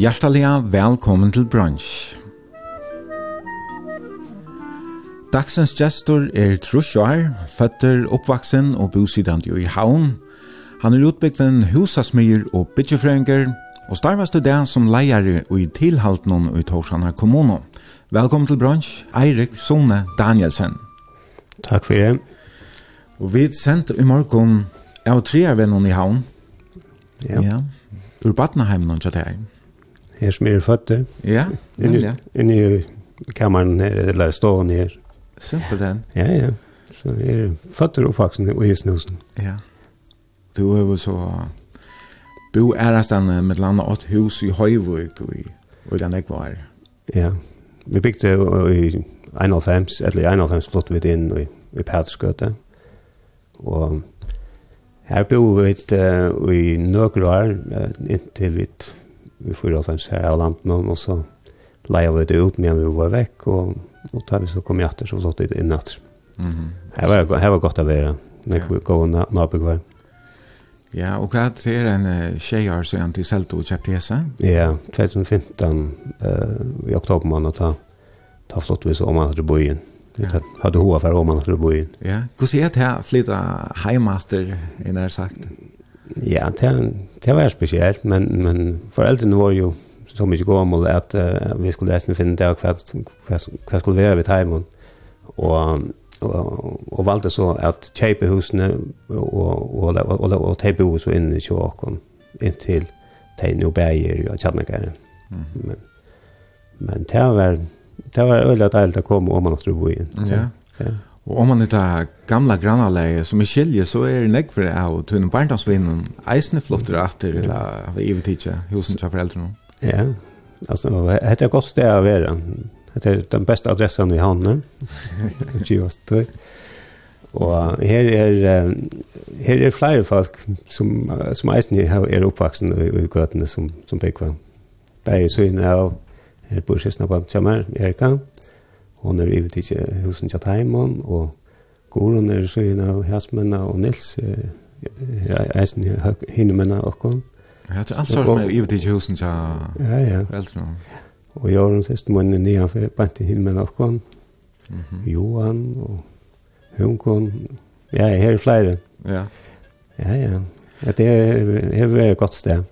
Hjertelig velkommen til brunch. Dagsens gestor er Trusjar, føtter, oppvaksen og bosidant i Havn. Han er utbyggden husasmyr og bytjefrøynger, og starvast til det som leier og i tilhalten i Torsjana kommuno. Velkommen til brunch, Eirik Sone Danielsen. Takk for det. Og vi sendte i morgen av treervennen i Havn. Ja. ja. Ur Batnaheim, noen kjøtt her. Ja her som er føtter. Ja, nemlig. Ja. Inni kammeren her, eller stående her. Simpelthen. Ja, ja. Så er føtter oppvaksen og i snusen. Ja. Du har jo så bo ærastan med landa åt hus i Høyvøk og i, og den jeg var. Ja, vi bygde i 91, eller i 91 flott vi inn i, i Pætskøte. Og her bo vi uh, i nøkker år, inntil vi vi får alt hans her av landet og så leia vi det ut medan vi var vekk og, og tar vi så kom jeg etter så flott det innatt. Mm Mhm. her, var, her var godt å være når vi går og nabig var. Ja, og hva er en uh, tjejer så han til Selto og kjøpte hese? Ja, 2015 uh, i oktober måned ta, ta flott vi så om han hadde bojen. Ja. Hadde hoa for om han hadde bojen. Ja, hvordan er det her flytta heimaster, er det sagt? Ja, det, det var spesielt, men, men foreldrene var jo så mye gammel at uh, vi skulle nesten finne det og hva, hva, hva skulle være ved heimen. Og, og, og valgte så at kjøpe husene og, og, og, og, og te bo så inne i kjøkken inntil te nå bæger og kjennekere. Mm. Men, men det var, det var øyelig deilig å komme om man skulle bo inn. Ja. Så, Og om man er det gamla grannaleie som er skilje, så er det nekver av tunne barndomsvinnen eisne flotter atter, eller av ivetidje, husen til foreldrene. Ja, altså, det er godt sted å være. Det er den beste adressen i handen, Givastøy. Og her er, her er flere folk som, som eisen er oppvaksen i, i gøtene som, som bygger. Begge syne av, her bor sysna på Tjammer, Erika, Hon er ivet i husen til Taimon, og Goron er så av Hasmenna, og Nils er eisen hinnemenna okkon. Ja, det er alt som med ute i husen til ja, ja. eldre. Og jeg har den nian måneden nedenfor, bant i henne menna okkon, Johan og Hunkon. Ja, her er flere. Ja. Ja, ja. Ja, det er, her er et godt sted.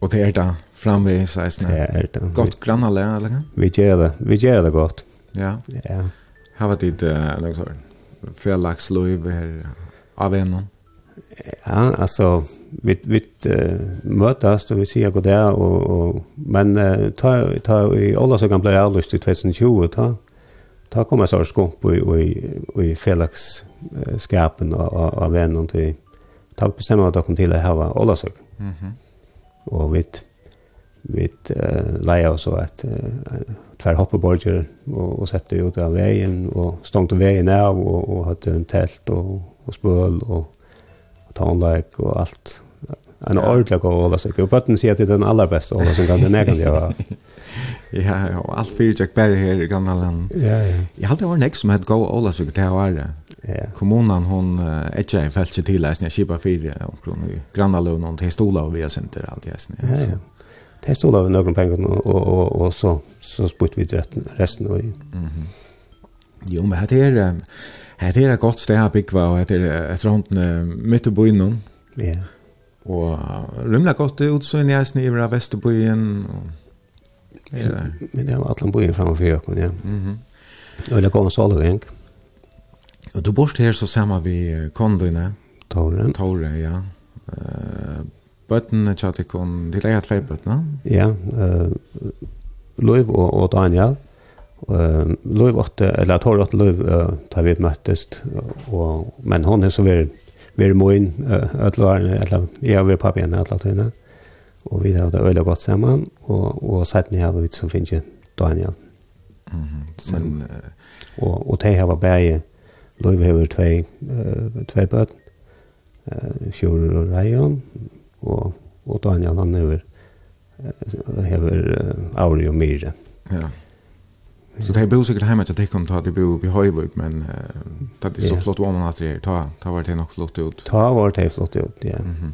Og det er da, framme i 16. Det er det. Godt grannalega, eller? Vi gjør det, vi gjør det godt. Ja. Ja. Har varit det något så. För lax löv här av en. Ja, alltså vi vi mötas och vi ser god där och och men ta ta i alla så kan bli ärligt i 2020 ta. Ta kommer så skunk på i i Felax skapen av av en och ta bestämma att de till att ha alla så. Mhm. Och vi vi uh, leia oss og et uh, tvær hoppeborger og, og sette ut av veien og stångte veien av og, og hadde en telt og, og spøl og, og tånleik og alt. En ja. ordentlig god ålastykke. Og bøtten sier at det er den aller beste ålastykken den jeg kan gjøre. ja, og alt fyrir tjekk bare her i gamle land. Ja, ja. Jeg hadde vært nek som hette god ålastykke til å være. Ja. Kommunen hon är ikke en fältje til läsning, jag kippar fyra omkring grannalön och till stolar och vi har center allt i Ja, ja det stod av noen penger, og, og, og, og så, så spurte vi resten. resten og, mm -hmm. Jo, men det er, det er et godt sted å bygge, og det er et rundt midt i byen nå. Ja. Og rymla godt utsyn i eisen i Vesterbyen. Og, er det? Men det var alle byen framfor dere, ja. Mm -hmm. Og det kom en alle. Og du bor her så sammen vi kondoene. Tore. Tore, ja. Uh, Bøtten tja tikkun, de eget tvei bøtten, no? Ja, uh, Løyv og, og Daniel. Uh, Løyv åtte, eller jeg tar åtte Løyv uh, da vi møttes, og, men hun er så veldig vi moin uh, ætlarne, eller jeg har vært pappa igjen ætlarne, og vi har det øyla godt sammen, og, og sætten har vi så finnes jeg Daniel. Mm -hmm. Men, og, og de har vært bæge, Løyv har vært tvei, uh, tvei bøtten, uh, Sjur og Reion, og og Daniel han han över över Auri og Myre. Ja. Så det bor sikkert hemma til det kan ta det bor i Høyvøk, men uh, det er så flott om man att det ta ta var det nok flott ut. Ta var det flott ut, ja. Mhm.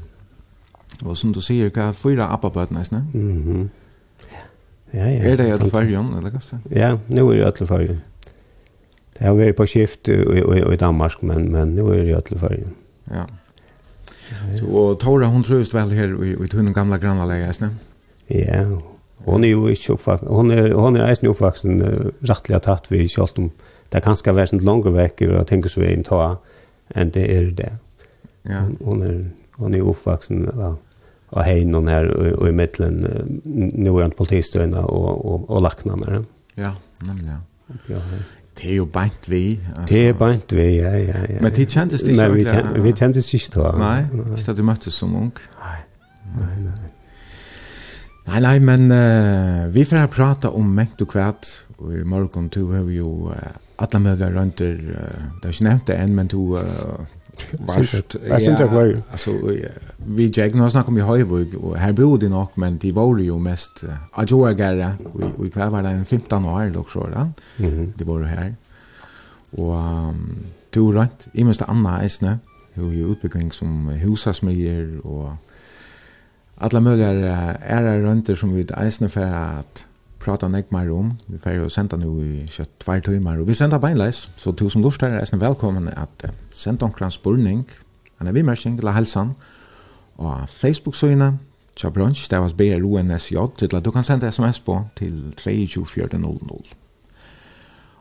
Og som du sier, hva er fyra appar ikke? nästan. Mhm. Ja, ja. Er det alle fargen, eller vad Ja, nu er det alle fargen. Det har vært på skift i, i, i Danmark men men nu er det att färjan. Ja. Og Tora, hun trøyst vel her i i tunne gamla grannlaget, eisne? Ja, hon er jo ikke oppvaksen, hon er, hon er eisne oppvaksen uh, rettelig tatt vi kjalt om det er kanskje vært langer vekk og tenker så vi inn ta enn det er det. Ja. Hon, er, hon er jo oppvaksen av av heinon her og og i middelen uh, noen politistøyna og, og, og laknene. Ja, nemlig, ja. Ja, ja. Det er jo beint vi. Altså. Det er beint vi, ja, ja, ja. Men det kjentes det ikke? Men vi, ten, vi kjentes ikke da. Nei, ikke at du møttes som ung. Nei, nei, nei. Nei, nei, men uh, vi får prata om mengt og kvært. og i morgen du har vi jo uh, alle mulige rundt der, uh, det er ikke nevnt det enn, men du, uh, Jag syns jag var Alltså, vi jägna har snackat om i Höjvug och här bor de nog, men de var ju mest adjorgare och i kväll var det en 15 år dock så där. De var här. Och du rätt, i minst Anna Eisne, hur ju utbyggning som husasmyer och alla möjliga ära runt som vi eisne för att prata nek mer om. Vi får jo senda nu i kjøtt tvær tøymar, og vi senda beinleis, så to som lort her er eisen velkommen at uh, senda omkran spurning, en vimerking til helsan, og Facebook-søgene, tja brunch, det var BRUNSJ, til at du kan senda sms på til 22400.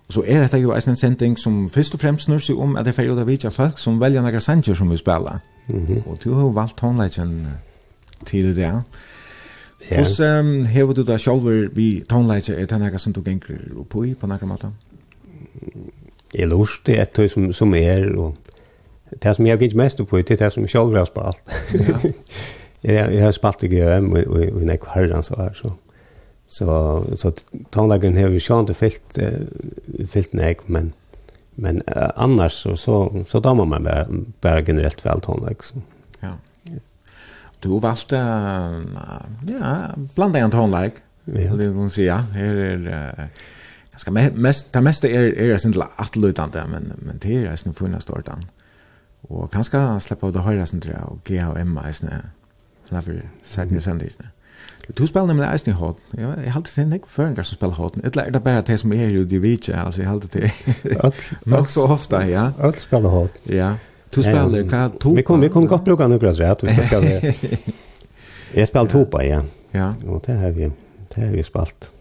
Og så er dette jo eisen en sending som først og fremst snur seg om at det er ferdig å vite folk som velger noen sanger som vi spiller. Mm -hmm. Og du har jo valgt tonleggen til det, ja. Hvordan um, hever du deg selv vi toneleitje er det noe som du ganger opp i på noen måte? Jeg lust det etter som, som er, og det som jeg ganger mest på i, det er det som jeg selv har spalt. Ja. Jeg jeg har spalt i GM og og, nekk herren så her, så. Så, så tonelageren har vi sjant det fyllt, uh, fyllt nek, men, men uh, annars så, så, så damer man bare, bare generelt vel tonelageren. Du valgte, ja, blanda en annet Ja. Det kan si, ja. Her er, jeg me mest, det meste er, er jeg synes atlutande, men, men det er jeg synes funnet stort an. Og kanskje slippe av det høyre, synes jeg, og G og M, jeg synes, sånn derfor, særlig sendisene. Du spelar nämligen Eisen i Hot. Jag, jag har alltid tänkt på förringar som spelar Hot. Det är bara det som är ju det vi inte. Alltså jag har alltid tänkt. Nog så ofta, ja. Allt spelar Håten. Ja. Du spelar um, kan topa. Vi kommer vi kommer gott bruka några rätt vi ska det. Jag spelar topa ja. Ja. Och det har vi det har vi spalt.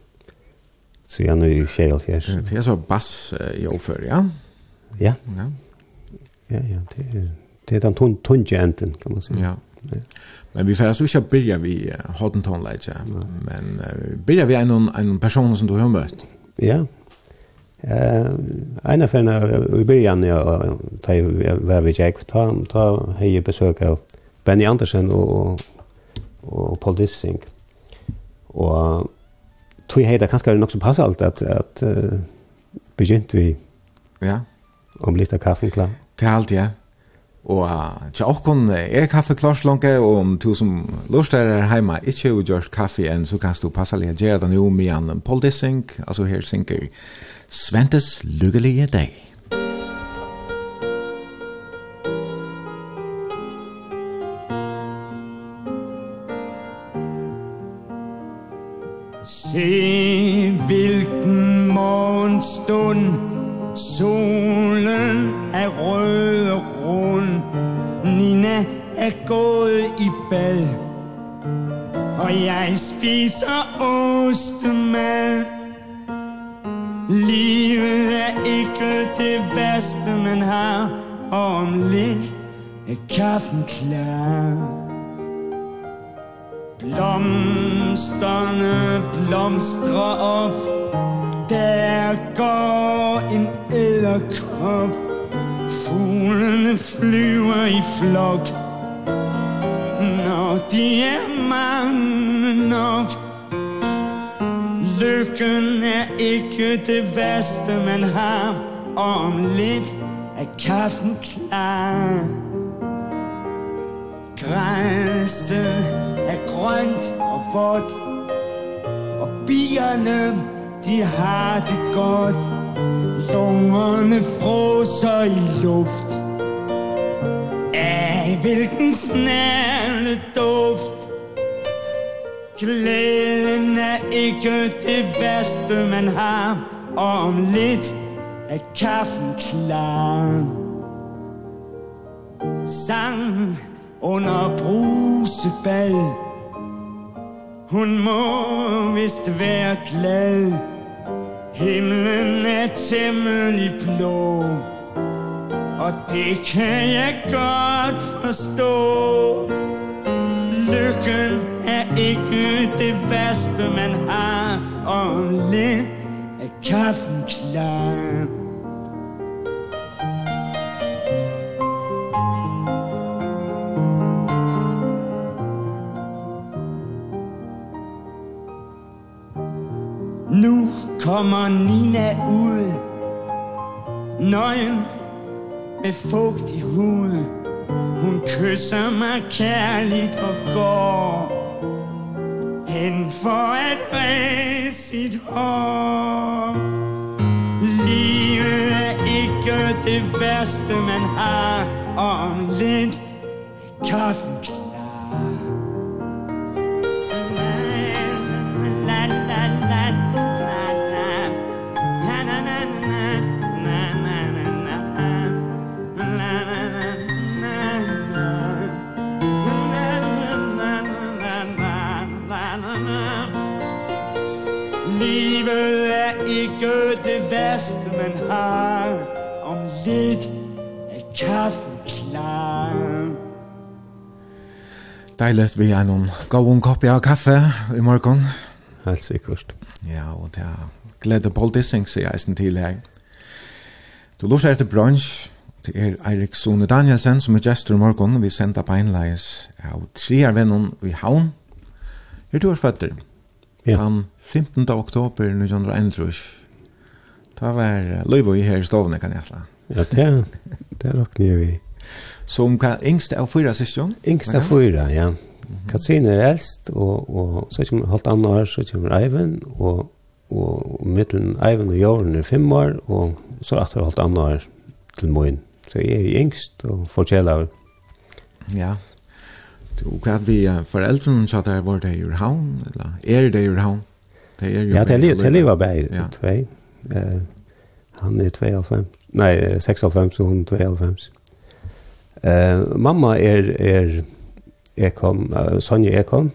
Så jag nu själv här. Det är så bass i oför ja. Ja. Ja. Ja ja det är det är den ton tunn enten kan man säga. Ja. Men vi får alltså inte börja vi Hottenton Leitja, men uh, börja vi en, en person som du har mött. Ja, Eh, en av ferne i början jag tar var vi gick ta ta hej besök av Benny Andersen och och Paul Dissing. Och tror jag det kanske nog så passar allt att att begynt vi ja om lite kaffe klar. Det allt ja. Og tja okkon er kaffe klars langt, og om du som lustar er heima ikkje har gjort kaffe enn, så kan du passa litt gjøre det jo med en Paul Dissing, altså her synker Sventes lykkelige deg. Se hvilken morgenstund solen er rød er gået i bad. Og jeg spiser ostemad. Livet er ikke det værste man har Og om lidt er kaffen klar. Blomsterne blomstrer op. Der går en æderkop Fuglene flyver i flok. Når de er mange nok Lykken er ikke det værste man har Om lidt er kaffen klar. Græsset er grønt og vådt Og bierne, de har det godt Lungerne froser i luft. Ej, hvilken snærende duft. Glæden er ikke det værste man har. Og om lidt er kaffen klar. Sang under brusebad. Hun må vist være glad. Himlen er temmelig blå Himlen er temmelig blå. Og det kan jeg godt forstå Lykken er ikke det værste man har Og lidt er kaffen klar Nu kommer Nina ud. Nøgen med fugt i huden. Hun kysser mig kærligt og går Hen for at ræse sit hår. Livet er ikke det værste man har. Om lidt kaffen klar livet er ikke det værste man har Om lidt er kaffen klar Deilig vi er noen gåen koppi av kaffe i morgen. Helt sikkert. Ja, og det er glede Paul Dissing, sier jeg sin til her. Du lurer etter brunch, det er Eirik Sone Danielsen som er gestor i morgen. Vi sender på enleis av tre av i havn. er du er føtter. Ja. Den 15. oktober 1921. Da var Løyvo i her i stovene, kan jeg slå. Ja, det, er, det er nok nye vi. Som kan, yngste av fyra syskjon? Yngst av fyra, ja. Katrine er eldst, og, og så kommer halvt annet år, så kommer Eivind, og, og, og mittelen Eivind og Jorden er fem år, og så er det halvt annet år til Moin. Så jeg er yngst og fortjeller. Ja, ja Og hva vi foreldrene sa der, var det i Urhavn? Eller er det i Urhavn? Det er jo ja, det er livet bare, ja. tvei. Uh, han er 92, nei, 96, og hun 92. Uh, mamma er, er Ekholm, uh, Sonja Ekholm,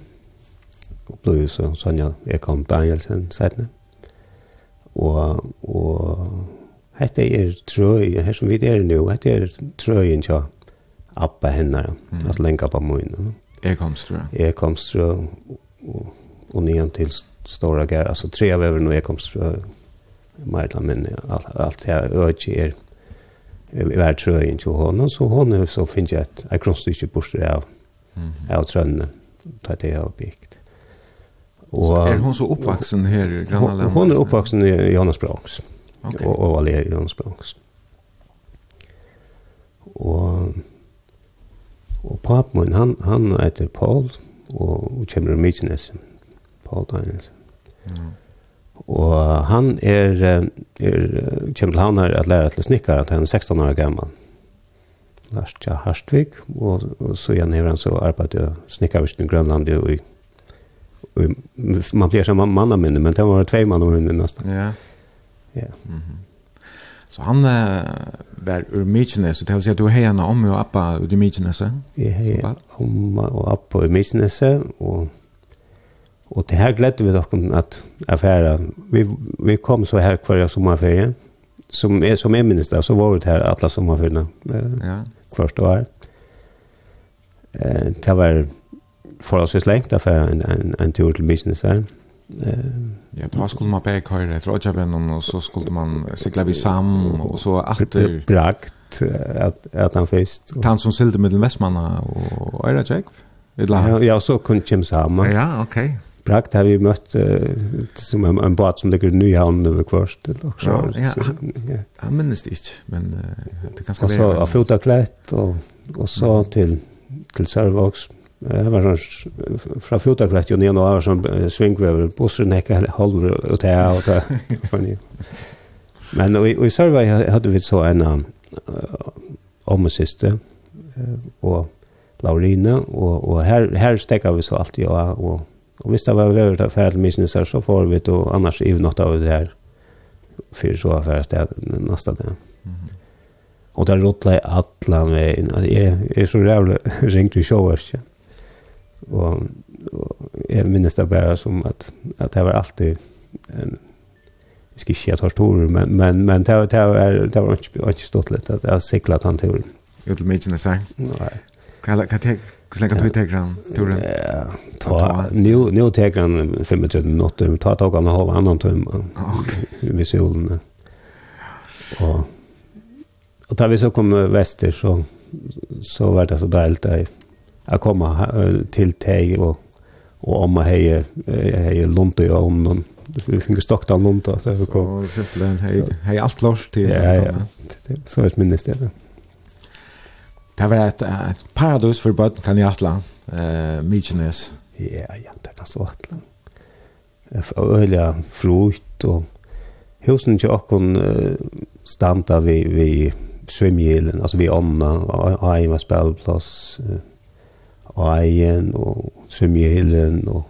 og ble jo så Sonja Ekholm Danielsen sætne. Og, og hette er trøy, her som vi er nå, hette er trøyen til appa hennar, mm. alltså länka på mun. Ekomströ. Ekomströ och, och nyan till stora gär, alltså tre av över nu är Ekomströ. Marla men allt allt jag öger är vart tror jag inte hon så hon så finns jag ett jag krossar inte bort där. av. Mm. Jag tror den tar det jag bikt. Och är hon så uppvuxen här i Granalen. Hon är uppvuxen i Johannesbronx. Okej. Okay. Och och Valeria Johannesbronx. Och Og papen min, han, han heter Paul, og, og kommer i Mykines, Paul Danielsen. Mm. Og han er, er kommer til han her at lære til snikker, at han er 16 år gammel. Lars Tja Harstvik, og, og så igjen har han så arbeidet og snikkervisten i Grønland, og, og, i man blir som mannaminne, men det var två mann av minne nesten. Ja. Ja. Mm -hmm. Så han uh, var ur Mykines, så det vil si at du har henne om og appa ur Mykines? Jeg heier om og appa ur Mykines, og, og det her gledde vi dere at affæra, vi, vi kom så her hver sommerferie, som, er, som er minnes da, så var det her alle sommerferiene eh, ja. hvert år. Eh, det var forholdsvis lengt affæra en, en, en tur til Mykines her, Ja, då skulle man bäck höra ett rådjabännen och så skulle man cykla vid sam och så åter. Brakt att att han fest. Han som sålde med Västmanna och Ira Jack. Ja, ja, så kunde Jim samma. Ja, okej. Okay. Brakt har vi mött som en, en båt som ligger i Nyhavn över kvarst. Ja, ja. Han minns det inte, men det kanske var... Och så av fotaklätt och, och så till, till Sörvågs. Mm Det var sånn, fra fotaklett jo ned og var sånn svingvever, busser nekka halver og det og det. Men og, og i Sørvei hadde vi så en uh, omsiste og Laurine, og, og her, her stekka vi så alltid, ja, og, og hvis det var vever til ferd så får vi det, og annars i något av det her, fyrir så affæra sted nasta det. Og det rotla i atlan vegin, jeg er så rævlig ringt i sjåvarskja. Och, och jag minns det bara som att, att det var alltid en jag ska inte säga stor men men men det var det var det var inte inte stort lätt att jag cyklat han tur. Ut med mig nästan. Nej. Kan kan ta hur länge tog tegran turen? Ja, ta nu nu tegran 35 minuter ta tog han halva annan tum. Okej. Vi solen. Och och tar vi så kom väster så så var det så dåligt där att komma till tej och och om man hej hej lunt i ånden vi fick stockt av lunt att det kom simpelthen hej hej allt loss till ja ja så ett minnes det Det var et, et paradis for bøtten kan i atla uh, mykines Ja, ja, det kan så Atlan. Öliga frukt och husen till okkon uh, standa vi vi svimjelen, alltså vi ånda, och, och, var och, och, og och og och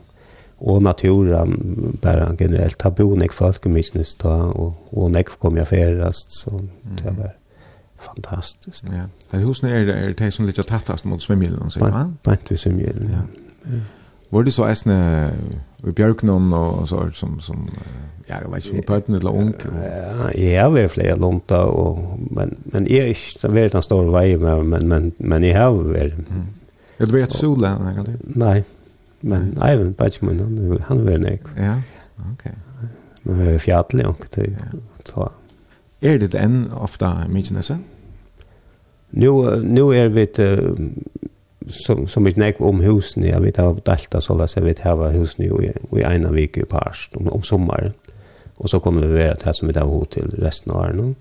och naturen bara generellt har bonek folk i minnes da och og nek kom jag färdast så det var fantastiskt. Ja. Det husen är det är det som lite tattast mot svimjehyllen så va? Bant vi svimjehyllen. Ja. Var det så äsna i Björknon och så som som ja, jag vet inte på eller ung. Ja, jag är väl fler lunta och men men är inte så väldigt stor väg men men men i har väl du vet solen kan gång? Nej, men Eivind Batchman, han, han var nek. Ja, okej. Han var fjärdlig och til så. Är det en ofta Mykinesen? Nu, nu är vi uh, som som ett näck om husen jag vet av delta så där så vi har husen hus i i ena vecka i parst om, om sommaren. Och så kommer vi vara til som vi där hotell resten av året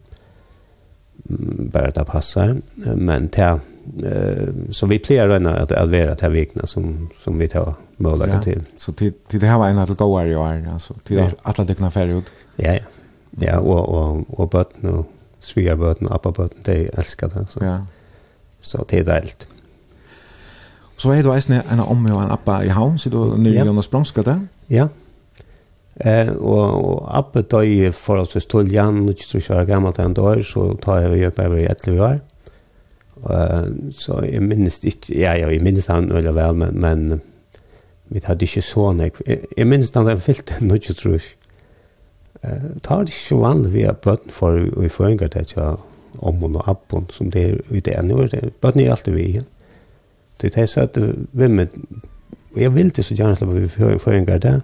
bara det passar men ta eh så vi plejer den att att vara till vekna som som vi tar möjlighet ja. till. Så till till det här var en att gå i år alltså till ja. alla det kan ut. Ja ja. Ja och och och bort nu sviga bort och appa bort det älskar det så. Ja. Så det är delt. Så är du en en omme och en appa i havn så då nu Jonas Bromska där. Ja. Eh, og, og Abbe døg forholdsvis tull Jan, og ikke tror ikke var gammel dør, så tar jeg og gjør bare i etter vi. Uh, så jeg minnes ikke, ja, ja, jeg minnes han veldig vel, men, men vi hadde ikke sånn, jeg, jeg minnes han den fylte, nå ikke tror jeg. Uh, tar det ikke så vanlig vi har bøtten for og i føringer til ja, om og abben, som det er i det ene, bøtten er alltid vi igjen. Det er så at vi med, og jeg vil til så gjerne slappe vi føringer der.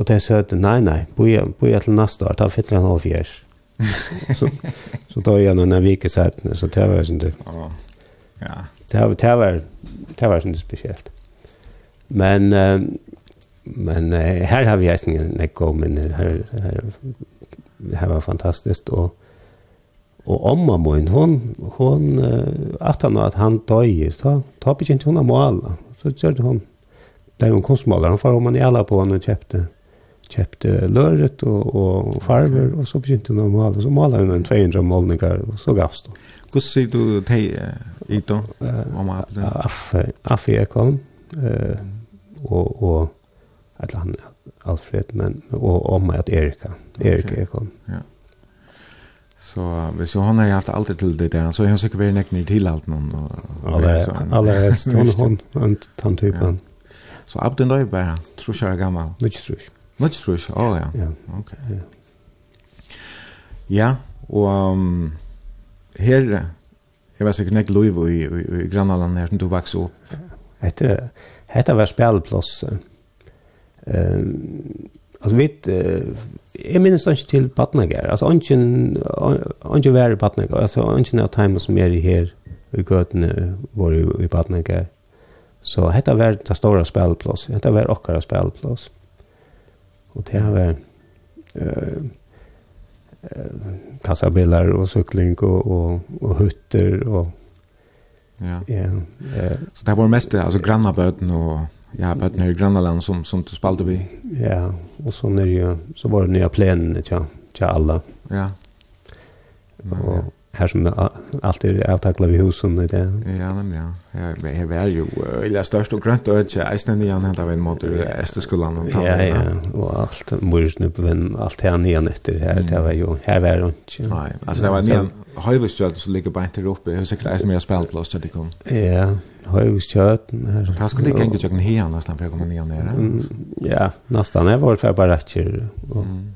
Og det sa at nei, nei, boja til neste år, ta fyller han halv fjers. så, så da jeg han en vike sætene, så det var sånn det. Ja. Det var, det var, det var sånn det spesielt. Men, uh, men uh, her har vi eisningen nekko, men her, her, her var fantastisk, og Og omma min, hon, hon, uh, at han at han døy, så tar ikke hun av måla. Så gjør det hon. Det er jo en kunstmåler, han får om man i alla på henne og kjøpte köpte löret och och farver och så begynte de måla så måla en 200 målningar och så gavs då. Hur ser du det i då? Om apeln. Aff kom eh och och att han Alfred men och om att Erika Erika är kom. Ja. Så hvis hon har haft alltid till det där så är hon säkert väl näknig till allt någon och alla alla häst hon hon han typen. Så ab den där bara tror jag gammal. Mycket tror jag. Much Oh ja. ja. Okay. Ja. ja og um, her Jeg var sikkert ikke lov i, i, i Granaland her som du vokste opp. Etter, etter var spillplass. Uh, altså, vi, uh, jeg minnes ikke til Batnager. Altså, ikke var i Batnager. Altså, ikke av time som er her i gøtene var i, i Batnager. Så dette var det store spillplass. Dette var okkara spillplass. Og det var eh kassabilar och cykling och och och hytter och ja. Ja. Eh så det var mest alltså grannaböten och ja, böten i grannaland som som du spelade vi. Ja, och så när ju så var det nya planen till till alla. Ja. Och, här som allt är avtackla vid husen i det. Ja, men ja. Jag är väl ju eller störst och grönt och inte ästande igen en vägen mot Österskolan. Ja, ja. Och allt mursnu på vän, allt här nian efter här, det var ju, här var det inte. Nej, alltså det var nian Høyvistjøt som ligger bare etter oppe, jeg husker det er som jeg spilt blåst til det kom. Ja, Høyvistjøt. Det skal ikke engang kjøkken her nesten for jeg kommer nian nere. Ja, nästan. jeg var för bare etter. Mm.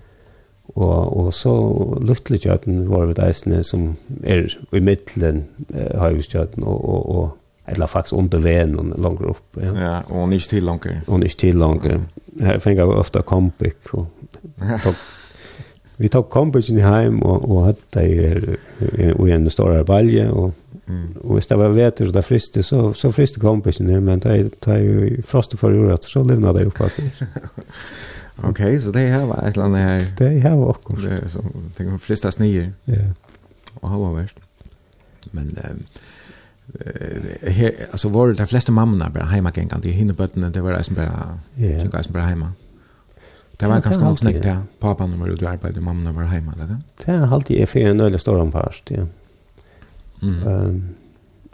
Og, og så luttelig kjøten var det eisene som er i midtelen eh, har vi kjøten, og, og, og eller faktisk under venen langer opp. Ja, ja og han ikke til langer. Og han ikke til langer. Her finner jeg ofte kompik. Og, tok, vi tok kompikken hjem og, og hadde det i en stor balje, og Mm. Og hvis det var vetur og det friste, så, så friste kompisen, men det er jo frostet for jorda, så livna det opp at. Okej, så det här var ett land här. Det här var också. Det är som tänker flesta snier. Ja. Och hur var värst. Men eh här alltså var det de flesta mammorna bara hemma gängan de hinner bötten det var nästan bara ja. Så guys bara hemma. Det var kanske också snäckt där. Pappan när du arbetade mammorna var hemma eller? Det är alltid är för en öle stor ampast, ja. Mm. Ehm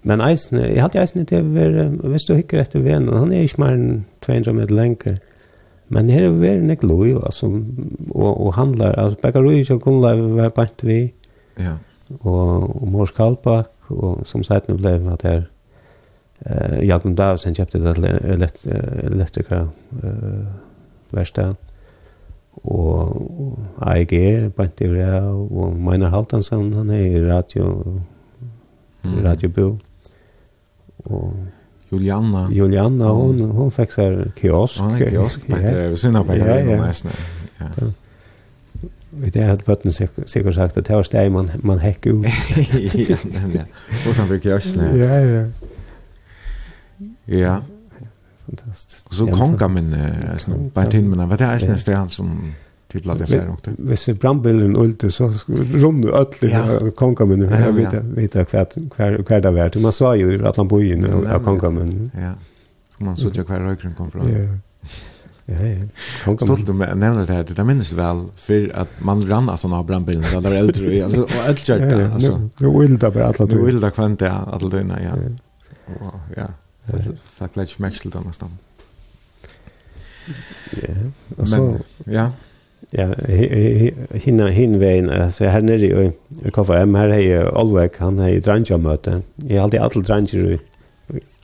men eisen, jeg hadde eisen til å være, hvis du hikker etter venen, han er ikke mer enn 200 meter lenger. Men her er vi nek loj, altså, og, og handlar, altså, Bekarøy og Gunnleiv var bant vi, ja. og, og Mors Kalbak, og som sagt, nu blev at her, eh, Jakob Davsen kjøpte det elekt, elektriker eh, verste, og, og AEG bant i vre, og Meinar Haltansson, han er i radio, mm. radiobo, og Juliana. Juliana, mm. hon, hon fixar kiosk. Ja, kiosk. Ja. ja. är synd att ja, ja. nästan. Ja. Vi det hade bötten säkert sagt att det var steg man, man häck ut. ja, nämligen. Och sen fick jag Ja, ja. Ja. Fantastiskt. Och så konka min, alltså, bara till mina, vad det är nästan han som till bland det här också. Hvis vi brandbilden ulte så runde öll ja. konkamen här ja, vet jag vet jag kvärt kvärt kvärt där vart man sa ju att han bor inne och konkamen. Ja. Så Man såg ju kvar rökren kom från. Ja. Ja, ja. Konkamen. Stolt med nämnde det här det minns väl för att man rann att han brandbilen brandbilden där var äldre alltså och allt kört alltså. vill det bara alla Nu två. kvant kvanta alla dina ja. Ja. Faktiskt matchligt annars då. Ja. och Alltså ja ja, hinna hin hinvein, altså her nere i, i KFM, her hei Olvek, han hei drangja møte. Jeg har alltid alle dranger i,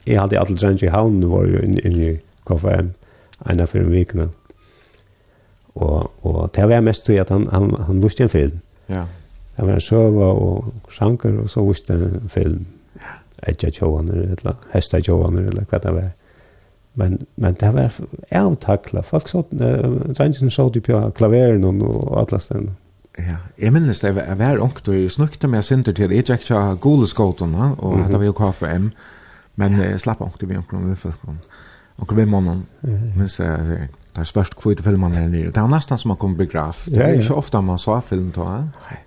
jeg har alltid alle dranger i havnen vår inne i KFM, ena for en vikna. Og, og det var mest til at han, han, han viste en film. Ja. Det var en søva og sanker, og så viste en film. Edja tjovaner, eller hesta tjovaner, eller hva det var. Men men det var är tackla folk så drängen så typ på klaveren och alla ställen. Ja, jeg minnes det var hver ångt, og jeg snukte meg sinter til, jeg tjekk tja goleskåten, og mm -hmm. det var jo KFM, men ja. jeg slapp ångt i vi ångt, og vi månen, minnes det, det er svørst kvitt filmen her nere, det er nesten som man kom begraf, det er ikke ofte man så film til, nei.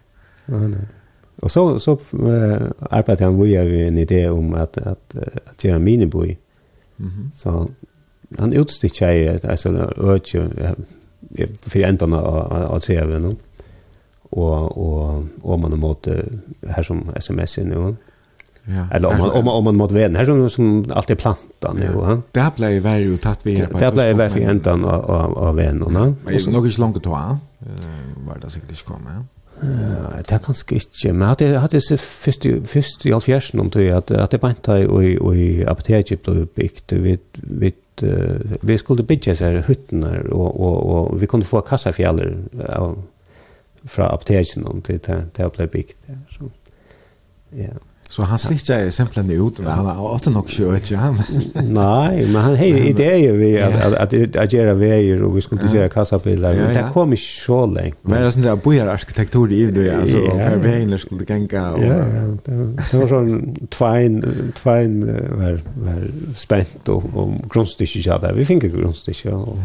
Nei, nei. Og så, så uh, arbeidde han videre en idé om at, at, at, at gjøre miniboi, Mm. Så han utstickar ju alltså ökje for enden av av tvn Og, og, og man måtte her som sms-er nu. Ja. Eller om man om man om man mot vän här som som alltid plantan nu va. Där blev ju varje och tatt vi här på. Det Där blev varje ändan av av vännen. Men nog är långt att ta. Var det säkert ska komma. Uh, det er kanskje ikke, men hadde jeg hadde disse første, først i alfjersen om det, at, at det bant deg og i apoteket ble bygd, vi, vi, uh, vi skulle bygge seg hyttene, og, og, og vi kunne få kassafjeller av, fra apoteket om det, det, det ble bygd. Så, ja. Yeah. Så han snickar jeg simpelthen ut men han har åter nok kört ju han. Nei, men han har ideer vi att at, at, at gjøre veier, og vi skulle göra kassabilar. Men det kom ikke så länge. Men det er sånn där bojar arkitektur i det ja, alltså hver veien skulle gänga och Ja, det var sån tvein, tvån var var spent, og, og om grundstycke hade. Vi fick og, och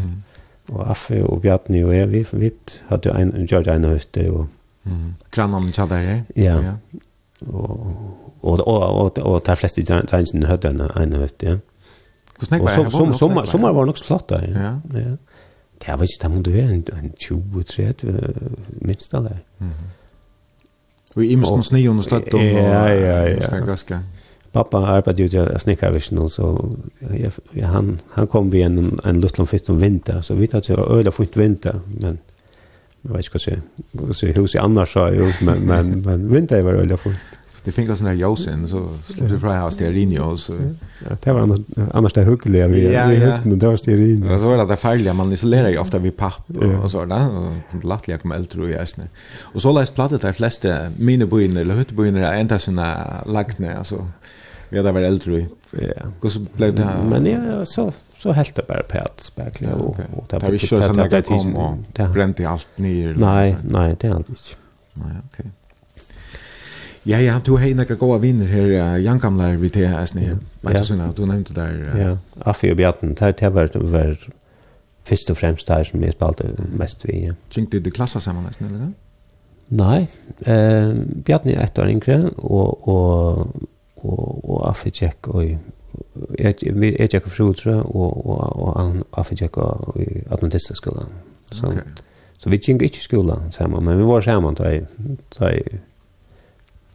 og Affe og Bjarni og jeg, vi vi hade en gjort en høyte, og... Mm. Grannan tjadar här. Ja. Og, og og og, og tar flest trengen hadde en en høtt, ja. Hvordan var det? Som som som var nok flott da, Ja. Ja. Det var ikke det må du være en 20-30 minst av det. Og i imensken snø under støtt og ja, ja, ja. Pappa arbeidde jo til snikkervisen, så han, han kom vi en, en luttland fyrt om vinter, så vi tatt jo øyla fyrt vinter, men jeg vet ikke hva så huset annars sa jeg, men, men, men vinter var øyla fyrt det fick oss när Josen så släppte vi från hos Terinio så ja, det var annars det huggliga vi ja, vi hästen det där Terinio. Ja, så var det där färliga man isolerar ju ofta vid papp och, ja. och så där och lattliga kom äldre och jäsne. Och så läs plattet där flesta minibuiner eller hyttbuiner ända såna lagna alltså vi hade varit äldre i. Ja. Och så blev det. Men ja, så så helt det bara på att spärkla och och det var ju så som det kom och brände allt ner. Nej, nej, det är inte. Nej, okej. Ja, ja, du har några goda vinner här, Jan Kamlar vid det här snö. Men så när du nämnde där... Ja, Affi og Bjarten, det har varit var først og fremst der som jeg spalte mest vi. Ja. Känk du det klassa samman eller? Nei, eh, Bjarten er ett år yngre og, og, og, og Affi Tjekk, og jeg vi är tjeck tror frutra og, og, och Affi Tjekk och Atlantistaskolan. Så, okay. så vi känk inte skolan samman, men vi var samman da jeg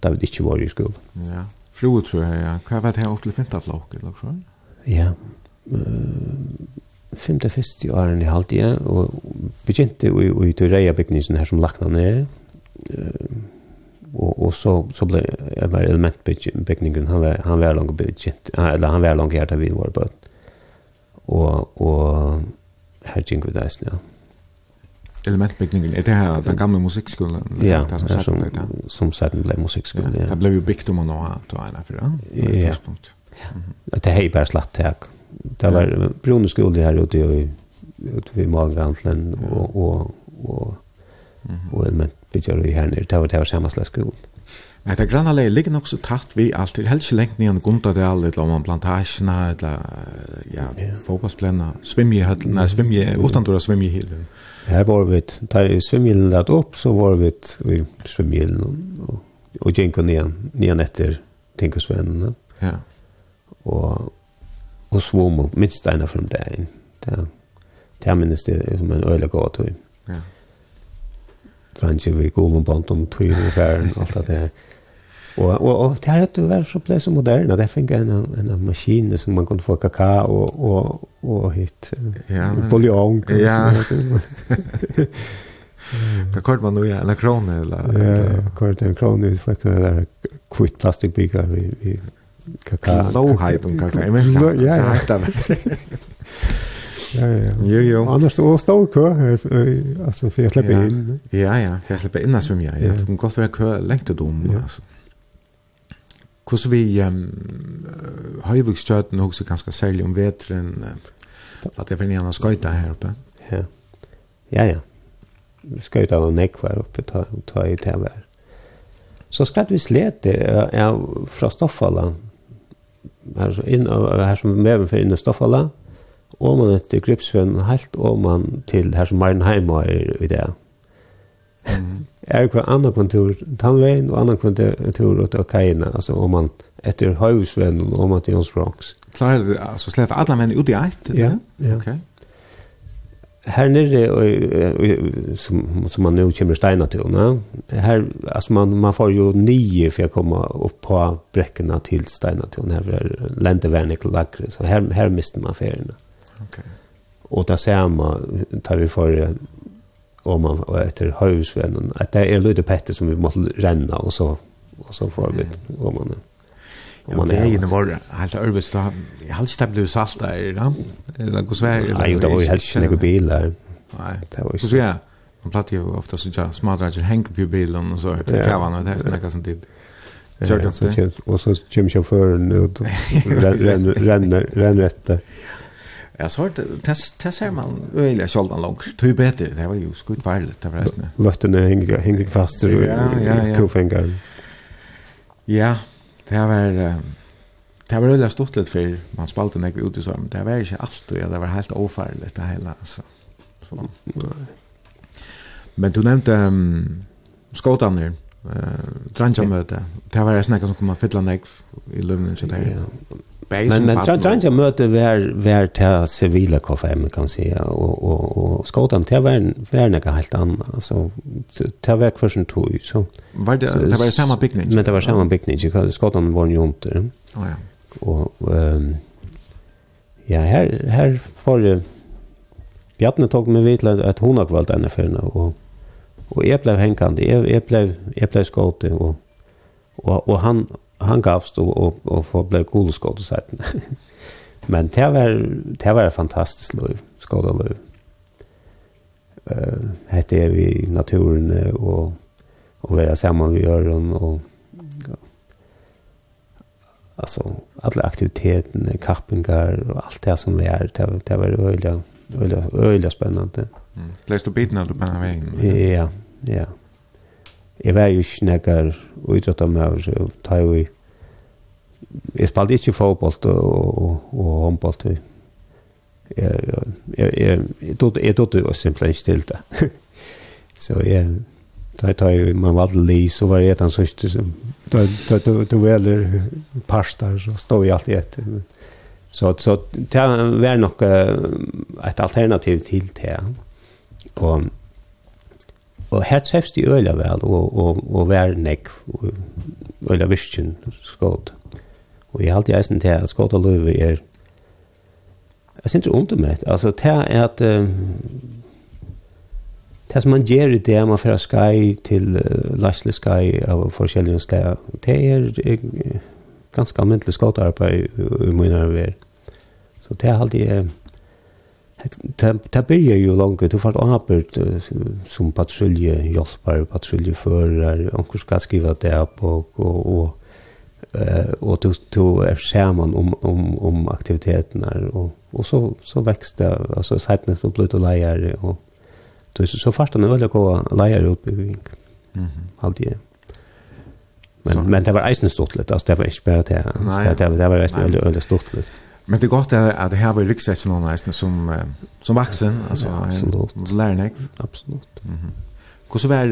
da vi ikke var i skolen. Ja. Flue, tror jeg, ja. Hva var det her opp til femte flok, eller så? Ja. Femte fest i åren i halvtida, og begynte i, i Tøyreia bygningen her som lakna nere. Og, og så, så ble jeg var elementbygningen, han var, han var langt begynt, eller han var langt her da vi var på. Og, og her gikk vi deisen, ja elementbyggningen är det här den gamla musikskolan ja det som som, det, som sedan blev musikskolan ja, ja. det blev ju byggt om man har då en för det ja. Det är bara slatt tak det var brune skola här ute i ute vid Malgantlen och och och och elementbygger i här nere det var det var samma slags skola Men det granna leie ligger nok så tatt vi alt til helst lengt nian Gundadal, eller om plantasjene, eller ja, yeah. fotballsplena, svimje, nei, svimje, utandora svimje hilen. Her var vi, da svimmilen lagt opp, så var vi i svimmilen og, og og gikk ned, ned etter tinkesvennene. Ja. Og, og svom og minst ene fra dagen. Det, det minnes det som en øyelig gått. Ja. Trangje vi gulvenbånd om tøyre og færen, alt det der og og og det har det vært så ble så moderne det fikk en en maskin som man kunne få kakao og og og hit. Ja. men Polyon. Ja. Då kort man nu ja en krona eller Ja, kort en krona ut för det där kvitt plastikbitar vi vi kakao. lowheit hype kaka kakao. Men ja, ja. Ja, ja. ja. Jo, jo. Annars då står kö alltså för jag släpper in. Ja, ja, för jag släpper in ja. jag. Jag tror gott vara kö längt då alltså hur vi um, høyvukskjøten också ganska særlig om vetren, at jeg en annan skøyta här uppe. Ja, ja, ja. Skøyta og nekk var uppe ta, ta i TV. Så skratt vi släta ja, från Stoffala, Här så in här som mer för in inne Stoffala, og man etter Gripsven, helt og man til her som Marenheim var i det er kvar andra kontor Tanvein og andra kontor åt Okaina alltså om man etter Hövsvän og om att Jons Bronx. Klart alltså släta alla män ut i ett. Ja. ja. Okej. Här nere som som man nu kommer steina till, va? Här alltså man man får ju nye för å komme upp på brekkene till steina till här är ländevärnik lackre så här här mister man feriene Okej. og Och där ser man tar vi för om man och efter husvännen att det är lite Petter som vi måste renna och så och så får vi om man om man är inne var helt örbest jag hade stämt det salt där va det går svär nej det var helt snägg bil där nej det var så ja man plattar ju ofta så jag smartare hänker på bilen och så det kan det här snacka sånt dit Så han så. Og så kommer sjåføren ut og renner etter. Ja, så det test test här man eller skaldan långt. Det är bättre. Det var ju skuld farligt det förresten. Lötten är hänger hänger fast i ja, ja, kofingern. Ja, det var det var väl stort lite för man spalte när ut i så men det var inte allt det var helt ofärligt det hela så. så. Men du nämnde um, skotanir eh uh, dranja möte. Det var en snack som kom att fylla näck i lövnen så där bäj men men tror tant jag möte var var till civila kaffe man kan säga och och och skotan till var var något helt annat alltså till verk för sin tog så var det det var samma picknick men det var samma picknick ju skotan var ju inte ja och ehm ja här här får Bjarne tog mig vid att hon har valt ännu för och och jag blev hängande jag jag blev jag blev skotad och och och han han gavst och och, och få blev cool skådespelare. Men det var det var fantastiskt liv, skådespelare. Eh, uh, hette är vi naturen och och vara samman vi gör och ja. alltså alla aktiviteter, kappingar och allt det som vi är det, det var öliga öliga öliga spännande. Mm. Läste du biten när du på vägen? Ja, ja jeg var jo ikke nekker utrettet med meg, så tar jeg jo Jeg spalte ikke fotboll og, og, og håndboll. Jeg, jeg, jeg, jeg, jeg tog jo simpelthen ikke til det. så jeg, da tar jo, man valgte li, så var jeg den sørste som, da dueller parster, så stod jeg alltid etter. Men, Så, så det var nok et alternativ til det. Og og her treffst de øyla vel, og, og, og vær nekk, øyla virkjen, skåd. Og jeg halte eisen til at skåd og løyve er, jeg synes ikke ondt med altså til at, det som man gjør i det, man fra Sky til uh, lasle Sky av forskjellige steder, det er, er ganske almindelig skådarbeid i, i munnarver. Så det er alltid, Det börjar ju långt, du får arbet som patrulje patrullehjälpare, patrulleförare, och ska skriva det på och, och, och du, du är skärman om, om, om aktiviteterna och, och så, så växte det, alltså sajten så blev du lejare och du, så, så fast han öliga gå lejare utbygging, Mm -hmm. Alltid. Men, så. men det var eisen stort lite, alltså det var inte bara det, det, det, det var eisen öliga stort lite. Men det är gott att det här var riksrätten någon nästan som som vuxen alltså ja, absolut. Som lärare. Absolut. Mm Hur så var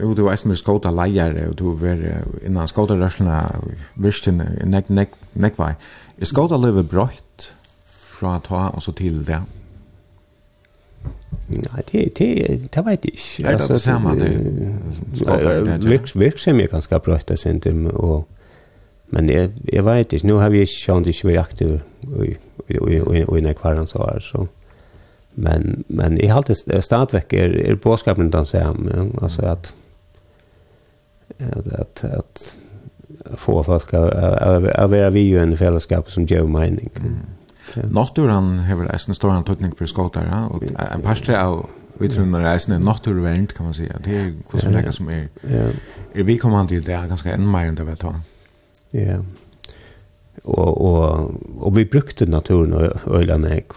jo du var med skåta lejer och du var innan skåta rörslena vissten nek, nek, nek, var. Är skåta livet brött från att ta och så till det. Nej, det det det vet jag. Alltså samma det. Virksam är ganska brött det sentiment och Men jeg, jeg vet ikke, nå har vi ikke kjent ikke vært aktiv i, i, i, i, i nekvarens så. Men, men i har det stadigvæk er, er påskapen den samme, altså at, at, at, at få folk å være vi i en fellesskap som gjør mening. Mm. Ja. Naturen har en stor antydning for skåtere, og en parstre av vi tror när det är kan man säga. Det är hur som lägger som är. Är vi kommer till det ganska än mer än det vet han. Ja. Og, og, og vi brukte naturen og øyla nek.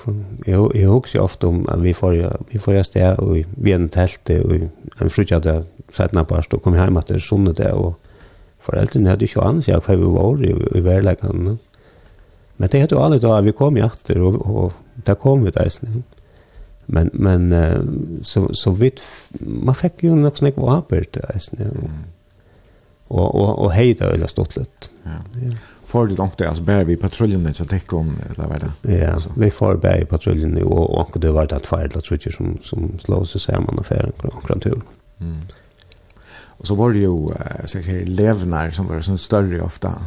Jeg, jeg husker ofte om at vi får, vi får et sted, og vi er en telt, og en frutja det på parst, og kom hjem etter sånne det, og foreldrene hadde ikke annet seg hva vi var i, i verleggene. Men det hadde jo alle da, vi kom i atter, og, og der kom vi der snill. Men, men så, så vidt, man fikk jo nok snakk på arbeid der snill. Mm og og og heita eller stått lite. Ja. ja. Får du dock det alltså bär vi patruljen så täcka om eller vad det. Ja, vi får bär i patruljen nu og og det var det att färda tror som som slår sig samman affären omkring tur. Mm. Och så var det ju så här levnar som var så större ofta.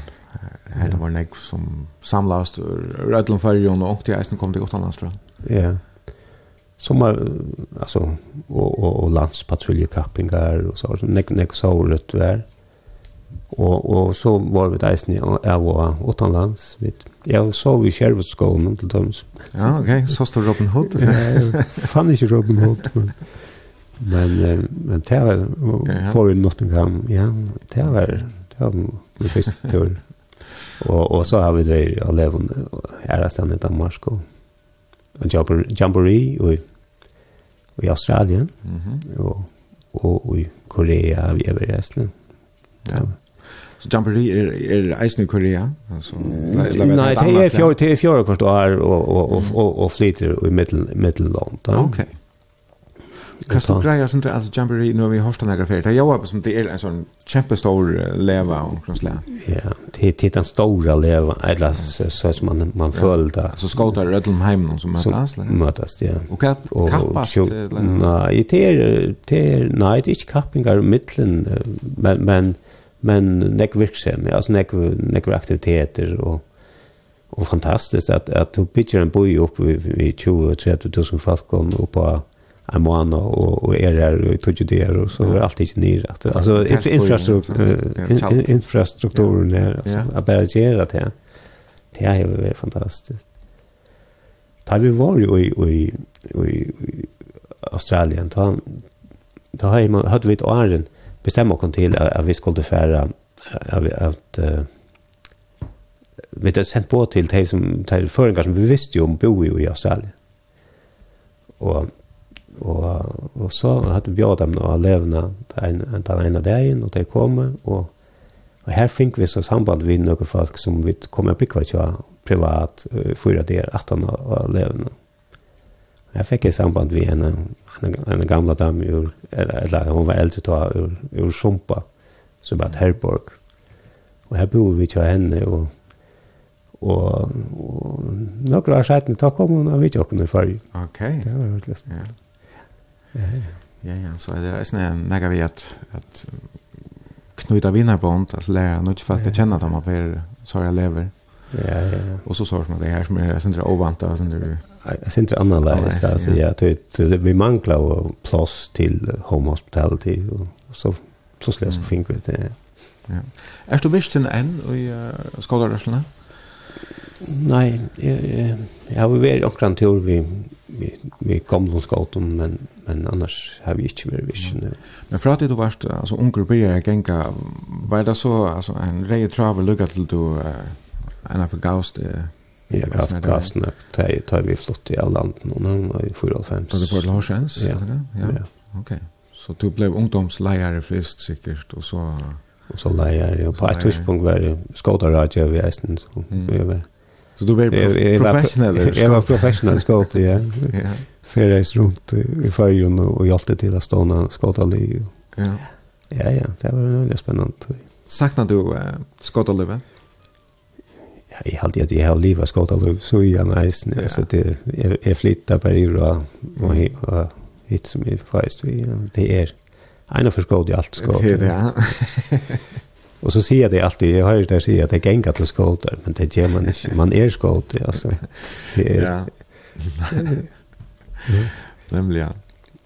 Här det var nek som samlades ur Ödlund Färjön och till Eisen kom till Gotland tror jag. Ja. Som var altså, og, og, og landspatruljekappingar og så nek nek så året vær. Mm Og, og så var vi deisen av og utenlands. Jeg så vi skjervetskålen til dem. Ja, ok. Så står Robin Hood. Jeg fann ikke Robin Hood, men... Men, men det var for Nottingham, ja, det var, det var min første tur. Og, og så har vi det og levende her stedet i Danmark og, og Jamboree og, og i Australien mm -hmm. og, og, og i Korea vi er i resten. Ja. ja. Så Jamboree er, er eisen i Korea? Altså, Nei, det er fjord, det er fjord hvert år og, og, og, og, og flyter i middelland. Ok. Kan du greia sånt at Jamboree, nå har vi hørt den her ferie, det er jo som det er en sånn kjempestor leva omkring slag. Ja, det er den store leva, eller så, så som man, man føler det. Så skåter Rødlumheim noen som møtes? Som møtes, ja. Og kappast? Nei, det er, det er, nei, det er ikke kappingar i middelen, men, men men nek virksomhet, altså nek, nek aktiviteter og og fantastiskt att att du pitchar en boi upp i 20 30 tusen folk kom på en månad och och är her och tog ju det och så alt allt inte ner att alltså infrastruktur infrastrukturen där alltså att bara göra det det är ju fantastiskt da vi var ju i i i Australien då da har vi hade vi åren bestämma oss till att vi skulle färra att vi det sent på till de som till föringar som vi visste ju om bo i i Australien. Och och och så hade vi bjudit dem att leva en en ena dagen och de kom och och här fick vi så samband vi några folk som vi kommer att bygga privat för det är att han leva. Jag fick i samband med en, en, en gamla dam ur, eller eller hon var äldre då, ur, ur Sumpa, som var Herborg. Och här bor vi till henne och og och några år sedan då kom hun och vi tog henne för. Okej. Det var roligt. Ja. Ja, ja, ja, så det är snäv vi att att knyta vinnarbond, alltså lära något fast att känna dem av er så jag lever. Ja, ja. ja. Och så sa man det här som är sånt där ovant och sånt där jag syns inte annan läge så alltså jag tycker vi manglar och plats till home hospitality och så så släs så fink vet det. Ja. Är du visst en än och skogar där såna? Nej, jag har varit och kan tur vi vi vi kom då skott men men annars har vi inte varit visst nu. Men för att du varst alltså onkel börjar gänga var det så alltså en rejäl travel lucka till du en av gaust Jeg har gass gass nok. da tøy vi flott i landet nå nå i 45. Så du får Larsens. Ja. Ja. ja. Okej. Så du blev ungdomslejare först säkert och så Og så lejare og på ett tidspunkt var det skotarradio vi eisen, så vi var... Så du var professionell. Jeg var professionell skot ja. Ja. Färdas runt i färjan och hjälpte till att ståna skotarliv. Ja. Ja ja, det var veldig spennende. Saknar du uh, skotarlivet? ja, jeg halte at jeg har livet skått av liv, så jeg er nice, ja. så det, jeg, jeg flyttet bare i og, og, og hit som jeg faktisk, det er, en av forskått i alt skått. Det er det, ja. Og så sier jag det alltid, jeg har ju där säga att det gänga til skåtar, men det gjør man ikke. Man är skåt, alltså. Det er, Ja. Nämligen.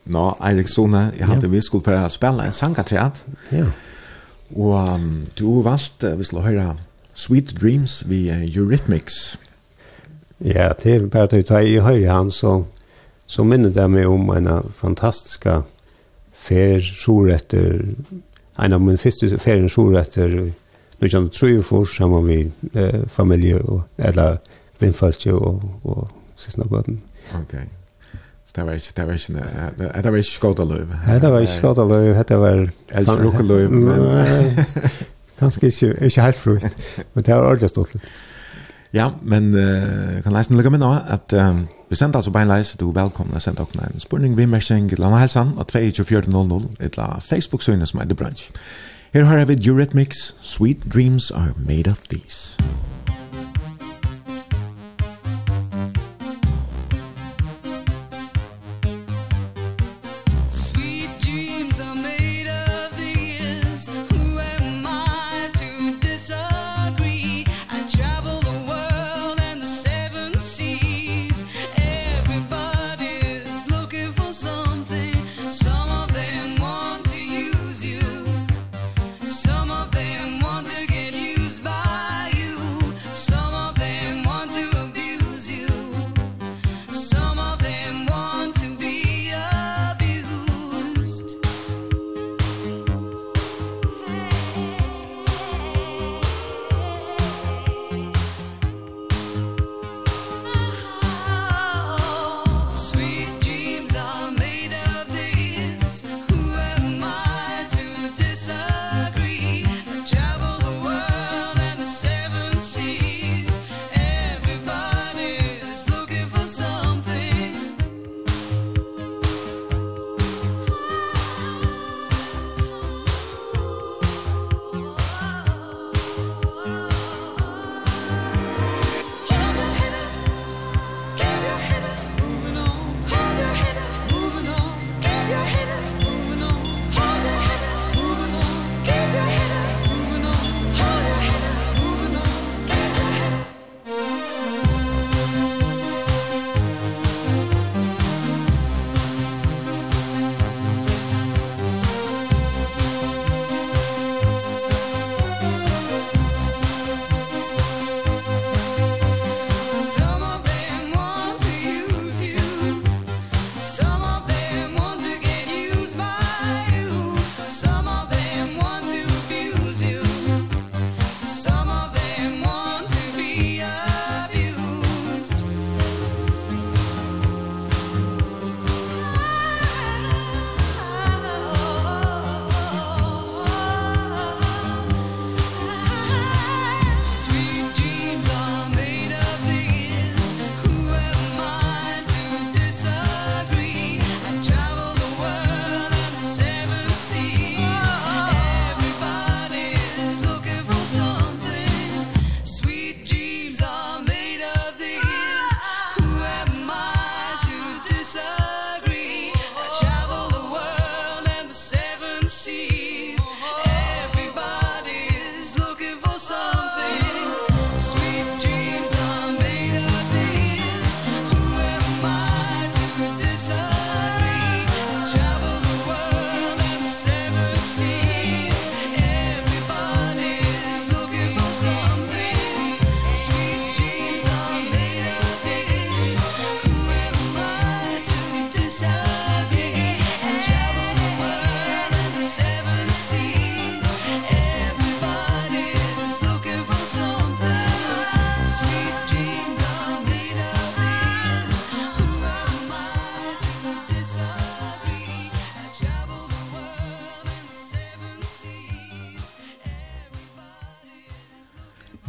Nå, Eirik Sone, jeg hadde ja. vi skulle för å spille en sangaträd. Ja. Og um, du valgte, vi skulle höra Sweet Dreams vi Eurythmics. Ja, det er bare til å ta i høyre han, så, så minner det meg om en fantastisk fer soretter, en av min første ferien soretter, nu kjenner du tro for sammen med eh, familie, og, eller vindfølse og, og siste bøten. Ok. Så det var ikke, det var ikke, det var ikke skåd av løv. Det var ikke skåd av løv, det var... Elsker rukke løv, men... Ganske ikke, ikke helt frukt, men det har ordentlig stått litt. Ja, men uh, kan leisen lukka med nå at um, vi sender altså beinleis, du er velkommen å sende en spurning, vimmersing, et eller annet helsan, og 2400, et eller Facebook-søgne som er det brunch. Her har vi Eurythmics, Sweet Dreams Are Made of These. Musikk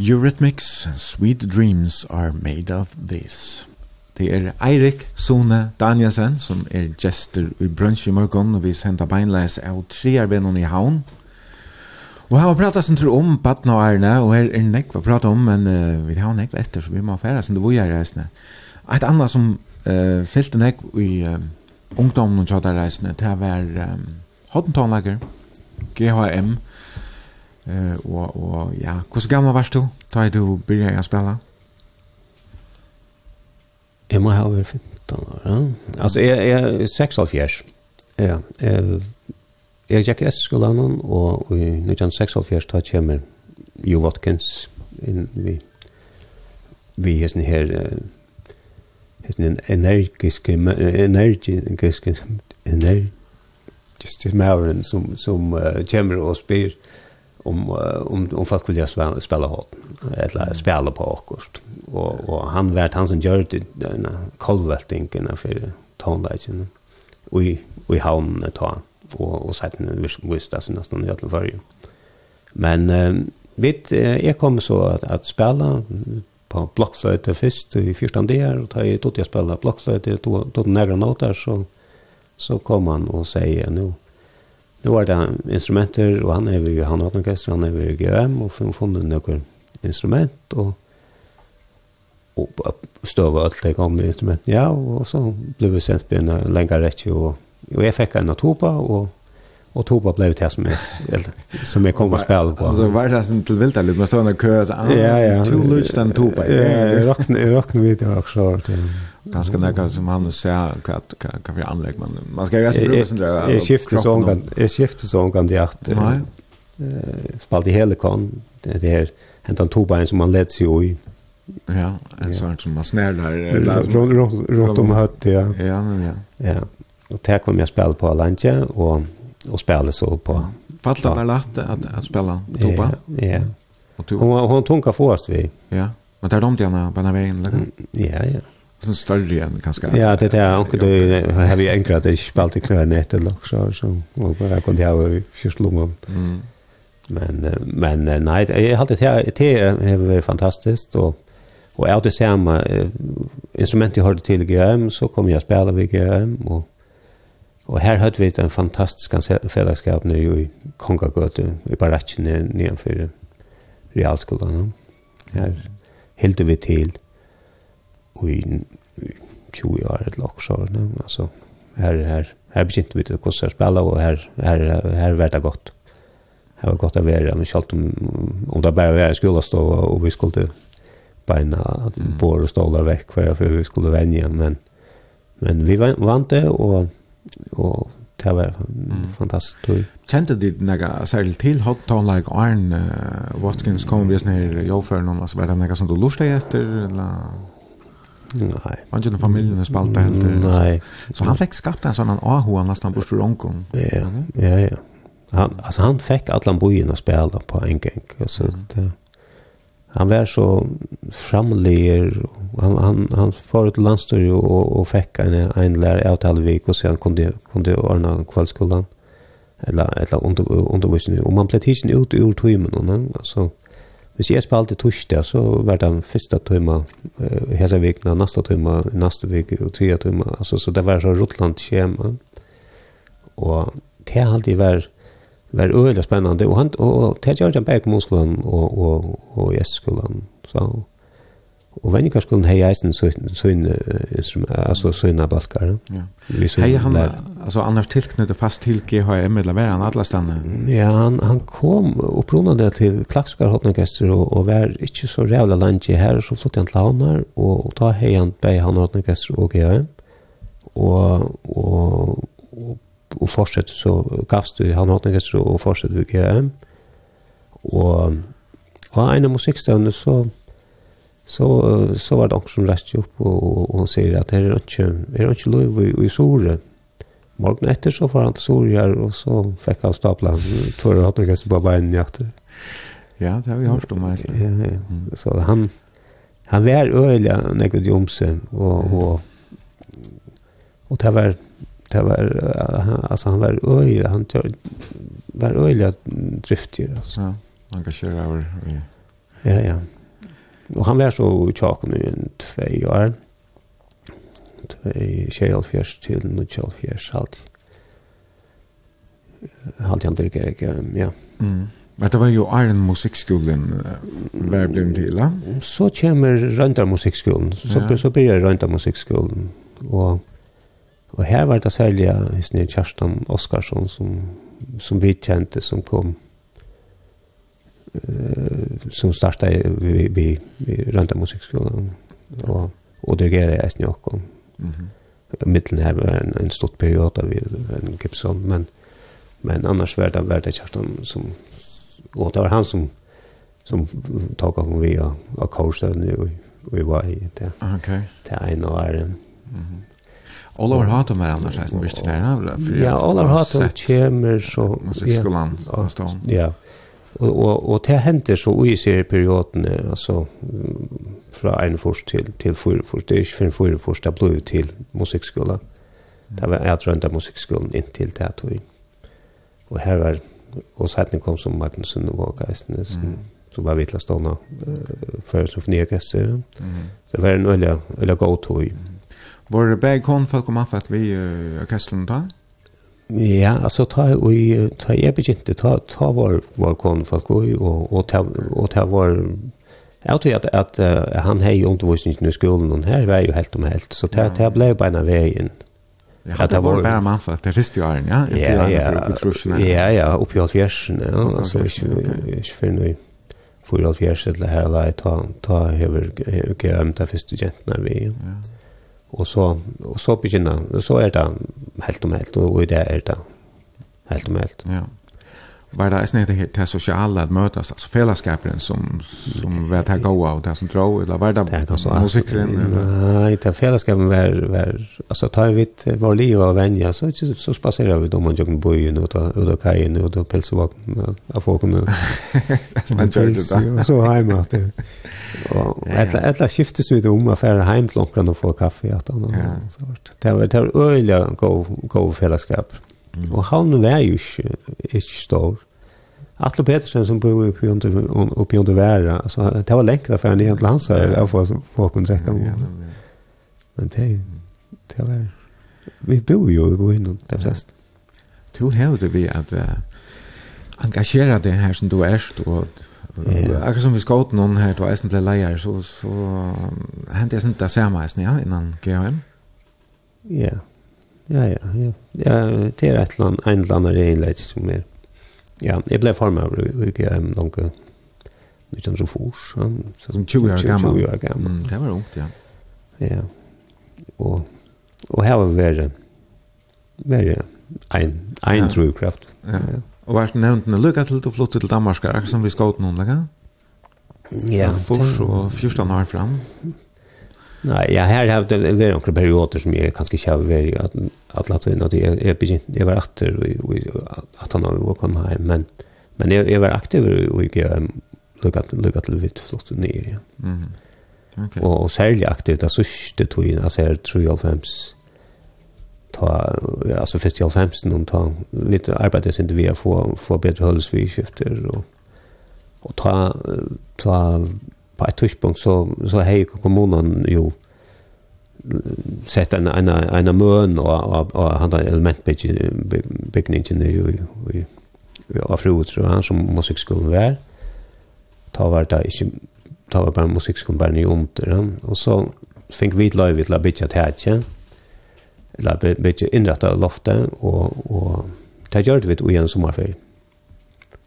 Eurythmics Sweet Dreams Are Made of This. Det er Eirik Sone Danielsen som er gestur i brunch i morgon og vi sender beinleis av trearbenon i havn. Og her har pratat sin tur om badna og ærene og her er nekk nekva prata om men uh, vi har nekk etter så vi må færa sin du voi er. Et annet som uh, fyllte nekk i uh, ungdommen og tjata reisne det var um, hoddentonlager GHM Eh och och ja, hur gammal varst du? Då du började spela. Jag må ha varit 15 år. Ja. Alltså jag är 6 av Ja, eh jag gick i skolan och i 1976 då kommer Jo Watkins in vi vi är sen här är en energisk energisk energi just det mävren som som kommer och spyr om om om folk vill spela spela hårt eller spela på akkurat och och han vart han som gjorde den kolveltingen för tonlighten och i och i hamnen ta och och sen visst det nästan i alla fall men eh, vet jag kom så att, att spela på blockflöjte först i första där och ta i tot jag spela blockflöjte då då några noter så så kom han och säger nu Nu var det instrumenter, og han er vi han hatt orkester, han er vi i GM, og vi funnet noen instrument, og, og støve alt det gamle instrument, ja, og så ble vi sendt inn en lengre rett, og, og jeg fikk en av topa, og og Toba ble det som jeg, eller, som jeg kom og spille på. Alltså var det sen till vilda lite man står kø, kö så ja ja. to Lutz den Toba. Ja, rocken rocken vet jag också ganska näka som han nu säger att kan vi anlägga man man ska ju alltså bruka sin där är skiftet så kan är skiftet så kan det att nej spalt i hela kon det här hänt han tobain som man leds ju i ja en sån som man snär där runt om hött ja. Ja men ja. Ja. Och där kom jag spela på lunchen och och spela så på fatta där lätt att att spela toba ja och hon hon tunkar först vi. Ja men där de där på den vägen Ja, ja sån större än ganska. Ja, det är också då har vi enkelt att spela i klarinett eller så så och bara kunde jag ju slumma. Mm. Men men nej, jag hade det det är varit fantastiskt och och är det samma instrument jag hörde till GM så kom jag spela vid GM och Och här hade vi en fantastisk fällskap nere i Kongagötu, i baracken nedanför realskolan. Här hällde vi till i 20 år eller också nu alltså här här här bekant vi det kostar spela och här här här vart det gott. Här var gott att vara men schalt om om det bara var skulle stå och vi skulle beina att bor och stålar veck för vi skulle vänja men men vi vann det och och det var mm. fantastiskt. Kjente du några särskilt till hot town like Arn uh, Watkins kom vi snär jag för någon alltså var det några som du lustade efter eller Nej. Man gillar familjen spalta helt. Nej. Så han fick skapt en sån ahua nästan bort för onkon. Ja, ja, ja. Han, alltså han fick alla bojen att spela på en gång. Alltså, mm. det, han var så framleger. Han, han, han förut till landstyr och, och fick en, en lärare av Talvik och sen kunde, kunde ordna kvällskolan. Eller, eller under, undervisning. Och man blev tidsen ut ur timmen. Alltså, Hvis jeg spalte torsdag, så var det første tøyma, hese vikna, neste tøyma, neste vik, og tre tøyma, altså, så det var så Rotland skjema. Og det alltid var, var øyelig spennende, og, han, og, og det gjør det begge motskolen og, og, og, og Så Og venningar skulle hei eisen instrument, altså søyne balkar. Ja. Hei han, altså annars tilknyttet fast til GHM eller hver han alle stedene? Ja, han, han kom opprunnende til Klaksgar Hotnagester og, og var ikke så rævla langt her, så flyttet han til Havnar, og, og ta hei han bei han Hotnagester og GHM, og, og, og, og fortsette så gavst du han Hotnagester og fortsette ved GHM, og, og en av musikkstøvnene så så så var det också som rast upp och och och säger att det är inte är det inte lov i, i sore. Morgon efter så får han till Sorgar och så fick han stapla två och åtta gäster på benen i. Ja, det har vi hört om alltså. Ja, ja. Så han han var öliga något jomse och och och det var det var alltså han var öj han tör, var öliga driftig alltså. Ja, engagerad över. Ja, ja. Og han var så tjock nu en tvei år. Tvei tjejalfjers til nu tjejal Halt allt. Allt jag ja. Mm. Men det var jo Iron Musikskolen var blind til, ja? Så kommer Rønta musikkskolen. så, ja. så blir det Rønta Musikskolen. Og, og her var det særlig Kjerstan Oskarsson som, som vi kjente, som kom som startade vi vi, vi, vid Rönta musikskolan och, och dirigerade i Snjåkon. Mm -hmm. Mitteln här var en, en stor period av en Gibson, men, men annars var det, var det Kerstan som, och det var han som, som tog igång vi och, och korsade och, vi var i det. Okej. Okay. Det ena var en. Mm -hmm. Olar Hatum er annars, jeg visst det her. Ja, Olar Hatum kommer så... Musikkskolan, ja, ja, Og, og, og det hender så i serieperioden, altså fra 41 til, til 44, det er ikke for 44, det ble til musikkskolen. Det var jeg drømte av musikkskolen inntil det tog. Og her var, og setning kom som Magnussen og Geistene, som, mm. som var vittla stående uh, for symfoniorkester. Mm. Det var en øyla, øyla god tog. Var det bare kom folk og mannfatt vi uh, orkesteren da? Ja, altså ta og ta jeg begynte ta ta var var kon folk og og og ta og ta var Jeg tror at, at uh, han har jo undervisningen i skolen, og her var jo helt om helt, så det, det ble bare en veien. Ja, det var bare mann for det første åren, ja? Ja, ja, ja, ja, oppi halvfjersen, ja, altså ikke, ikke for noe for halvfjersen, eller her, eller ta, ta, hever, hever, hever, hever, hever, hever, hever, hever, Og så, og så begynner, så er det helt om helt, og i det er det helt om helt. Ja var det nästan det här sociala att mötas alltså fällskapen som som var att gå och det som drog eller var det musiken nej det fällskapen var var alltså ta vi ett var liv av vänja så så spacerar vi då man jag på ju nu då då kajen och då pälsvakten av folk nu man gör det så hemma att och alla alla skiftes vi då om att färra hem till onkeln och få kaffe att annars så vart det var det var öliga gå gå fällskap Og han var jo ikke, ikke stor. Atle Petersen som bor uppe i uppe i Underværa, alltså det var länge därför han egentligen hans her, jag får få kunna räcka med. Men det det var vi bor jo i Boen, det er flest. Du hörde vi att engagera det här som du är och Akkurat som vi skått noen her til Eisen ble leier, så, så hentet jeg sånn det samme Eisen, ja, innan GHM. Ja, Ja, ja, ja. ja det er et land, en eller annen regnleis som er... Ja, jeg ble farmer over i GM langt 1904. Som 20 år gammel. 20 år gammel. Mm, det var ungt, ja. Ja. Og, og her var vi vært en, en ja. drivkraft. Ja. ja. Og vært nevnt med lykke til du flyttet til Danmark, akkurat som vi skal ut noen, ikke? Ja. Fors og 14 år frem. Ja. Nei, ja, her har det vært noen perioder som jeg kanskje ikke har vært at, at i inn, at jeg, jeg, begynt, jeg var akter i han var kommet hjem, men, men jeg, jeg var aktiv og ikke lukket til vidt flott nye, ja. Mm. Okay. Og, og særlig aktiv, det sørste togene, altså her 93, ta alltså först i allfemsen om ta lite arbete sen vi får få få bättre hölsviskifter och och ta ta på ett tidspunkt så så hej kommunen jo sett en en en mön och och, och han där elementbyggningen är ju i afrot tror han som musikskolan var ta var det inte ta var bara musikskolan bara ni under och så fick vi ett live till att bitcha tätje eller bitcha inrätta loftet och och ta gjorde vi det igen sommarferie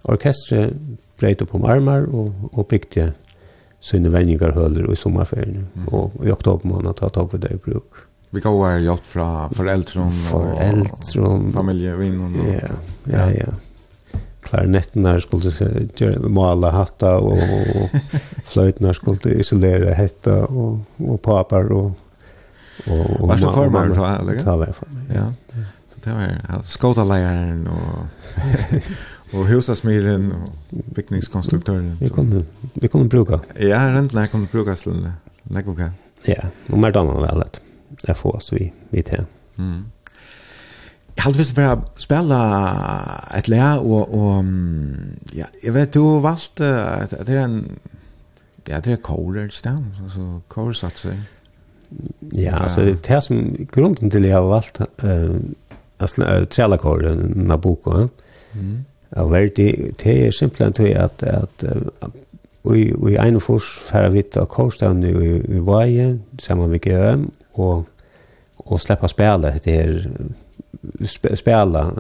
orkestret breit upp om armar och och byggde sina vänningar i sommarferien. Mm. Och i oktober månad tar tag vid det i bruk. Vi kan vara hjälp från föräldrar och familjevinner. Ja, ja, ja, ja. Klarnetterna skulle måla hatta och, och flöjterna skulle isolera hetta och, och papar och och och Värsta förmar då eller? Ja. Så det var skotaläraren och Och husasmiren och byggningskonstruktören. Vi kunde vi kunde bruka. Ja, rent när kunde bruka till Legoka. Ja, och mer damer väl lätt. Det får oss vi vi till. Mm. Jag hade visst bara spela ett lä och och ja, jag vet du valt att det är en ja, det är kolder stam så kolsatser. Ja, alltså det är som grunden till jag har valt eh alltså trälla trälakor Nabucco. Mm Alverdi, det er simpelthen til at, at vi vi en fors færre vitt av Kårstavn i, i Vaje, sammen med GM, og, og släppa spela det här sp spela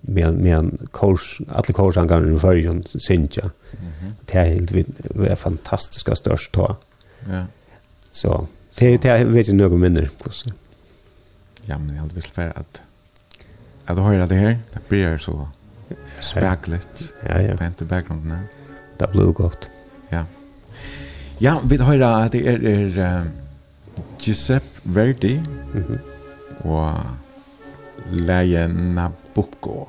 med med en kurs alla kursangångar i förrjun synja. Mm -hmm. Det är helt det fantastiska störst då. Ja. Så det det vet jag några mindre kus. Ja, men jag hade visst för at att höra det her det blir så Speklet. Ja, ja. Pent i bakgrunden. Det blev gott. Ja. Ja, vi hører at det er, er um, Giuseppe Verdi mm -hmm. og Leia Nabucco.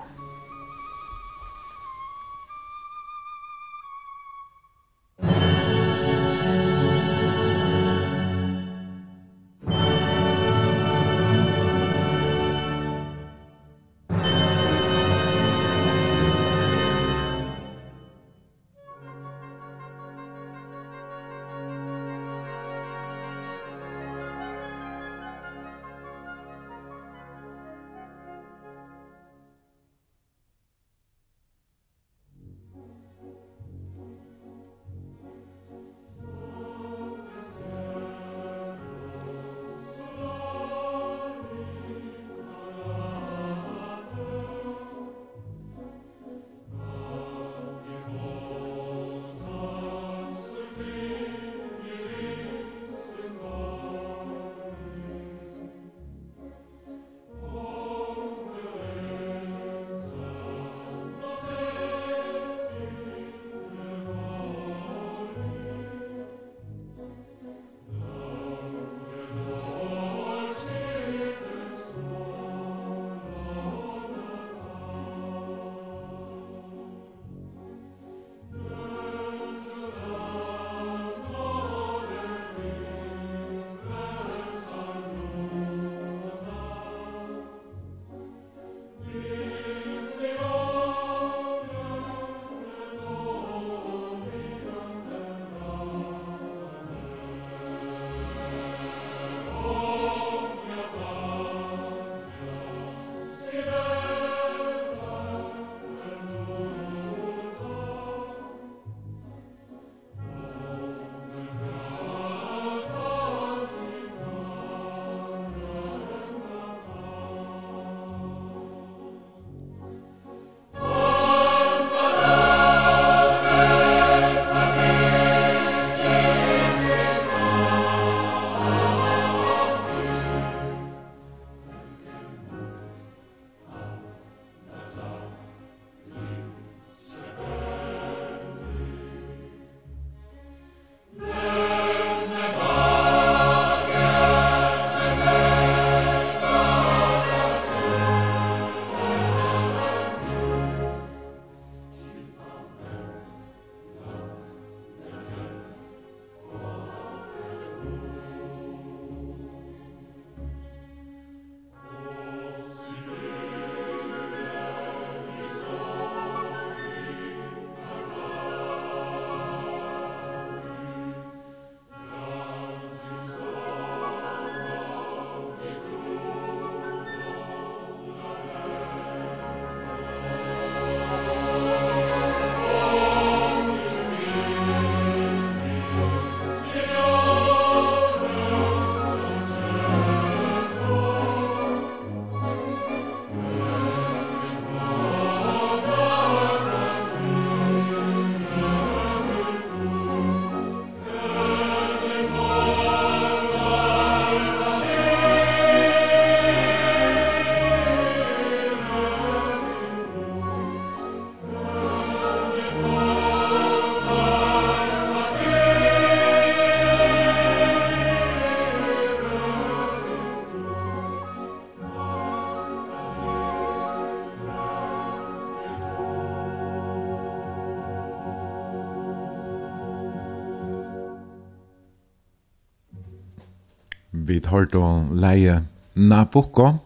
vi tar då leie Nabucco.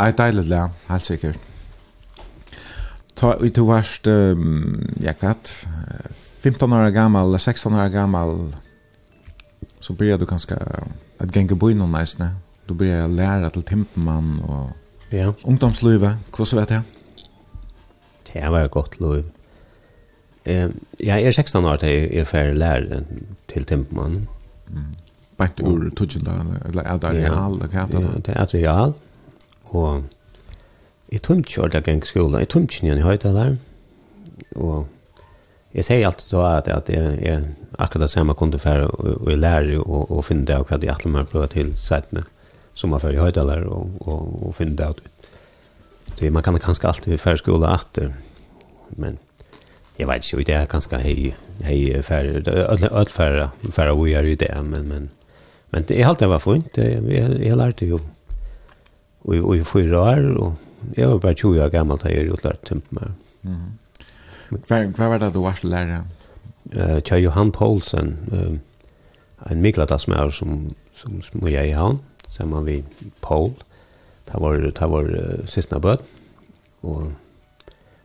Ei deilig le, helt sikkert. Ta ut til verst, um, jeg vet, 15 år gammal, 16 år gammal, så blir du ganske, at genge boi noen neisne. Du blir jeg lærer til timpemann og ja. ungdomslivet. så vet jeg? Det var et godt liv. Eh, jeg er 16 år til jeg er ferdig lærer til timpemann. Mm bänt ur tuchla eller att real kan jag Ja, det er real. og Och i tumtjor där gäng skola, i tumtjor ni höjt der, og jeg sier alltid da at att jag är akkurat samma kunde og, och lärare och och finne det och hva de alltid mer prøve til sättna som er man i höjt der, og, og, og finne det. Så man kan kanskje alltid fære skola att men Jeg vet ikke, det är ganska hei, hej för öll för för vi er i det, men men Men det är allt det var fint. Jag, jag lärde ju och och i fyra år och jag var bara 20 år gammal när jag gjorde lärt timmar. Mm. Vad vad var det du var lärare? Uh, Tja Johan Paulsen, Uh, en mikladasmær som som som jag i han, som man vi Paul. Det var det var uh, sista bøtt. Och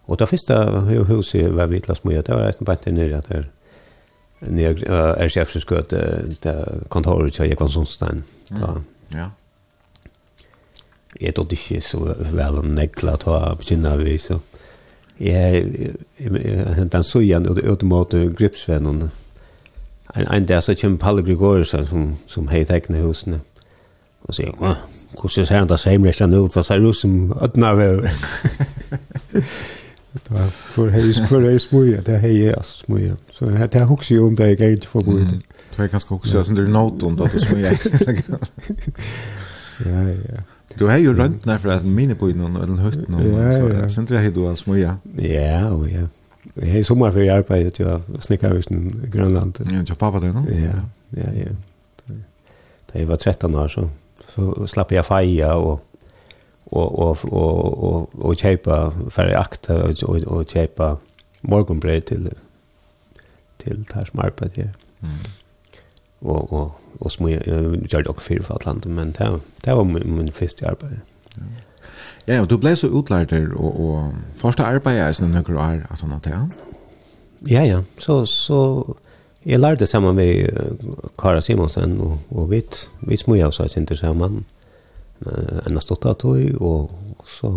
och det första huset var vi klass med det var ett bättre nere där när är chef så ska det kontoret jag kan sånt stan. Ja. Jag tog det så väl en nekla ta på sina vis så. Jag hämtar en sojan och automat gripsvännen. En en där så kom Palle Gregorius som som hej tekne husen. Och så jag kom. Kusser sen där sämre sen ut så ser ut som öppna väl. Det var för hejs för hejs mye, det hej är alltså mye. Så det här hooks ju om det jag inte får gå ut. Det är ganska också sen det nåt om det som jag. Ja, ja. Du har ju runt när för att mina på någon eller högt någon. Ja, ja. Sen det här du alltså mye. Ja, och ja. Jag har sommar för arbetet jag snickar i Grönland. Ja, jag pappa det då. Ja, ja, ja. Det var 13 år så så slapp jag feja och og og og og og kjøpa för akta og og köpa morgonbröd till til här som arbetar här. Mm. Og og og små jag dock för for Atlanten men det det var min, min første arbeid. Ja, ja du blev så utlärd och och första arbetet är sen några år att han har Ja, ja. Så så jeg lærte sammen med Kara Simonsen og og vi vi smöjade oss sammen. samman en stått av tog, og så,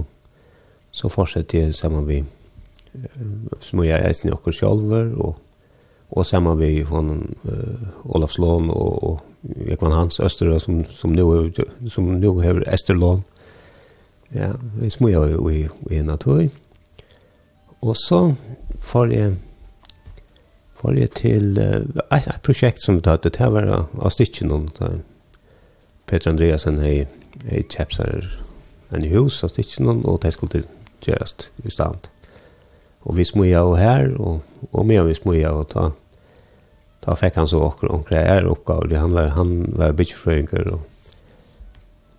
så fortsetter jeg sammen med som jeg eisen i okker sjølver, og, og sammen med hon, uh, Olaf Slån og, og Ekman Hans Østerø, som, som nu, som nu har Esterlån. Ja, vi små jeg jo i, i en av tog. Og så får jeg får jeg til uh, et, et prosjekt som vi tatt, det her var av stikken om det Peter Andreasen hei, hei kjepsar en hus av stikken, og det skulle gjøres i stand. Og vi smuja og her, og, og med vi smuja og ta, ta fikk han så åker og er oppgaver. Han var, han var bytjefrøyngar og,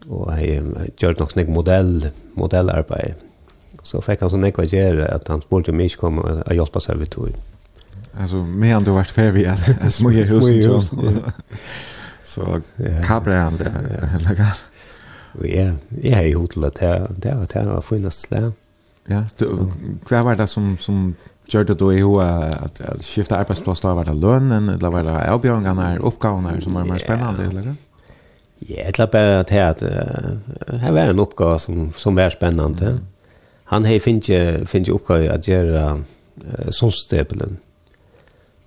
og hei gjør nok nek modell, modellarbeid. Så fikk han så nekva gjøre at han spurte om ikke kom og hjelpa seg vidt tog. Alltså, medan du har varit färdig att smuja husen. Så kablar han det hela gär. Vi är är i hotellet där det var det var finast slä. Ja, du kvar var det som som gjorde då i hur att att skifta arbetsplats där var det lönen eller var det avbjörningarna uppgåvorna som var mer spännande eller? Ja, det var bara att här här var en uppgåva som som var spännande. Han hej finns ju finns ju uppgåva att göra solstäpeln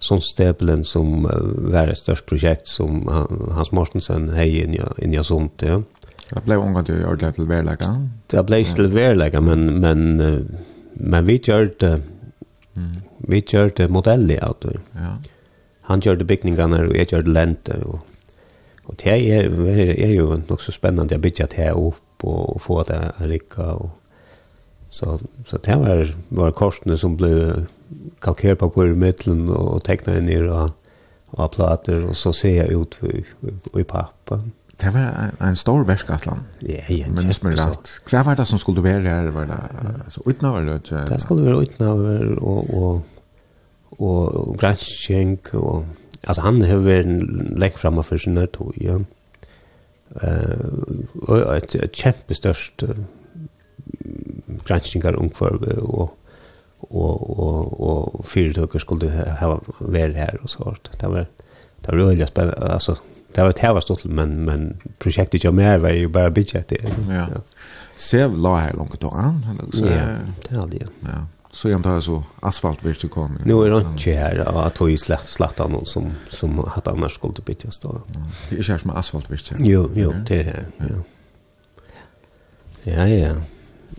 som stäpeln som uh, var ett störst projekt som uh, Hans Mortensen hej in i in i sånt ja. Det blev omgång till ordentligt till verlägga. Det blev till verlägga men men uh, men vi gjorde mm. vi körde modeller av det. Ja. Han körde byggningarna och jag körde lente och och det är är ju också spännande att bygga det här upp och, och få det att rycka och så så det var var kostnader som blev kalkere på hvor middelen og tekna inn i og, og plater, og så ser jeg ut i, i pappa. Det var en, en stor verskatlan. Ja, ja, Men det er rett. Hva var det som skulle være her? Var det altså, utnaver? Det, det skulle være utnaver og, og, og, og granskjeng. Og, altså, han har vært en lekk fremme for sin nærtog, ja. Uh, og et, et kjempestørst uh, granskjengar omkvarve og och och och fyrtöker skulle ha varit här och så vart. Det var det var väldigt spännande alltså det var ett var stort men men projektet jag mer var ju bara budget det. Ja. Se la här långt då an eller Ja, det hade jag. Ja. Så jag tar så asfalt vill du komma. Nu är det inte här att tog slatt slatta någon som som hade annars skulle det bytas stå. Det är schysst som asfalt vill Jo, jo, det är det. Ja. Ja, ja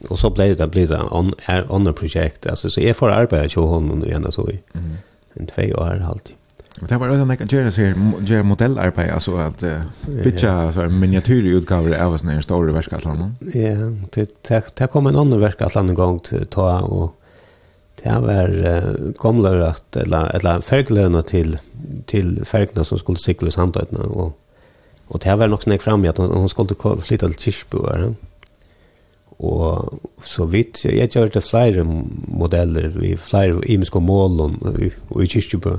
och så blev det blev det on är on projekt alltså så är för arbete så hon nu igen så i mm. en två år halt. Men det var det man kan göra så här göra modellarbete alltså att uh, pitcha så här miniatyrutgåvor av såna här stora verkatlan. Ja, det det, det kom en annan verkatlan en gång till ta och det var uh, kommer att eller eller färglöna till till färgna som skulle cykla i Sandötna och och det var nog snägg fram i att hon, skulle flytta till Kirchbo. Og så vidt, jeg gjør det flere modeller, vi flere imiske mål og i kyrkjøpå,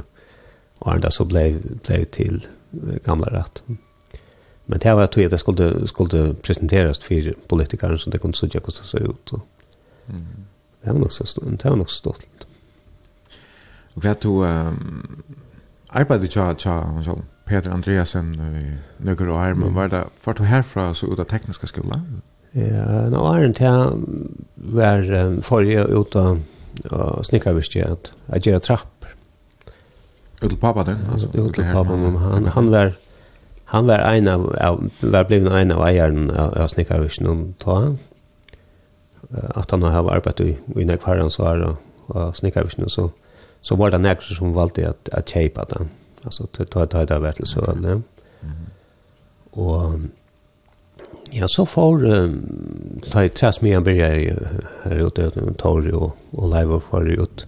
og det så ble, ble til gamla rett. Men det var tog at det skulle, skulle presenteres for politikeren, så det kunne sudja hvordan det så ut. Og. Mm. Det var nok så, det var nok så stolt. Og hva du um, arbeidet tja, tja, tja, Peter Andreasen i nøkker og armen, var det, var du herfra så ut av tekniska skolan? Ja, nå var det til hver forrige ut og snikkervistig at jeg gjør trapp. Ut til pappa den? Altså, ut til pappa men Han, han var han var en av var blivit en av eieren av snikkervistig og ta han. At han har arbeidet i, i nekvaren så er og snikkervistig så så var det nekker som valgte at, at kjeipa den. Altså, ta det vært til søvn. Og Ja, så får um, ta i träs med en börjar her ute och tar och, och live och får ut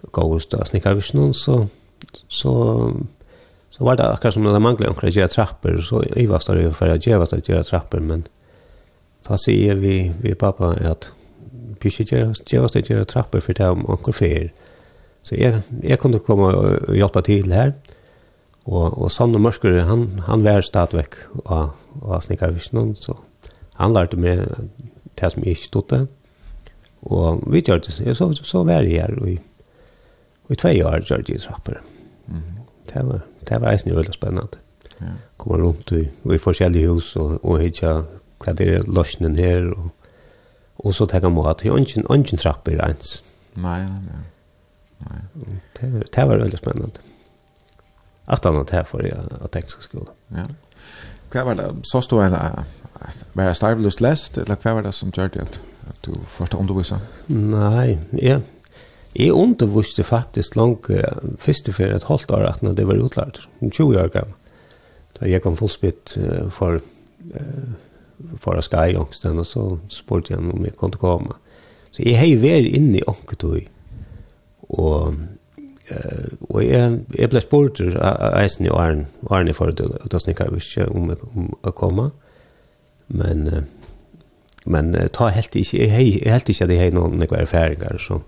gåst och snickar vis någon så så så var det akkurat som det manglade omkring trapper så trappor så Ivas där för att gjøre det gjøre trapper, men da sier vi vi pappa att pysse göra göra att göra trappor för det om onkel fer så jag jeg kunde komma og hjälpa till här. Og, og Sanne Mørskere, han, han var stadigvæk av, av Snikkervisjonen, så han lærte meg det som jeg ikke stod det. Og vi gjør det, så, så var jeg her, og i, og i tve år gjør det i trapper. Mm -hmm. Det var, det var eisen veldig spennende. Ja. Kommer rundt i, i forskjellige hus, og, og hitja hva det er løsningen her, og, og så tenker man at det er ikke trapper ens. Nei, nei, nei. Det, det var veldig spennende. Mm att annat här för jag att tekniska skola. Ja. Kvar var det så stod jag var det starvlust läst eller kvar var det som gjorde det att du första undervisa? Nej, ja. Jag undervisste faktiskt långt första för ett halvt år att när det var utlärt. 20 år gammal. Då jag kom fullspitt för för Sky ångsten och så sport igen om jag kunde komma. Så jag har ju varit inne i Onketoy. Och og jeg, jeg ble spurt av eisen i Arn Arn för att då snickar vi om om å komme. men men ta helt ikke, inte jeg helt ikke at jeg har noen några erfaringer. så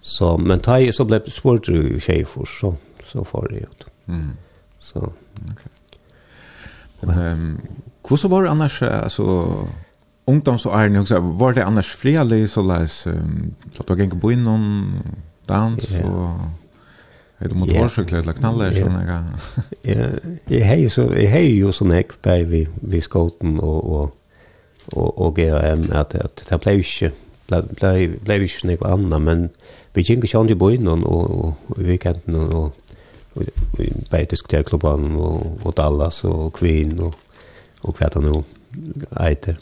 så men ta jeg, så ble blev sporter i Schäfer så så får jeg ut. Mm. Så okej. Men um, hur så var annars alltså ungdoms och Arne också var det annars fler så läs att du gick på in någon dans och Är det motorcykel eller knallar eller såna där? har jo så jeg har jo sån häck på vi vi skåten og, og, og, og GM at, at det ble ikke, ble, ble, ble ikke noe annet, men vi gick ju og, og, in och och og, og vi bare diskuterer klubben og, og Dallas og Queen og, og hva det nu heter.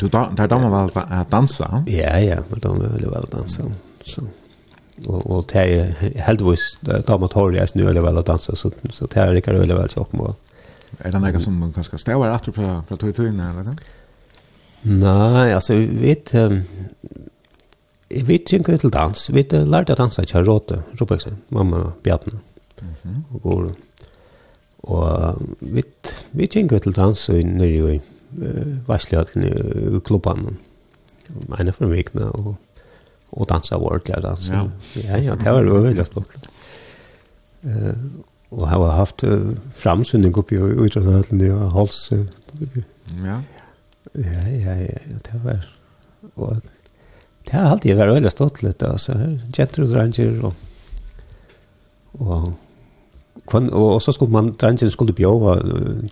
Du da, där damer väl att dansa? Ja, ja, men de vill väl dansa. Så og og det er heldigvis da man tar det nu eller vel å dansa så så det er ikke veldig vel så kommer. Är det något som man kanske stävar efter för för tog tog när eller? Nei, altså vi vet vi vet ju till dans. Vi vet lärde att dansa kör råte, ropar mamma Bjarne. Mhm. Och går och vi vi tänker till dans i nere i varslöken i klubban. Meine von Wegner och och dansa vårt där dans. Ja, ja, ja det var väldigt stort. Eh uh, och har haft uh, framsyning uppe i utrustningen i hals. Uh, ja. Ja, ja, ja, det var och det har alltid varit väldigt stort lite alltså. Jätter och ranger och och kon och, och så skulle man ranger skulle bjöva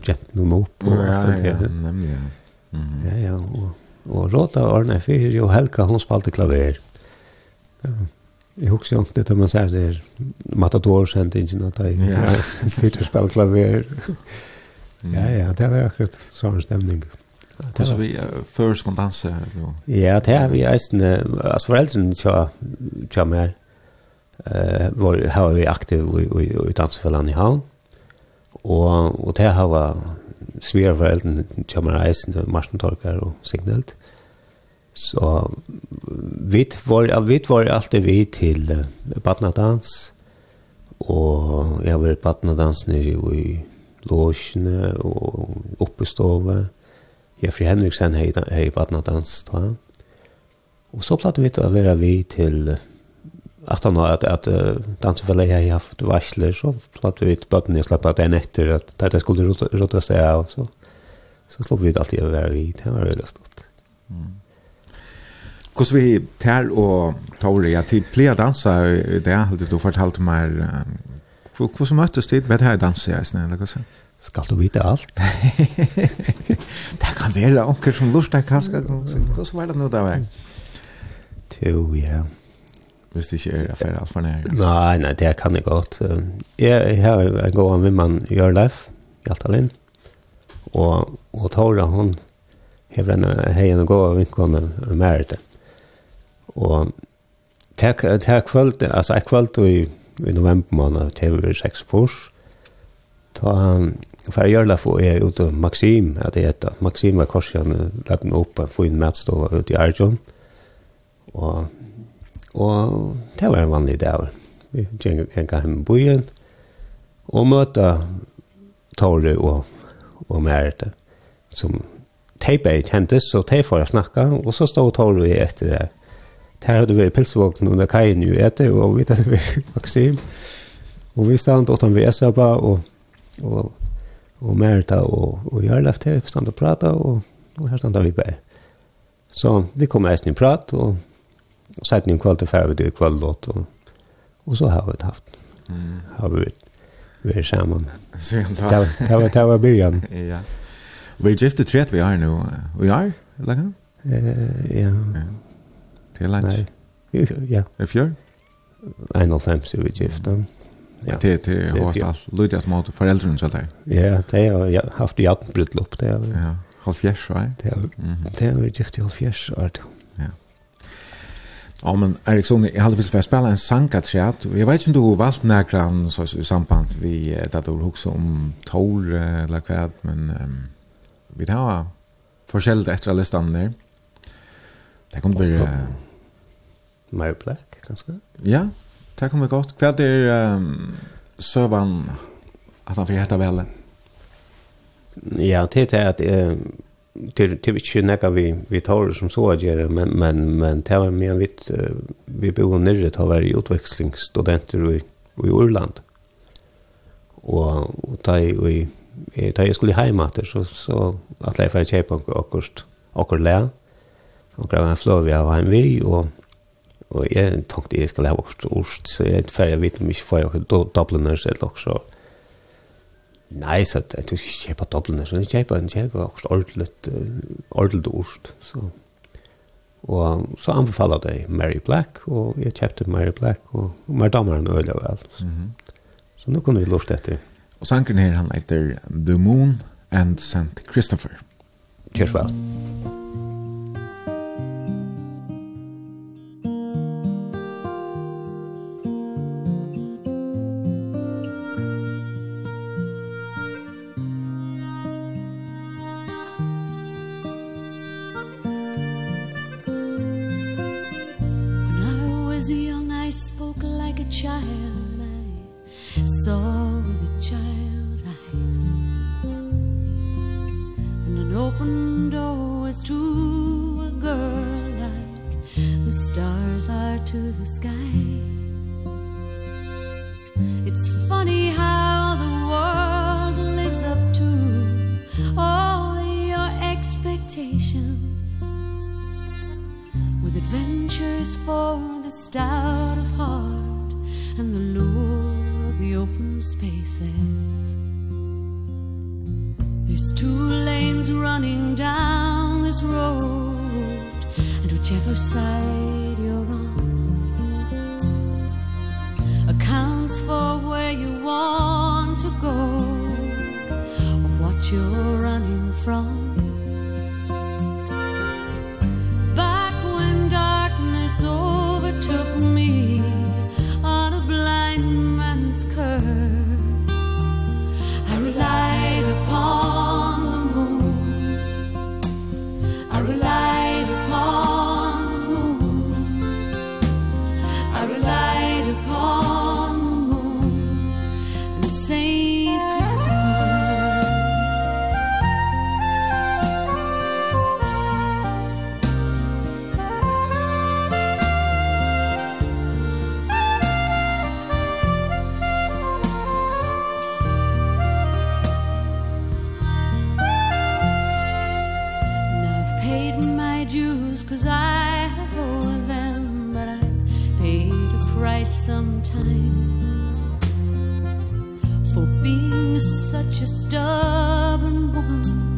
jätten upp och ja, allt det. Ja, nämligen. Mm. Ja, ja, och och råta Arne Fyr, ju Helga hon spalte klaver. Jag husar ju inte det man ser det är Matador-sendingen, at jeg jag sitter og spiller klaver. Ja ja, det var akkurat sån stämning. Det så vi först kon dansa. Ja, det har vi eisende. Altså foreldrene tja tja mer. Eh var har vi aktiv i i dansfällan i havn. Og, og det har var svär foreldrene tja mer eisende, Martin Torkar og Signelt. Eh Så vi var, ja, vi var alltid vi til uh, badnadans, og jeg var badnadans nere i låsene og oppe stove. Jeffrey Henriksen hei, hei badnadans da. Og så platt vi til å være vi til at han har at, at uh, dansefellet jeg har haft varsler, så platt vi til bøttene og slapp at en etter at det skulle rådde seg av, så, så slapp vi alltid å være vi. Det var veldig stort. Mm. Hvordan vi tær og Tore, ja, til flere danser, det har du fortalt meg, hvordan møttes du? Vet her danser jeg, eller hvordan? Skal du vite alt? det kan være onker som lort deg, kanskje, hvordan var det nå da vei? Jo, ja. Hvis det ikke er affære alt for nær. Nei, nei, det kan jeg godt. Jeg har en god med mann, Jørleif, Hjaltalinn, og, og Tora, hun, har en, har en god vinkone, Merite. Og tek tek kvöld, altså ek kvöld i, i november måned TV 6 pors. Ta for jeg gjør det for jeg ute av Maxim, at det heter. Maxim var korsene, lette den opp, og få inn matstå ute i Arjun. Og, og det var en vanlig dag. Vi gikk hjem i byen, og møte Tore og, og Merete, som de kjentes, så teipet for å snakke, og så stod Tore etter det. Der hadde vi pilsvåkten under kajen jo etter, og vi hadde vi Maxim. Og vi stand åttan vi Esaba, og, og, og Merta og, og Jarlef til, vi stand og prata, og, og her stand vi bare. Så vi kom eisen i prat, og, og sett en kvall til ferdig i kvallåt, og, og så har vi haft. Mm. Har vi vært sammen. Det var det var byrjan. Ja. Vi er gifte tret vi er nå, og jeg er, eller hva? Ja, Det er langt. Nei. Ja. Er fjør? 91 er vi gift. Ja. Det det har varit allt lite att mot foreldrene, så där. Ja, det har jeg haft jag bröllop det. Ja, halv fjärs va? Det det har vi gift i halv fjärs. Ja. Ja, men Eriksson, jeg hadde hade for å spille en sang at sankatriat. Jeg vet ikke om du har valgt nærkran så i samband vi da du också om Tor eller hva, men vi tar forskjellig etter listan der. Det kommer bli Mary Black, kanskje? Ja, det kommer godt. Hva er um, søvann at han får hette vel? Ja, det er at til til ikke nekka vi vi tar som så at gjøre men men men det var mer uh, vi bor nere til ta var utvekslingsstudenter i i Irland og og ta i eh ta jeg skulle heim etter, så så at jeg får kjøpe akkurat akkurat lær og grava en flå vi har heim vi og og jeg tenkte jeg skal ha vokst ost, så jeg er ferdig å vite om jeg ikke får noen dobliner eller også. Nei, så jeg tror ikke kjøpe dobliner, så jeg kjøper en kjøper vokst ordentlig, ordentlig orst. Så. Og så anbefaler jeg Mary Black, og jeg kjøpte Mary Black, og, og mer damer enn øl og alt. Så. Mm -hmm. så nå kunne vi lort etter. Og sangen her, han heter The Moon and St. Christopher. Kjørs vel. Kjørs vel. sometimes. For being such a stubborn woman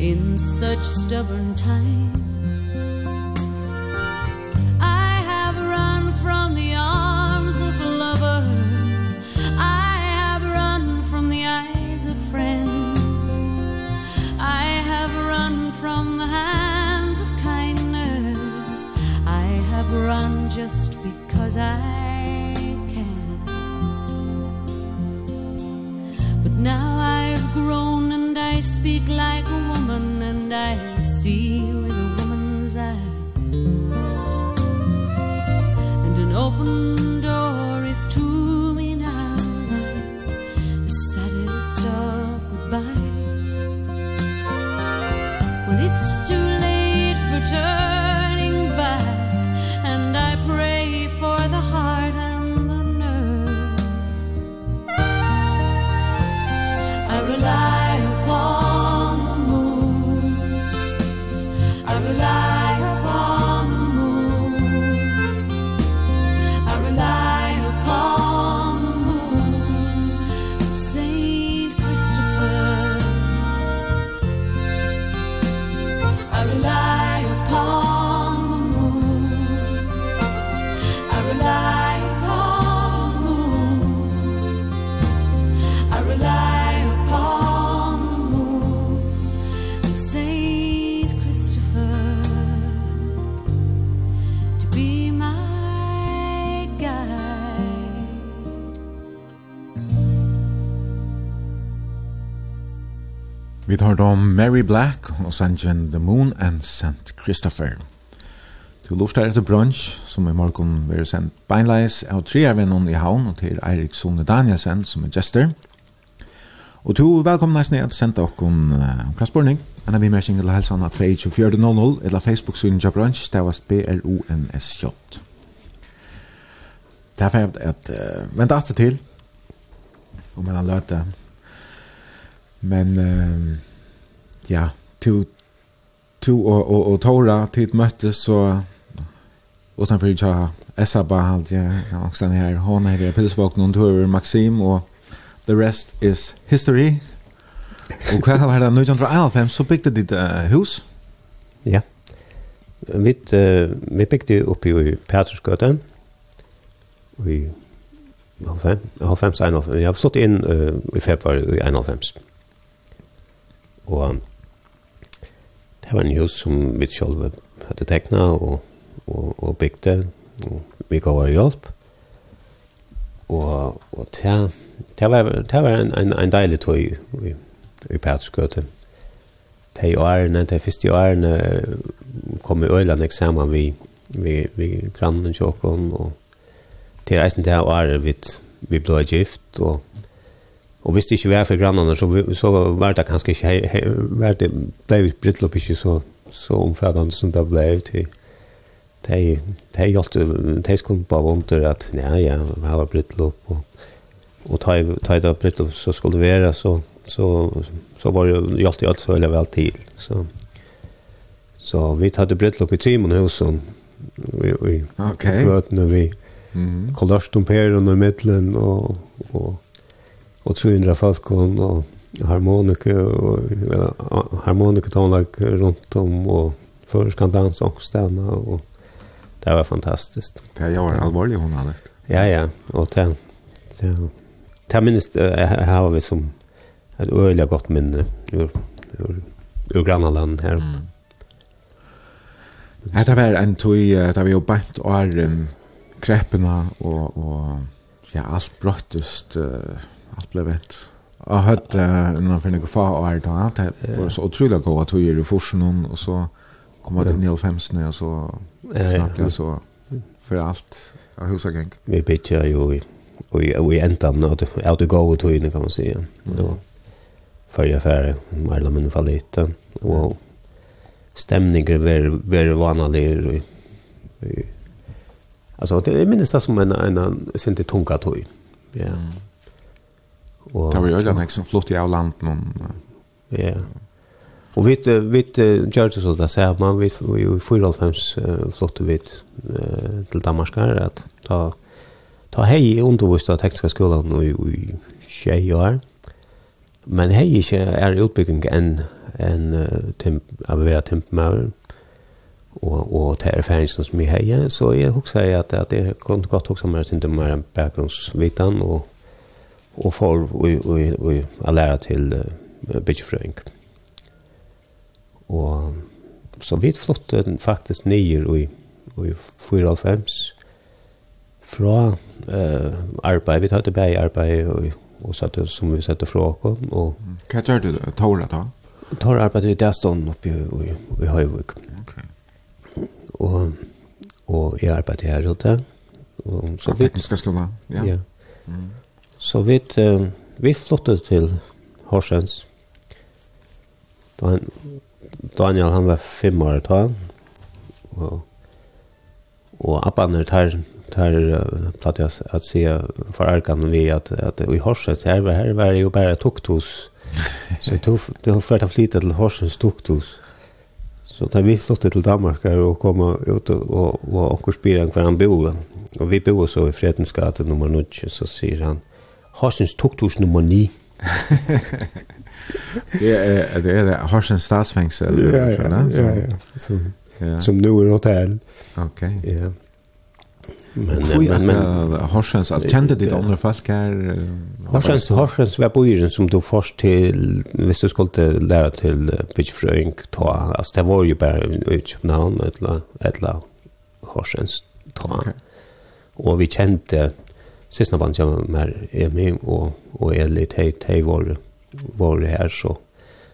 In such stubborn times I have run from the arms of lovers. I have run from the eyes of friends. I have run from the hands of kindness. I have run just as I can. But now I've grown and I speak like a woman And I see with a woman's eyes. And an open Vi tar då Mary Black og sangen The Moon and St. Christopher. Du luftar etter brunch, som i morgen vil sendt beinleis av tre av vennom i havn, og til Eirik Sone Danielsen, som er jester. Og to velkommen nesten at senda okkon uh, klasspurning, enn er vi mer singel helsan at 24.00, eller Facebook-synen til brunch, stavast B-R-O-N-S-J. Det er ferdig at uh, vente til, og man har løte Men um, ja, to to og og, og Tora tid møttes så utanför jag Essa bara halt jag också här hon är där pilsvak någon tur Maxim och the rest is history. Och kvar har det nu jag tror så byggde ditt uh, hus. Ja. Vi uh, vi bygde upp i Petersgatan. Vi Alfheim, Alfheim, Alfheim. Jag har slått inn uh, i februar i Alfheim. Mm Og det var en hus som vi selv hadde tekna og, og, og bygde, og vi gav vår hjelp. Og, og det, det, var, det var en, en, en deilig tog i, i Pætsgøte. De årene, de første årene kom i Øyland eksamen vi, vi, vi grannen tjokken, og til reisen til året vi, vi ble gift, og Og hvis det ikke var for grannene, så, så var det kanskje ikke, he, var det, ble vi brittlopp ikke så, så omfattende som det ble til. De, de, hjalte, de skulle bare vondre at, ja, ja, her var brittlopp, og, og ta, ta i det brittlopp så skulle det være, så, så, så var det hjalte alt så veldig vel til. Så, så vi tatt brittlopp i Timonhusen, vi, vi, okay. bøtene vi, mm. kollastumperene i middelen, og, og og 300 falkon og harmonika og harmonika tonlag rundt om og förskan dans og stanna och det var fantastiskt. Ja, jag var allvarlig hon hade. Ja, ja, och det så det minst har vi som et øyelig godt minne ur ur, ur grannland här. Mm. Det var en tog, det var jo bænt åren, kreppene og, og ja, alt brottest, uh, alt ble vett. Jeg hørte innenfor noen fag og er da, det var så utrolig god at hun gjør i forsen, og så kom jeg inn i 90 og så snakket jeg så for alt av husagenk. Vi bytja jo i, og i endan, av det gode tøyene kan man si. Ja. Førre affære, Marla min lite. og stemninger var vanlige, og Alltså det är minst det som en en sin till tunga tog. Ja. Og, det var jo øyne som flott i av landet noen. Ja. Og vi vi det så det ser man vi vi i 94 flott vi til Danmark at ta ta hej undervist av tekniska skolan i i tjej år. Men hei ikke er utbygging enn en temp av å være och og og til erfaringen som vi hejer så jag huxar at at det kom gott också med sin där bakgrundsvitan och og for å lære til uh, byggefrøyng. Og så vi flyttet faktisk nye i, i 94 fra uh, arbeid. Vi tar tilbake arbeid og, og satte, som vi sette fra oss. Og, Hva gjør du da? Tåra da? Tåra arbeid i det stånd oppe i, i, i Høyvik. Okay. Og, og jeg arbeider her ute. Og, så vi, tekniske skolen? Ja. ja. Mm. Så vi, uh, vi flyttet til Horsens. Da Daniel han var fem år da. Og, og abban er tar, tar uh, platt jeg at se for arkan vi at, at i Horsens her, var, her var det jo bare tuktus. Så du, du har ført å flytte til Horsens tuktus. Så da vi flyttet til Danmark her og kom ut og, og, og, og spyrer han hver han bor. Og vi bor så i Fredensgate nummer 9, så sier han, Horsens 2009. det är det är det Horsens stadsfängsel. Ja, ja, ja, ja. Som, ja. som nu er hotell. Okej. Okay. Ja. Men men men, men Horsens att kände det andra folk här Horsens Horsens var på som du först till visst du skulle lära till pitchfröing ta alltså det var ju bara i Köpenhamn eller eller Horsens ta. Okay. Och vi kände sista band jag mer är med och och är lite hej hej var var här så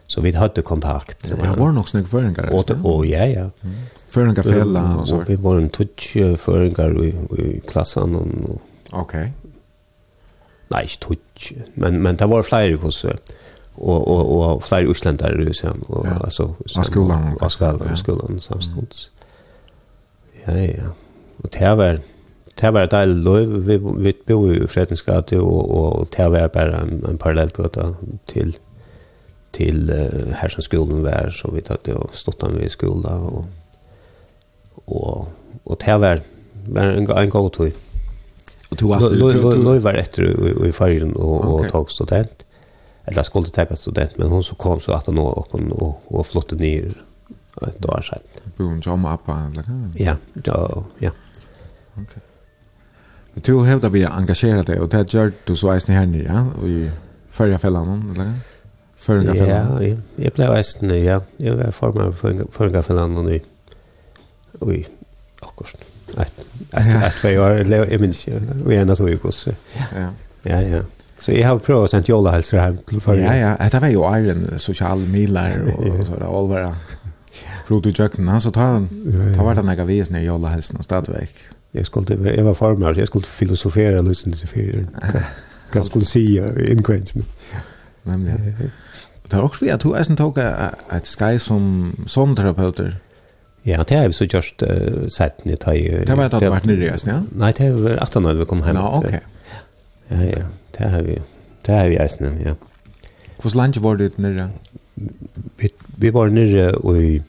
så vi hade kontakt. Ja, var nog snygg föringar. Och och ja ja. Mm. Föringar fälla och så. Vi var en touch föringar i, i klassen och Okej. Okay. Nej, inte touch, men men det var fler kurser och och och fler utländare sen och ja. alltså sen, skolan och skolan och skolan samstundes. Ja ja. Och det var det var et deilig liv. Vi, vi bo i Fredensgate, og, og det var bare en, en parallellgata til, til uh, her som skolen var, så vi tatt og stått han ved skolen, og, og, og det var, var en, en god tog. Og tog at du... Løy var etter i i fargen og, og tog student, eller skulle ta student, men hon så kom så at han og, og, og flottet nye ett år sedan. Boom, hon som appa eller kan? Ja, ja. Okej. Okay. Du har hävdar vi engagera dig och det gör du så eisen här nere, ja? i förra fällan, eller? Förra fällan? Ja, jag blev eisen, ja. Jag var formad för förra fällan i, i akkurat. Ett, ett, ett, två år, eller jag minns ju, vi ena tog ju kurs. Ja, ja. ja. Så jeg har prøvd å sende hälsar hjem til förra. Ja, ja, det var ju Iron social milar och sådär, allvara. Provat i jökna, så ta, ta vart han äga vis när jolla hälsar och stadväg. Ja jeg skulle vara Eva Farmer, jeg skulle filosofera lösen til fyra. Hva skulle si se inkvensen. Nämligen. Det er också vi at du är en tog et skai som somterapeuter. Ja, det har vi så just uh, sett ni tar ju... Det var at du varit nere i ja? Nei, det var 18 när vi kom hjem. Ja, ok. Ja, ja, det har vi. Det har vi eisen, ja. Hvordan länge var du nere? Vi, vi var nere i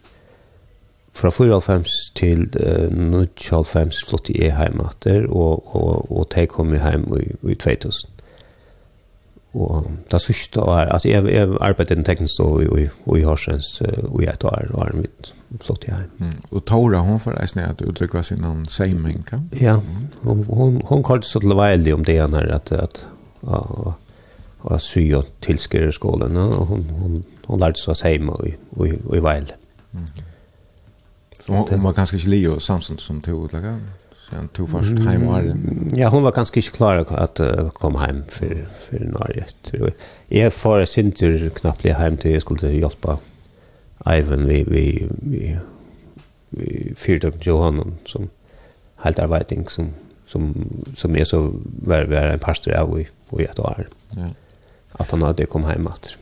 fra 94 til uh, 95 flott i hjem etter, og, og, og de kom jeg hjem i, i 2000. Og det sørste var, altså jeg, jeg arbeidet i den teknisk og, og, og i Horsens og i et år, og er mitt flott i hjem. Mm. Og Tora, hun får reisende at uttrykke sin navn Seimen, kan? Ja, hun, hun, hun kallte så til veldig om det her, at, at, at og sy og tilskere skolen, og hun, hun, hun lærte seg Seimen og i, og i, og i Veil. Mm. Och hon var kanske inte Leo Samson som tog laga. Sen tog först hem var Ja, hon var kanske inte klar att uh, komma hem för för Norge. Jag får sin tur knappt hem till jag skulle hjälpa Ivan vi vi vi vi fyrde upp Johan som helt arbeting som som som är så var var en pastor av i och ett år. Ja. Att han hade kommit hem åter.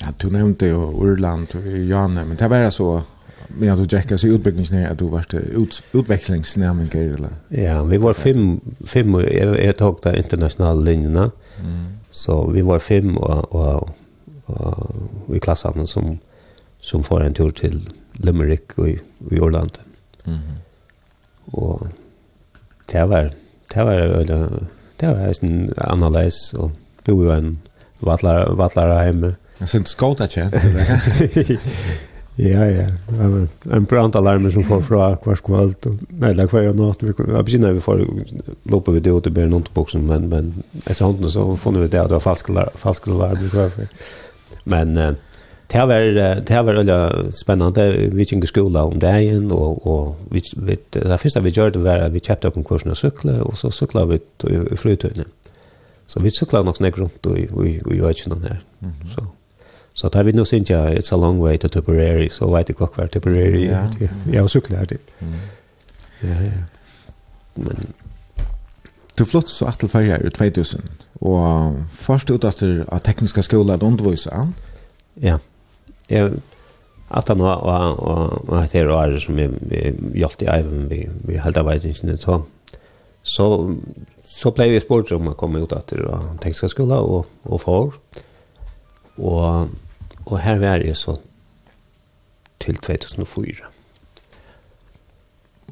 Ja, du nämnde ju Irland och Janne, men det var så Men du Jack så utbyggningsnär att du var ut, utvecklingsnämning eller? Ja, vi var fem fem jag, jag tog de internationella linjerna. Mm. Så vi var fem och och, och i klassen som som får en tur till Limerick och i, i Irland. Mm. Och det var det var det var en analys och bo i en vattlar vattlar hemma. Jag syns skåta tjänst. Ja, ja. Det var en brandalarm som får fra hver skvald. Nei, det var hver natt. Vi har begynt vi får loppe vi det ut i bedre nonteboksen, men, men etter hånden så funnet vi det at det var falsk falske, falske alarm. Men eh, det var, det var veldig spennende. Vi gikk i skola om dagen, og, og vi, vi, det første vi gjør det var at vi kjøpte opp en kursen av sykle, og så sykla vi i flytøyene. Så vi sykla nok snakk rundt i, i, i, i her. Mm -hmm. Så Så tar vi nu syns jag it's a long way to Tipperary så vet jag kvar Tipperary. Ja. så har det. Mm. Ja ja. Men du flott så att färja ut 2000 och först ut efter att tekniska skolan då undervisa. Ja. Jag att han var och och och det är som vi gjort i även vi vi hade vet inte så så så blev vi sport som man ut att det tekniska skola och och far. Och Og her var jeg så til 2004.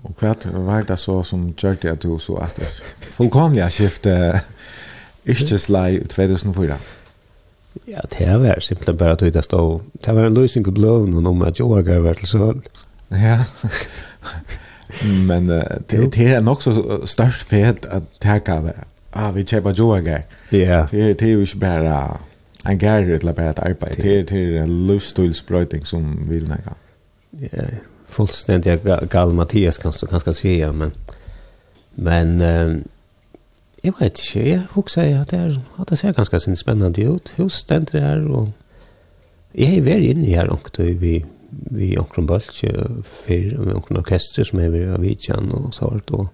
Og hva var det så som gjør det at du så at fullkomlige skiftet ikke i 2004? Ja, det var simpelthen bare at det stod. Det var en løsning i bløven om at jeg var vært til søvn. Ja. Men det, det er nok så størst fett at det kan være. Ah, vi kjøper jo en gang. Ja. Det, det er jo ikke bare en gärre till bara att arbeta. Det är till en livsstilsbröjting som vill näka. Ja, fullständigt gal Mattias kan du kanske säga, men men eh, jag vet inte, jag huxar att det, är, att det ser ganska sin spännande ut. Hus ständer det här och jag är väl inne här och då vi vi omkring Böltje för med omkring orkester som är vi av Vidjan och så här då.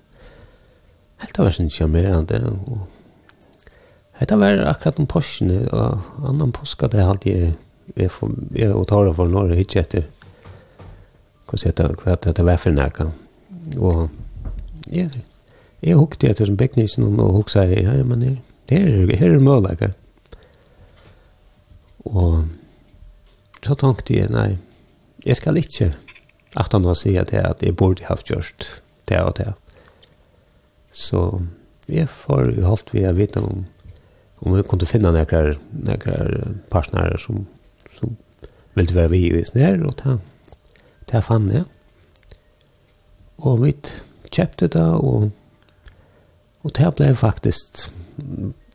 Helt av sin charmerande och Hetta var akkurat om påsken og annan påska det alltid jag vi får vi og tar for några hit efter. Hur ser det kvart det var for näka. Och ja. jeg hukte efter som og och huksa ja men det det er her er möjligt. Og så tenkte jeg nei jeg skal ikke att han sier det at jeg burde haft gjort det og det. Så jeg får hållt vi å vite om om vi kunde finna några några partner som som ville vara vi i snär och ta ta fann jag. Och vi köpte det och och det blev faktiskt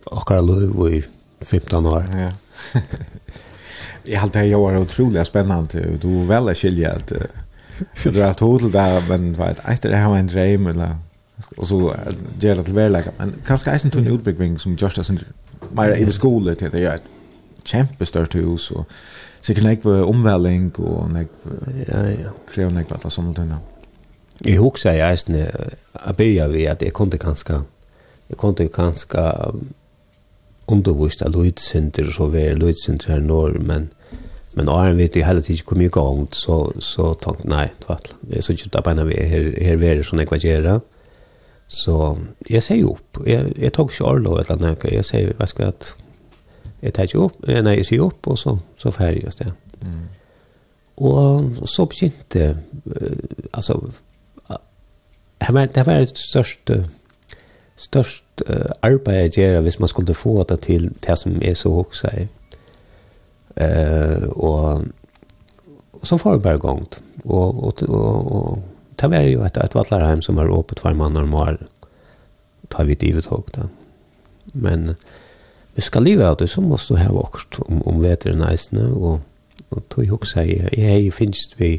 och lov i 15 år. Ja. Jag hade det var otroligt spännande. Du väl är skiljad. Du har tagit där men vet efter det har en dröm eller och så gör det till verkligen. Men kanske är det en utbyggning som Josh där mer i skolan till det är ett jättestort hus och så kan jag omvälling och jag ja ja. krev jag vad som det Jeg husker jeg eisen, jeg jag vi at jeg kunde ganska jeg kunde ganska undervist av Lloydcenter så vi är Lloydcenter här norr men men Arne vet jeg hela tiden hvor mye igång så så tenkte nej tvärt det är så djupt att bara vi her här är sånn jeg jag kvagerar Så jeg sier opp. Jeg, jeg tok ikke orlov eller noe. Jeg sier, hva skal jeg Jeg tar ikke opp. Nei, jeg sier opp, og så, så ferdig jeg sted. Mm. Og så begynte, uh, altså, uh, det var, det var et størst, uh, størst uh, arbeid jeg gjør hvis man skulle få det til det som er så hoksa i. Uh, og, og så får jeg bare gongt. Og, og, og, og det var jo et, et vallarheim som var åpet hver mann og mor, ta vidt i uttog da. Men vi skal livet av det, så måste du ha vokst om, om veteren eisene, og, og tog jo også jeg, jeg finnes vi,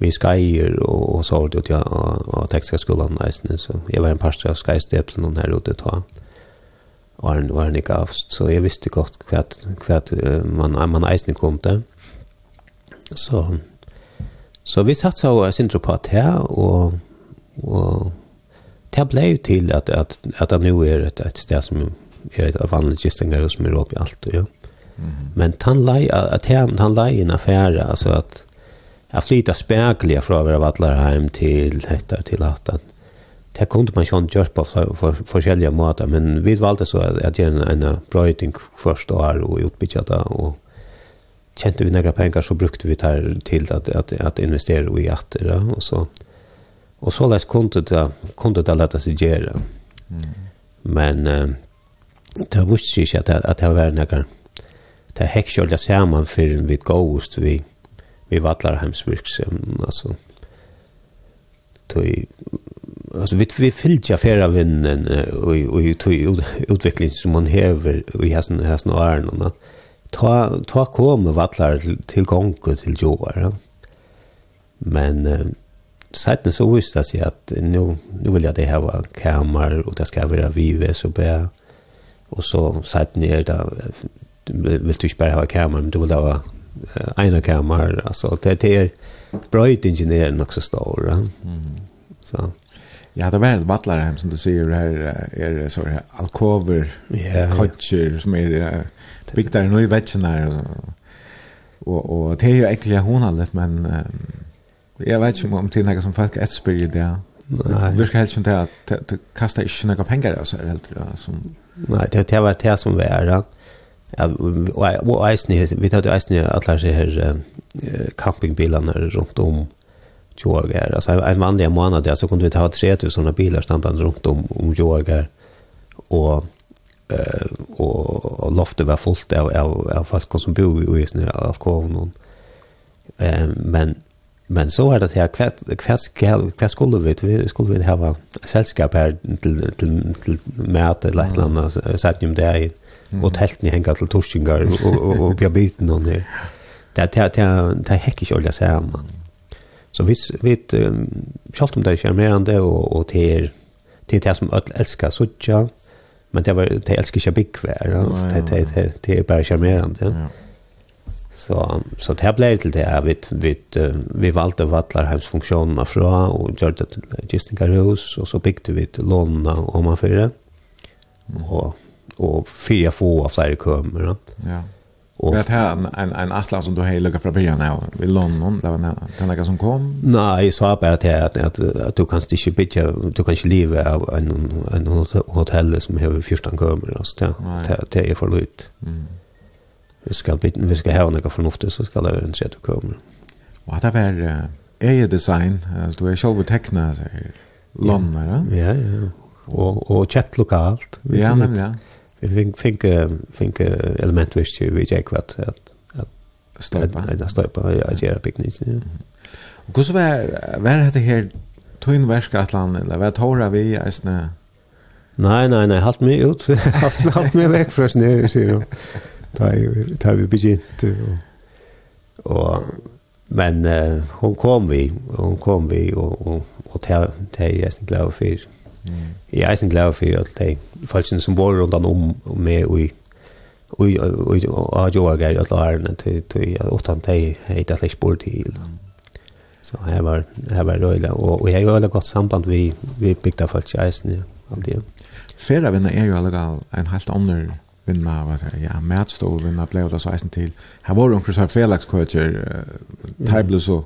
vi skeier og, og så ut ja, og, og tekstskolen eisene, så jeg var en parster av skeiesteplen her ute ta, var en var en ikke avst, så jeg visste godt hva, hva man, man eisene kom til. Så Så vi satt så og syntes på at her, og, og det ble jo til at, at, at det nå er et, et sted som er et vanlig gistengar som er oppe i alt, ja. Mm -hmm. Men han lei, at han, han lei en affære, altså at jeg flyttet spekelig fra å være vattlerheim til etter til at han, det kunne man ikke gjøre på for, for, forskjellige måter, men vi valgte så at jeg gjør en, en brøyting första år og utbyggja det og kjente vi några pengar så brukte vi det till att, att, att investera i atter. Ja? Och så, och så läs kunde det, kunde det lätta sig göra. Mm. Men eh, det visste sig att, att det var några det häckskjölda samman för vi ghost vi, vi vattlar hemsvirksam. Alltså, tog alltså vi vi fyllde affära vinnen och och tog utveckling som man häver i hästen hästen och ärnorna. Mm ta, ta kom vattlar til gongo til joar. Ja. Men eh, sætne så visste jeg seg at nu, nu vil jeg det hava kamar, og det skal være vives og bæ, og så sætne er det, vil du ikke bare hava kamar, men du vil hava eh, ena kamar, altså det, det er brøytingenieren nok så stor. Ja. Mm. Så. Ja, det var en vattlarhem som du sier, här är er, så här alkover, yeah, kotcher som är er, Bygdar nu i vetjene og, og det er jo egentlig honallet, men jeg vet ikke om det er noe som folk etspyr i det. Nei. Virkar helt som det at du kastar ikke noen penger av seg helt. som Nei, det det var det som var er. Ja, og eisne, vi tar jo eisne alle disse her campingbilene rundt om Jorgar. år. Altså en vanlig måned, så kunne vi ta 3000 biler standande rundt om om Jorgar. Og og loftet var fullt av, av, av folk som bor i Øysen og alkoholen. Um, men, men så er det til hva, hva, skal, hva skulle vi, vi skulle vi ha selskap her til, til, til mæte eller et eller annet, satt om det er og teltene henger til torskingar og, og, og, og biten og det. Det, det, det, det er ikke olja sammen. Så vi, vi um, selv om det er charmerende og, og det er det, er det som alle elsker suttja, men det var det älskar jag bikvär alltså det det det det är bara charmerande. Ja. Så så det blev till det vi vi vid vi valde vallarhemsfunktionerna från och gjorde det till Gistingarhus och så byggde vi till Lonna om man för det. Och och fyra få av flera kommer. Ja. Och det här en en atlas som du har lucka från början av i London där var den där som kom. Nej, så har bara det att att, att du kan inte bitcha du kan inte leva av en en hotell som har 14 kommer alltså det det, det är för lite. Mm. Vi ska bit vi ska ha några förnuftigt så ska det vara en sätt att komma. Och det var är design alltså du är själv tecknare så London, ja. Ja, ja. Och och chatt lokalt. Ja, men ja. Jag fick fick element wish to vi jag kvart att att stöpa att stöpa jag gör picknick. Och hur så var var det här tog verska att land eller vad tar vi är snö. Nej nej nej halt mig ut halt mig halt mig väck från snö ser du. Tar tar vi begynt och och men uh, hon kom vi hon kom vi och och och tar tar jag är glad för Jeg er eisen glad for at de folkene som bor rundt om med og i og og jo er at lærne til till till åttan tei heit at leik sport till. Så här var här var det och och jag har godt samband vi vi bygda folk i eisen om det. Fera vinna er jo allega en helt annan vinna var ja matstol vinna blev det så eisen til. Her var det onkel så felagskøyter tablo så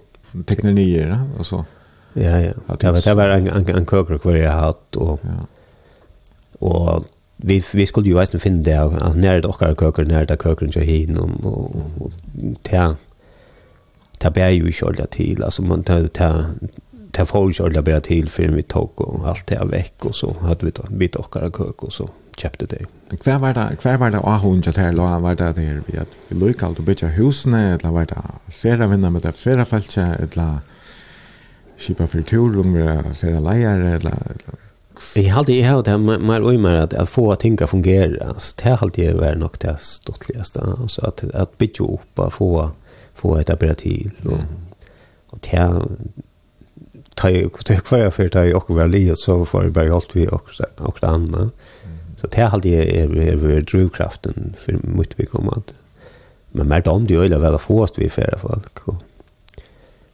teknologier og så Ja, ja. Det var, det var en, en, en køker hver jeg hatt, og, ja. og vi, vi skulle jo eisen finne det, at nær det okkar køker, nær det køkeren til hin, og, og, og ta, ta ble jo ikke olja til, altså man ta, ta, ta får ikke olja bare til, for vi tok og alt det vekk, og så hadde vi bit okkar køk, og så kjøpte det. Hver var det, hver var det ahun til her, og var det der vi at vi lukket å bytja husene, eller var det flere vinner med det flere feltje, eller skipa för tur om vi flera lejare eller Jeg halte jeg har det mer og mer at, at få ting å fungere. Altså, det halte jeg var nok det stortligste. Altså, at, at bygge opp og få, få etablere operativ, Og, og det tar ju det kvar jag för dig och väl i så får det bara allt vi också och det andra. Så det hade jag är är drivkraften för mycket vi kommer att men mer dom det är väl att få oss vi för folk och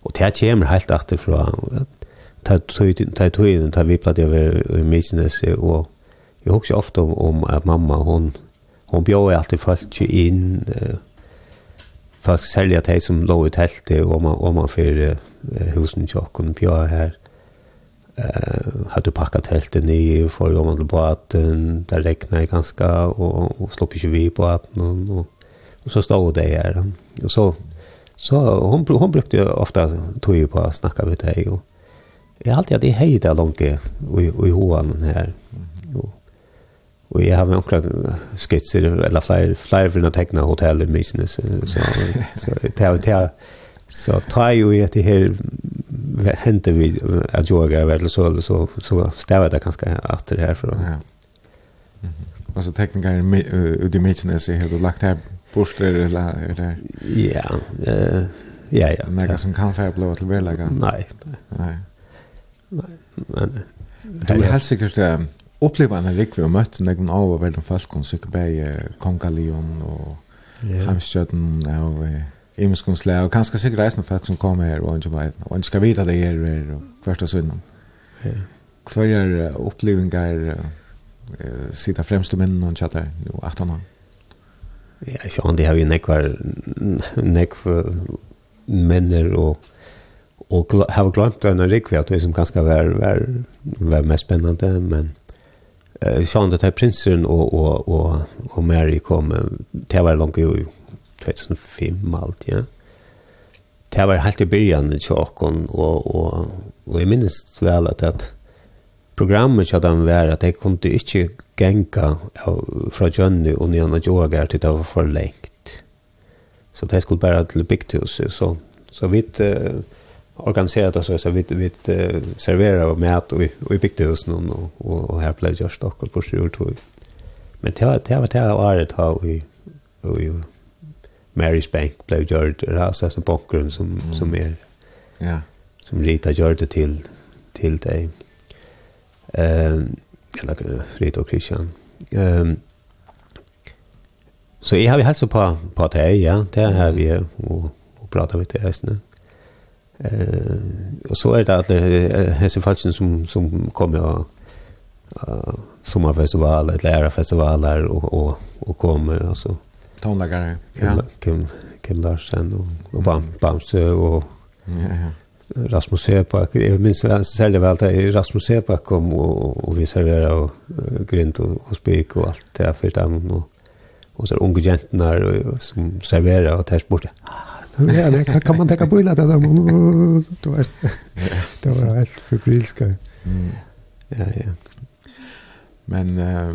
Og det kommer helt etter fra ta tøyden, ta vi platt over i Mykines, og jeg husker ofte om, om at mamma, hon, hon bjør alltid folk inn, uh, folk særlig at de som lå i teltet, og man, og man fyrer husen til åkken bjør her, uh, hadde packat teltet ny, for om man blev på att det regnade ganska og och slopp ikke vi på båten, og, og, og, så stod det her. Og så Så hon, hon brukte ofta tog på att snacka med dig. Och jag har alltid haft hej där långt i, i hoan här. Och, och jag har några skitser eller flera, flera för att teckna hotell i business. Så, så, så, så, så tar ju i att det här hände vi att yoga eller så, så, så stävar det ganska att det här. För, ja. Mhm. Alltså tekniker det i Mitchness har du lagt här Borster eller hur det Ja, eh ja ja. Några som kan fære blå till Berlaga. Nei. Nei, nei, nei. Du er helt sikkert det Oppleva en rik vi har mött någon av av den falskon så bei Kongalion Konkalion och Hamstjärten och Imskonslä og kanskje sikkert reisende folk som kommer her og ikke vet och inte ska veta det er her är och första söndagen. Ja. opplevingar uh, upplevelser sitta främst med någon chatta jo 18 år. Ja, så han det har ju nekvar nekvar männer och och har glömt den rekvi att det som ganska var var var mest spännande men eh så han det här prinsen och och och och Mary kom till var långt ju 2005 allt ja. Det var helt i början i tjocken och och och jag minns väl att att programmet så de var att det kunde inte gänka från Jönnu och Njana Jogar till det var för längt. Så det skulle bara till Biktihuset. Så, så vi uh, organiserade oss så vi, vi uh, serverade och mät och, i Biktihuset och, och, och här blev jag stock och pushade ut. Men det var det var det året har vi och ju Mary's Bank blev gjort altså som bakgrund som mm. som är ja som Rita gjorde till till dig. Ehm eller Rita och Christian. Ehm så jag har vi hälsat på på det ja, det har vi och og pratet med det ästna. Eh och så är det att hese falsen som som kommer och eh sommarfestivaler, lærerfestivaler och och och kommer altså. tonlagare. Ja. Kim Kim Larsen og, och Bam Bamsö och ja ja Rasmus Sepak, jeg minns særlig vel at Rasmus Sepak kom og, og vi serverer og, og grint og, og spik og alt det for dem og, og så er unge jentene og, som serverer og tar borte. Ja, det kan kan man tenke på illa det der, det var helt forbrilskere. Ja, ja. Men eh,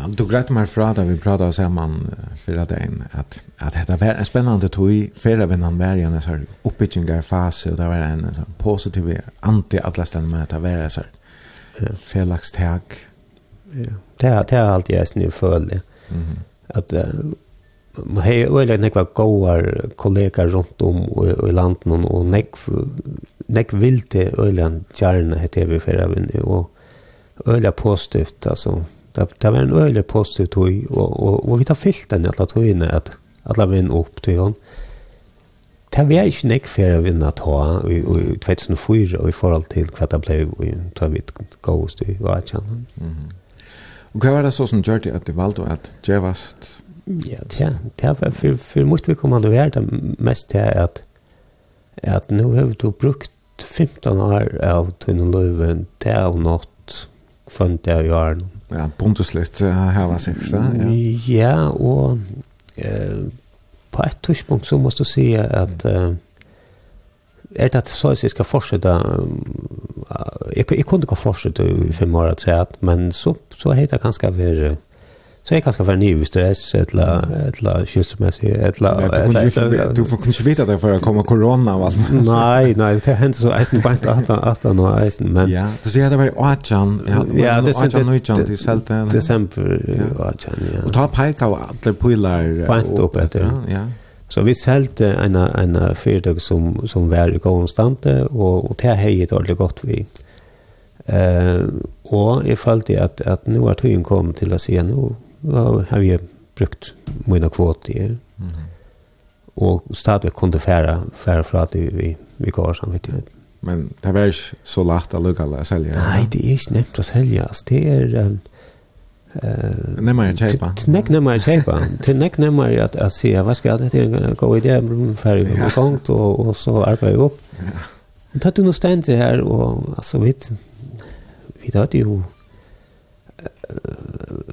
han tog rätt mig fra da vi pratade samman förra dagen att, att detta var en spännande tog förra vän han var i en sån uppbyggningarfas och det var en sån positiv anti alla ställen med att det var en sån felakstag. Ja. Det har er alltid jag snill följde. Mm. Att man har ju öligen nekva goar kollegor runt om och i landet och nekv nekv vilte öland gärna heter vi förra vän och öliga positivt altså, det, det var en öliga positiv tog og, og, og vi tar fyllt den alla togina at alla vinn opp til hon. Det var ikke nek för å vinna ta i, i 2004 og i forhold til hva det blev i ta vid gåst i världshandeln mm -hmm. Och vad var det så som gjør det at du valgte at jävast Ja, det, det var for, for mot vi kom att vara det mest til at, at att nu har vi brukt 15 år av tunn och til det nått kvönt det i åren. Ja, bondeslitt her var sikkert. Ja, ja og eh, på ett tidspunkt så måste jag säga att eh, är det att så att jag ska fortsätta jag, jag kunde inte fortsätta i fem år att säga att men så, så heter det ganska värre Så jag ganska för ny stress eller eller skilsmässig eller du får kunna veta det för att komma corona vad Nej, nej, det händer så eisen bant att att att nej eisen men Ja, det ser det var Achan. Ja, det ser det det sälte. Det exempel ja. Och ta peka alla pilar bant upp efter. Ja. Så vi sälte en en företag som som var konstant och och det hejet ordentligt gott vi. Eh och jag följde att att nu har tiden kom till att se nu då har jag brukt mina kvoter. Mm. Och stadigt kunde färra färra för att vi vi går som samtidigt. Mm men det var ju så lagt å lukke å selge. Nei, det är inte nevnt å selge. Det er... Uh, nemmere å kjøpe. Nekk nemmere å kjøpe. Det er nekk nemmere at jeg sier, hva skal det er en god idé, jeg färg ferdig på kongt, og, och så arbeider jeg opp. Men tatt du noe stender her, og altså, vi, då det ju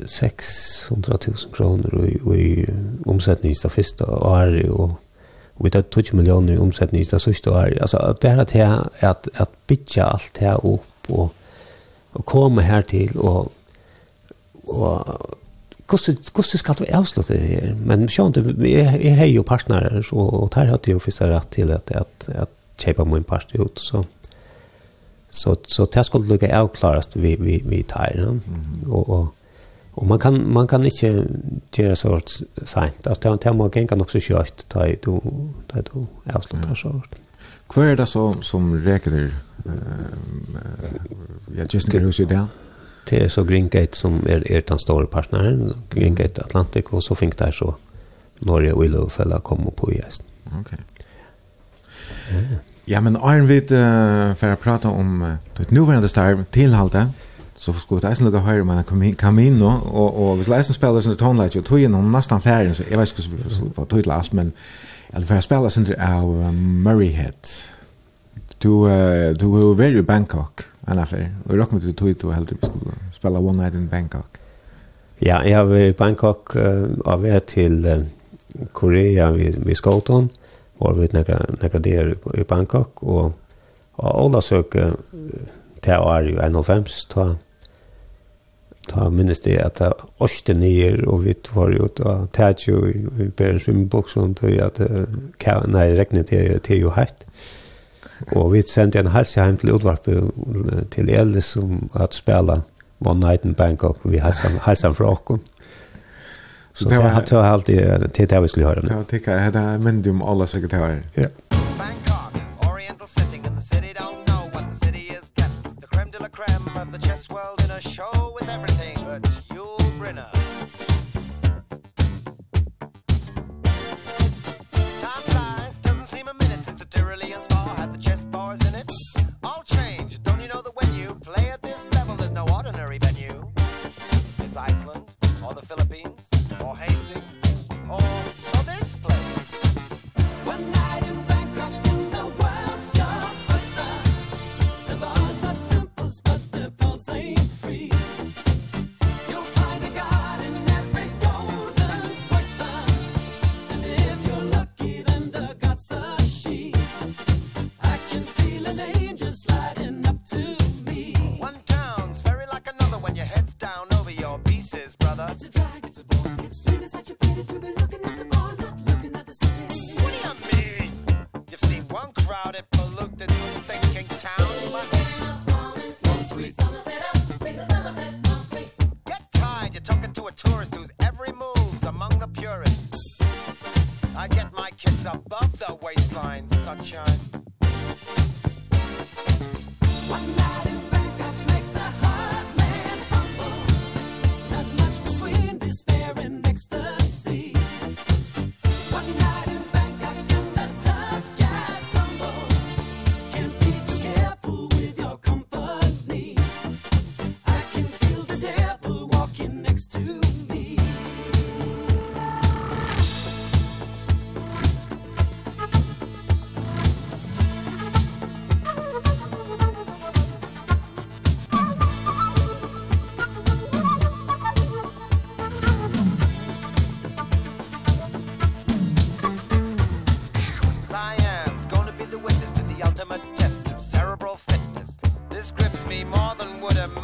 600.000 kroner i, i omsättning det första året och vi tar 20 miljoner i omsättning det sista året. Alltså bara det här att, att bygga allt det här upp och, och komma här till och, och Hvordan skal vi avslutte det her? Men skjønte, jeg har jo partnere, og der hadde jeg jo først rett til at, at, at kjøpe min part ut, så... Så så det skulle lucka avklarast vi vi vi tar den. Mm -hmm. Och och och man kan man kan inte göra så hårt sent. Att det man kan kan också kört ta i då då då avslutar så hårt. Vad det så som räcker eh jag just kan hur det Det är så Green Gate som är er den stora partnern, Green Gate Atlantic och så fink där så Norge och Willow fälla kommer på just. Okej. Okay. Ja. Ja, men Arne vid uh, för att prata om uh, det nuvarande starv tillhalte så skulle det eisen lukka høyre men han kom inn nå og, og hvis leisen spiller sin tonelage og tog innom nesten ferien så jeg vet ikke hvordan vi får tog til alt men eller for jeg spille sin av Murrayhead. Du du var very i Bangkok en affär og jeg råkker meg til tog til helt vi skulle spille One Night in Bangkok. Ja, jeg har vært i Bangkok uh, av er til uh, Korea vid, vid Skåton var vi några några där i Bangkok och och alla söker till är ju 95 ta ta minns det att det åste ner och vi var ju att ta ju i Berlin swimbox och då att kan nej regna till till ju hett. Och vi sände en halsa hem till Udvarp till Ellis som att spela One Night in Bangkok vi halsan halsa från Så det var det var alltid till det vi skulle höra nu. Ja, det kan det är men du alla sekreterare. Ja. Bangkok, Oriental sitting in the city don't know what the city is kept. The creme de la creme of the chess world in a show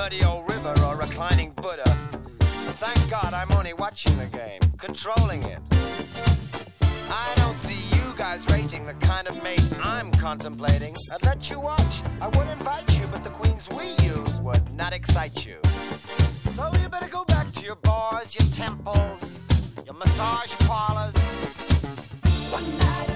muddy old river or reclining Buddha. Thank God I'm only watching the game, controlling it. I don't see you guys rating the kind of mate I'm contemplating. I'd let you watch, I would invite you But the queens we use would not excite you. So you better go back to your bars, your temples Your massage parlors. One night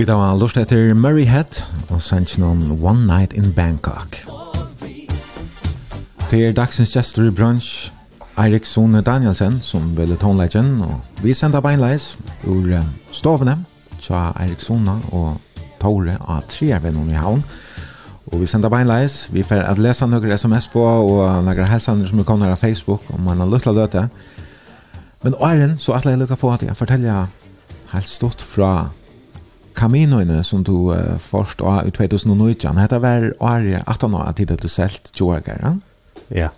Vi da var lust etter Murray Head og sendt noen One Night in Bangkok. Det er dagsens gestor i brunch, Eirik Sone Danielsen som ville tonleggen, og vi sender beinleis ur stovene, tja Eirik Sone og Tore av Triervennen i havn, Og vi sender beinleis, vi får at lese noen sms på og noen helsaner som kommer her av Facebook om man har lytla løte. Men åren så atler jeg lukka få at jeg forteller helt stort fra Caminoene som du uh, først av i 2019, dette var året 18 år til at du selt 20 ja? Ja.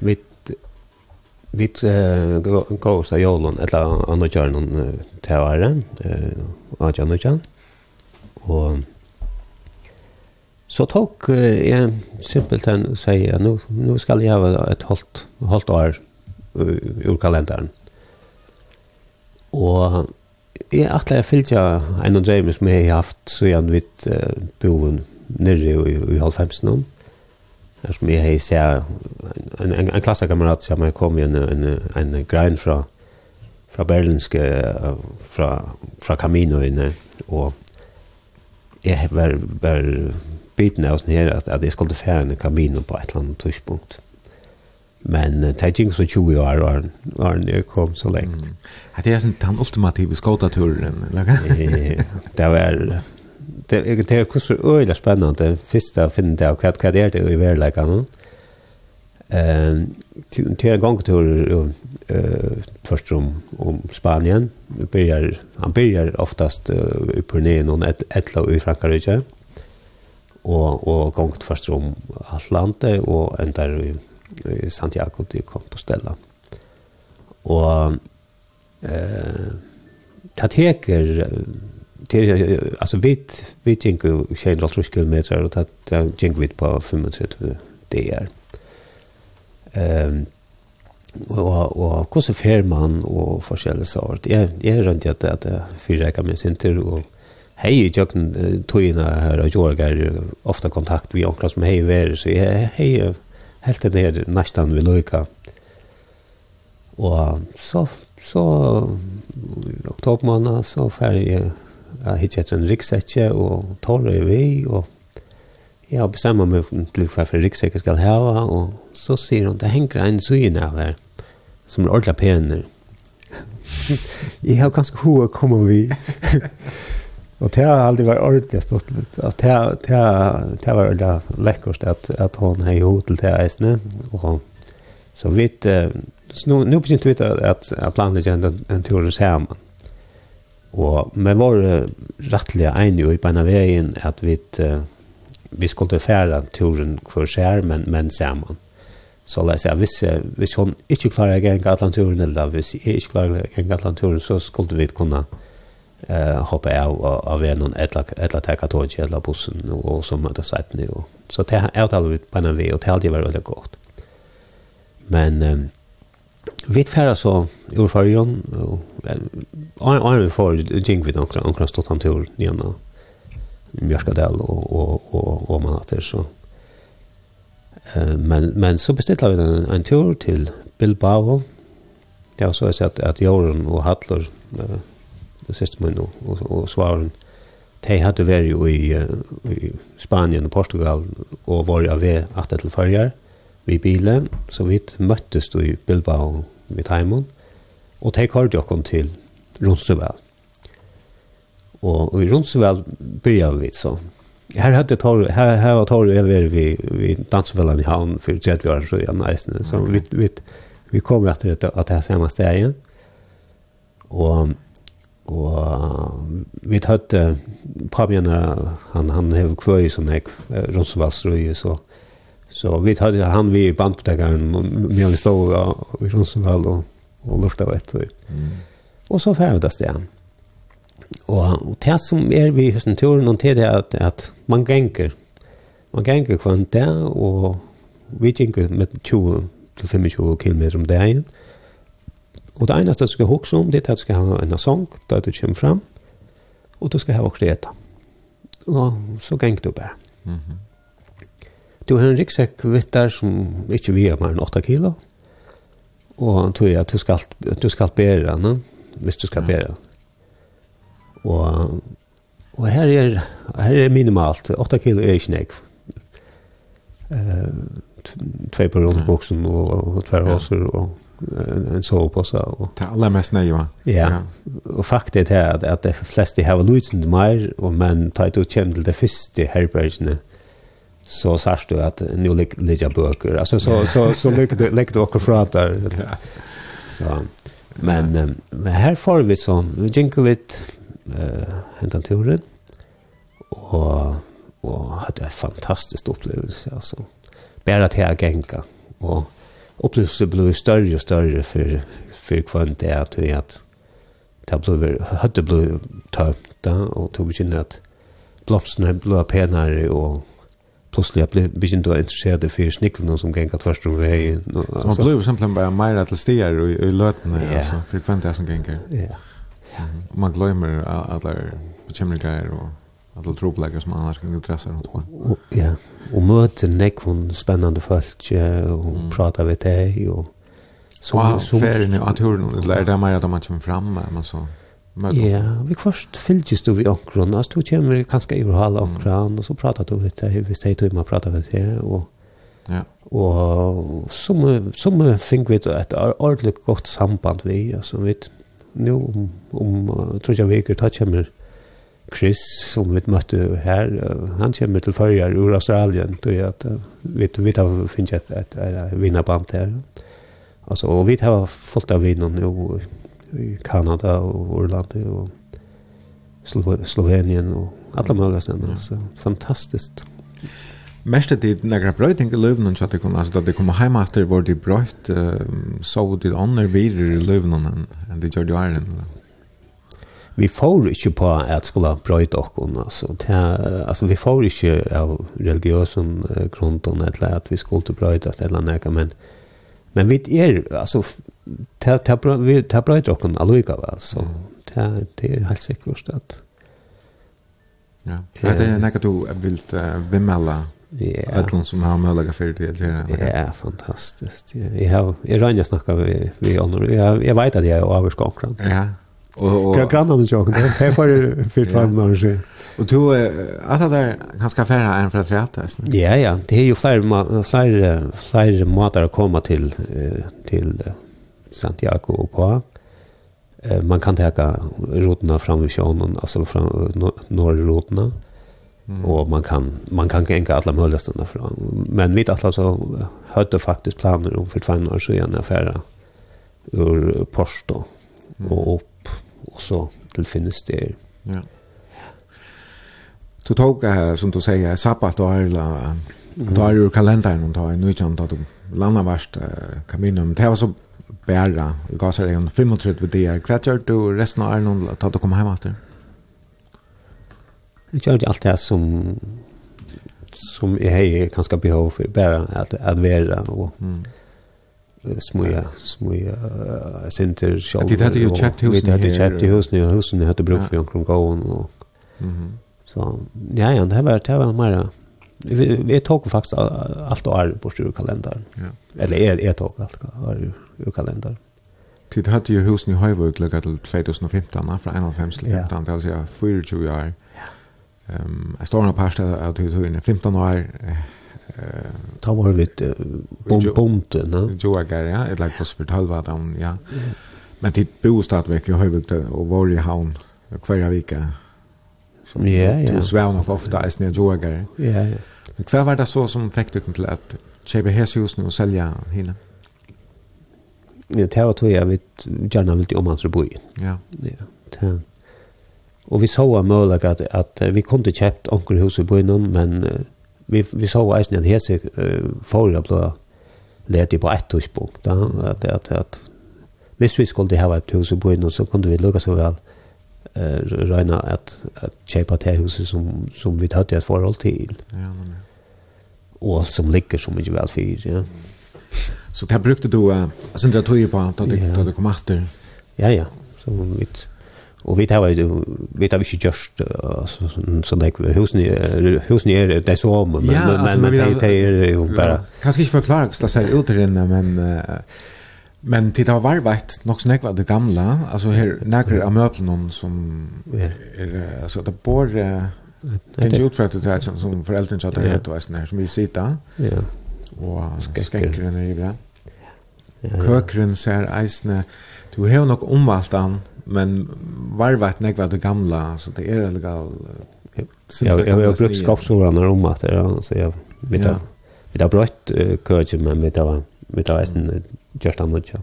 Vi vi uh, går oss av Jolon, eller andre kjøren uh, til året, uh, av kjøren og så tok uh, jeg simpelt enn sier, nu, nu skal jeg ha et halvt, halvt år uh, ur kalenderen. Og Jeg atle jeg fylgja en av dreim som jeg har haft så jeg vidt uh, boen nere i, i halvfemsen om. Her som jeg har sett en, en, en klassekamerat som jeg kom i en, en, en grein fra fra berlinske fra, fra Camino inne og jeg var, var biten av oss her at, at jeg skulle fære en Camino på et eller annet tidspunkt. Men det er ikke så 20 år, og han kom så lengt. Mm. Det er sånn den ultimative skåtaturen, eller det var... Det er det er kusur øyla spennande fyrst å finne det, og hva det er det i verleikene? Til en gang tur gongtur først om, om Spanien, byrjar, han byrjar oftast uh, i Purneen og etla i Frankrike, og, og gongt først om Atlante, og endar i i Santiago de Compostela. Og eh ta teker til altså vit vi tenker 600 km og ta tenker vit på 35 DR. Ehm og og hvordan fer man og forskjellige sort. Jeg jeg rundt at at fyra kan min sinter og hei i jøkken tøyna her og jorgar ofta kontakt vi onklar som hei veri, så hei helt det blir nästan vi lojka. Och så så oktober månad så färg jag hittade en ryggsäcke och tar det vi och jag bestämmer mig till varför ryggsäcken ska ha och så ser hon det hänger en syn över som är ordentliga penner. jag har ganska hur kommer vi. Och det har alltid varit ordentligt stått. Alltså det har det har det var det läckerst att att hon har gjort till det isne och så vet nu nu på inte vet att att planen en en tur så här. Och men var rättliga eniga i på vägen att vi vi skulle färda turen för skär men men samman. Så läs jag visste hvis hun inte klarer å gjenge Atlanturen eller hvis är inte klarer å gjenge Atlanturen så skulle vi kunna eh hoppa av av en eller eller ta tåg eller bussen och så möta sätt nu så det är allt alltid på en väg och det var väldigt gott men eh, vi färra så ur förjon och är vi för jing vid onkel onkel stod han till nena Björskadell och och och och man att så eh men men så beställde vi en, en tur till Bilbao. Det var så att att Jorun och Hallur sist min og, og, og svaren. De hadde vært i, i Spanien og Portugal og var av ved at til farger vi bilen, så vi møttes i Bilbao med Taimon, og de kørte oss til Ronsøvel. Og, og i Ronsøvel begynte vi så. Her hadde tor, her, her var Torre over vi, vi dansefellene i havn for 30 år siden, så, så vi, vi, vi kom etter at det er samme stedet. Og Og vi hadde Pabjana, han, han hev kvøy som jeg, Ronsvallstrøy, så, så vi hadde han vi i bandpotekeren, mye vi stod i Ronsvall og, og lukta av etter. Mm. Og så færre vi det stedet. Og, og det som er vi i høsten turen, det er at, at man ganger, man ganger kvann det, og vi ganger med 20 til 25 km om dagen, mm Og det eneste du skal huske om, det er at du skal ha en sang da du kommer fram, og du skal ha også eta. Og så ganger du bare. Mm -hmm. Du har en ryggsekk vitt der som ikke vi mer enn 8 kilo, og tror jeg at du skal, du skal bære den, hvis du skal bære den. Og, og her, er, her er minimalt, 8 kilo er ikke nekv. Uh, tvei på rundboksen og, og tverrhåser og en, en sovepåse. Og, det er aller mest nøye, va? Ja, og faktisk er at, at de fleste har lytende mer, og men tar du kjem til det første herbergene, så sørst du at nå ligger bøker. Altså, så, så, så, så ligger du akkurat fra der. Ja. Så, men, ja. men her får vi sånn, vi gjenker vidt uh, hentan turen, og, og hadde en fantastisk opplevelse, altså. Bare til å genka, og upplevelsen blev större och större för för kvant det att vi att det blev hade blev tömt och tog sig att blomsterna blev penare och plötsligt blev begynt att intressera för snicklarna som gänga först om vägen. Så man blev simpelthen bara mer till stier och i lötna ja. alltså för kvant det som gänger. Ja. Yeah. Man glömmer alla bekymringar och alla tropläggare som annars kan intressera något på. Ja, och möta nekvon spännande folk och mm. prata med dig och så wow, så färden att hur någon lär det mer att man kommer fram med man så. Ja, vi först fylldes du vid omkron, altså du kommer kanskje i hela omkron og så pratar du med hvis vi steg till man pratar med deg, og Ja. Og som som fick vi ett ordentligt gott samband vi alltså vet nu om om tror jag vi kan ta kommer Chris som vi møtte her, han kommer til førjer ur Australien, då jag att vi vi har finns ett ett vinnarband här. Alltså och vi har fått av vinnarna nu i Kanada och Irland och Slovenien och alla möjliga ställen så fantastiskt. Mest at det nægra brøyting i løvnen så at det kom, altså da det kom heim etter var det brøyt, så det andre videre i løvnen enn det gjør det æren vi får ikke på at skulle brøyde okken, altså. Det, altså, vi får ikke av religiøsen uh, grunden, eller at vi skulle brøyde oss, eller noe, men, men vi er, altså, det, det, vi, det brøyde okken allikevel, så det, det er helt sikkert at... Ja, det er noe du vil uh, vimmelde Ja. Allt som har mulighet for det här. Ja, fantastiskt. Jeg har jag rönjer snacka vi vi andre. Jeg, jeg vet at jeg er överskakad. Ja. Och jag kan inte jag. Det får för för fem år sedan. Och då att det där ganska färra än för att rätta. Ja ja, det är ju fler fler fler matar att komma till till Santiago och på. Eh man kan ta rutna fram vid sjön alltså från norrrutna. Mm. Och man kan man kan gänga alla möjliga stunder från. Men vi alla så hade faktiskt planer om för två år så igen affärer ur Porto och upp också till finnes. Ja. Du tog här som du säger sabbat och arla. då är ju kalendern och tar är nu kan du landa vart kaminen det var så bära i gasar igen 35 dagar kvartar du resten av Arnon att du kommer hem efter. Jag gör allt det här som som är ganska behov för bara att att vara och mm smuja, smuja center sjálf. Det hade ju köpt husen här. Det hade köpt husen och husen hade bruk för omkring gården och så ja ja det var det var mer vi, vi tog faktiskt allt och är på ur kalendern. Ja. Eller är är tog allt har är ur kalendern. Tid hade ju husen i Høyvøk lukket til 2015, fra 1915, det vil si 24 år. Ja. Um, jeg står nå på her stedet at du i 15 år, Eh, ta var vit bom bomte, ne? Joa gar, ja, ett lag fast för halva dem, ja. Men det bostad veck i huvudet och var i havn kvar vecka. Som ja, ja. Det svär nog ofta är snä Joa gar. Ja, ja. Men kvar var det så som fick dig till att köpa hus nu och sälja. Ja, det var tog jag vet gärna vill om att bo i. Ja. Ja. Det Og vi så av att, at, at vi kunde köpt onker hus i byen, men vi, vi så eisen at hese uh, forrige ble ledig på ett tidspunkt. Da, at, at, at, hvis vi skulle ha et hus i byen, så kunne vi lukke så vel uh, regna at, at kjøpe det huset som, som vi hadde et forhold til. Ja, men, ja. Og som ligger så mye vel fyr, ja. Så det brukte du, uh, altså det tog på, da du, ja. da du kom etter? Ja, ja. Så vi, Og vi tar vi tar ikke just så det husen husen er det så men men men det er jo bare kanskje ikke forklare hva ut er utrinne men men det har vært nok snakk var det gamla altså her nærkere av møblene som er altså det bor det er jo utfrett ut her som foreldrene satt her som vi sitter ja. Og skekkeren er i bra køkeren ser eisne du har nok omvalgt han men varvet nekva det gamla så det är legal Ja, jag har brukt skapsorarna om att det är så jag vet jag vi har brukt kurge men vi har vi har en just annat ja.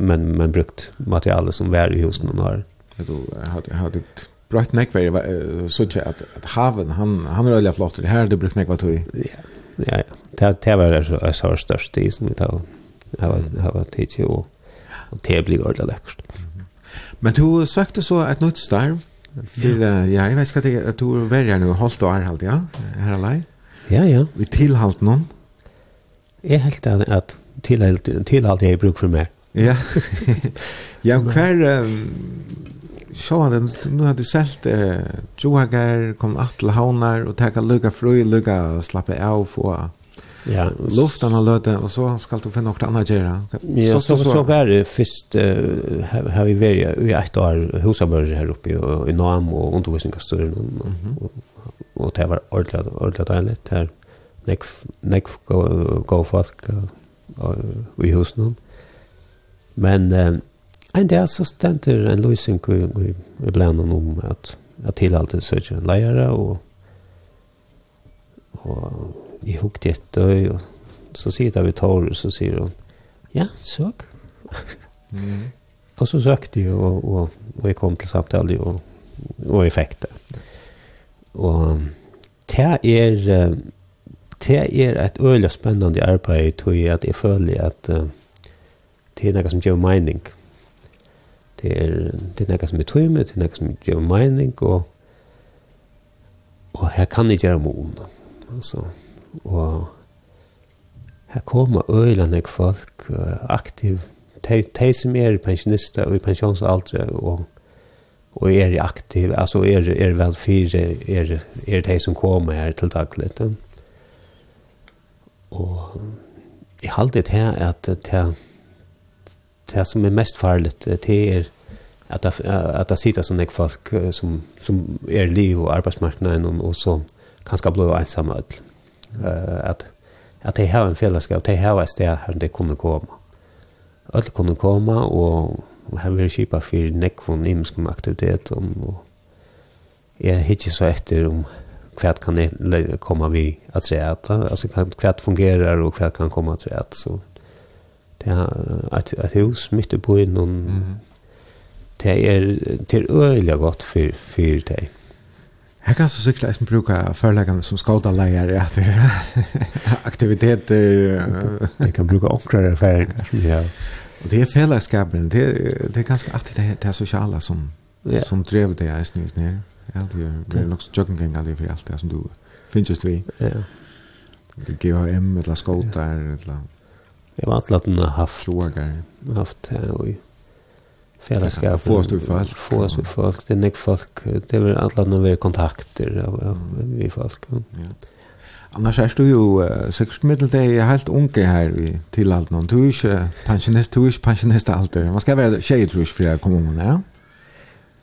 Men men brukt material som var i husen och har. Då hade hade brött nekva så att att haven han han är väldigt flott det här det brukt nekva tog. Ja. Ja, det det var det så störst det som vi tar har varit tid och det blir ordentligt. Men du søkte så et nytt starv. Til, ja. ja, jeg vet ikke det, at du var nu nå, holdt og er halvt, ja? Her alene? Ja, ja. Vi tilhalt noen? Jeg helt at, at tilhalt, tilhalt jeg bruk for meg. Ja. ja, hver... Um, så hade nu hade sålt eh Johagar kom att till Haunar och ta lucka frö lucka slappa av få Ja. Luftan har löte och så ska du finna något annat göra. Ja, så så var det först har vi varit i ett år husabörger här uppe i Nam och undervisningssturen och och det var ordentligt ordentligt dejligt här. Nek nek gå folk i husen. Men en där så ständer en lösning ibland om att att till sig en lärare och och i ihop det og så sitter vi tar så sier hun ja søk. Mm. og så søkte jeg og, og, og jeg kom til samtale og, og jeg fikk det. Og det er det er är ett öle spennende arbeid tror jeg at jeg føler at att det er noe som gjør mening. Det er det er noe som er tøyme det er noe som gjør mening og, og her kan jeg gjøre mån altså og her kommer øyland folk aktiv, de, de som er pensjonister og i pensjonsalder og og er aktiv, altså er, er vel fire, er, er de som kommer her til daglig. Og jeg halte her at det, det som er mest farlig, det er at det, at det sitter sånne folk som, som er liv og arbeidsmarknaden og, og som kanskje blir ensamme ødel. Uh, at, at de har en fellesskap, de har et sted her de kunne komme. Alle kunne komme, og her vil jeg kjipa for nekvån imenskom aktivitet, om, og jeg er ikke så etter om hva kan jeg komme vi at treet, altså hva fungerer og hva kan komme at treet, så det er et, et hus midt i byen, og det er, det er øyelig godt for, for deg. Jag kan så cykla som brukar förläggande som skådalejare att aktiviteter Jeg kan bruke onkrare erfaringer. som jag och det är fällskapen det är, det är ganska att det är det sociala som ja. som drev det är snus ner allt det blir nog så jogging gäng aldrig för allt det som du finns just vi ja GHM eller går eller... Jeg var alltid at den har alltid haft haft haft här och fellesskap. få oss vi folk få oss vi folk det nick folk det vill alla när vi kontakter vi folk ja Annars er du jo uh, sikkert middeldeg helt unge her i tilhalden, og du er ikke pensjonist, du er ikke pensjonist alder. Man skal være tjej, tror jeg, for jeg kommer om ja?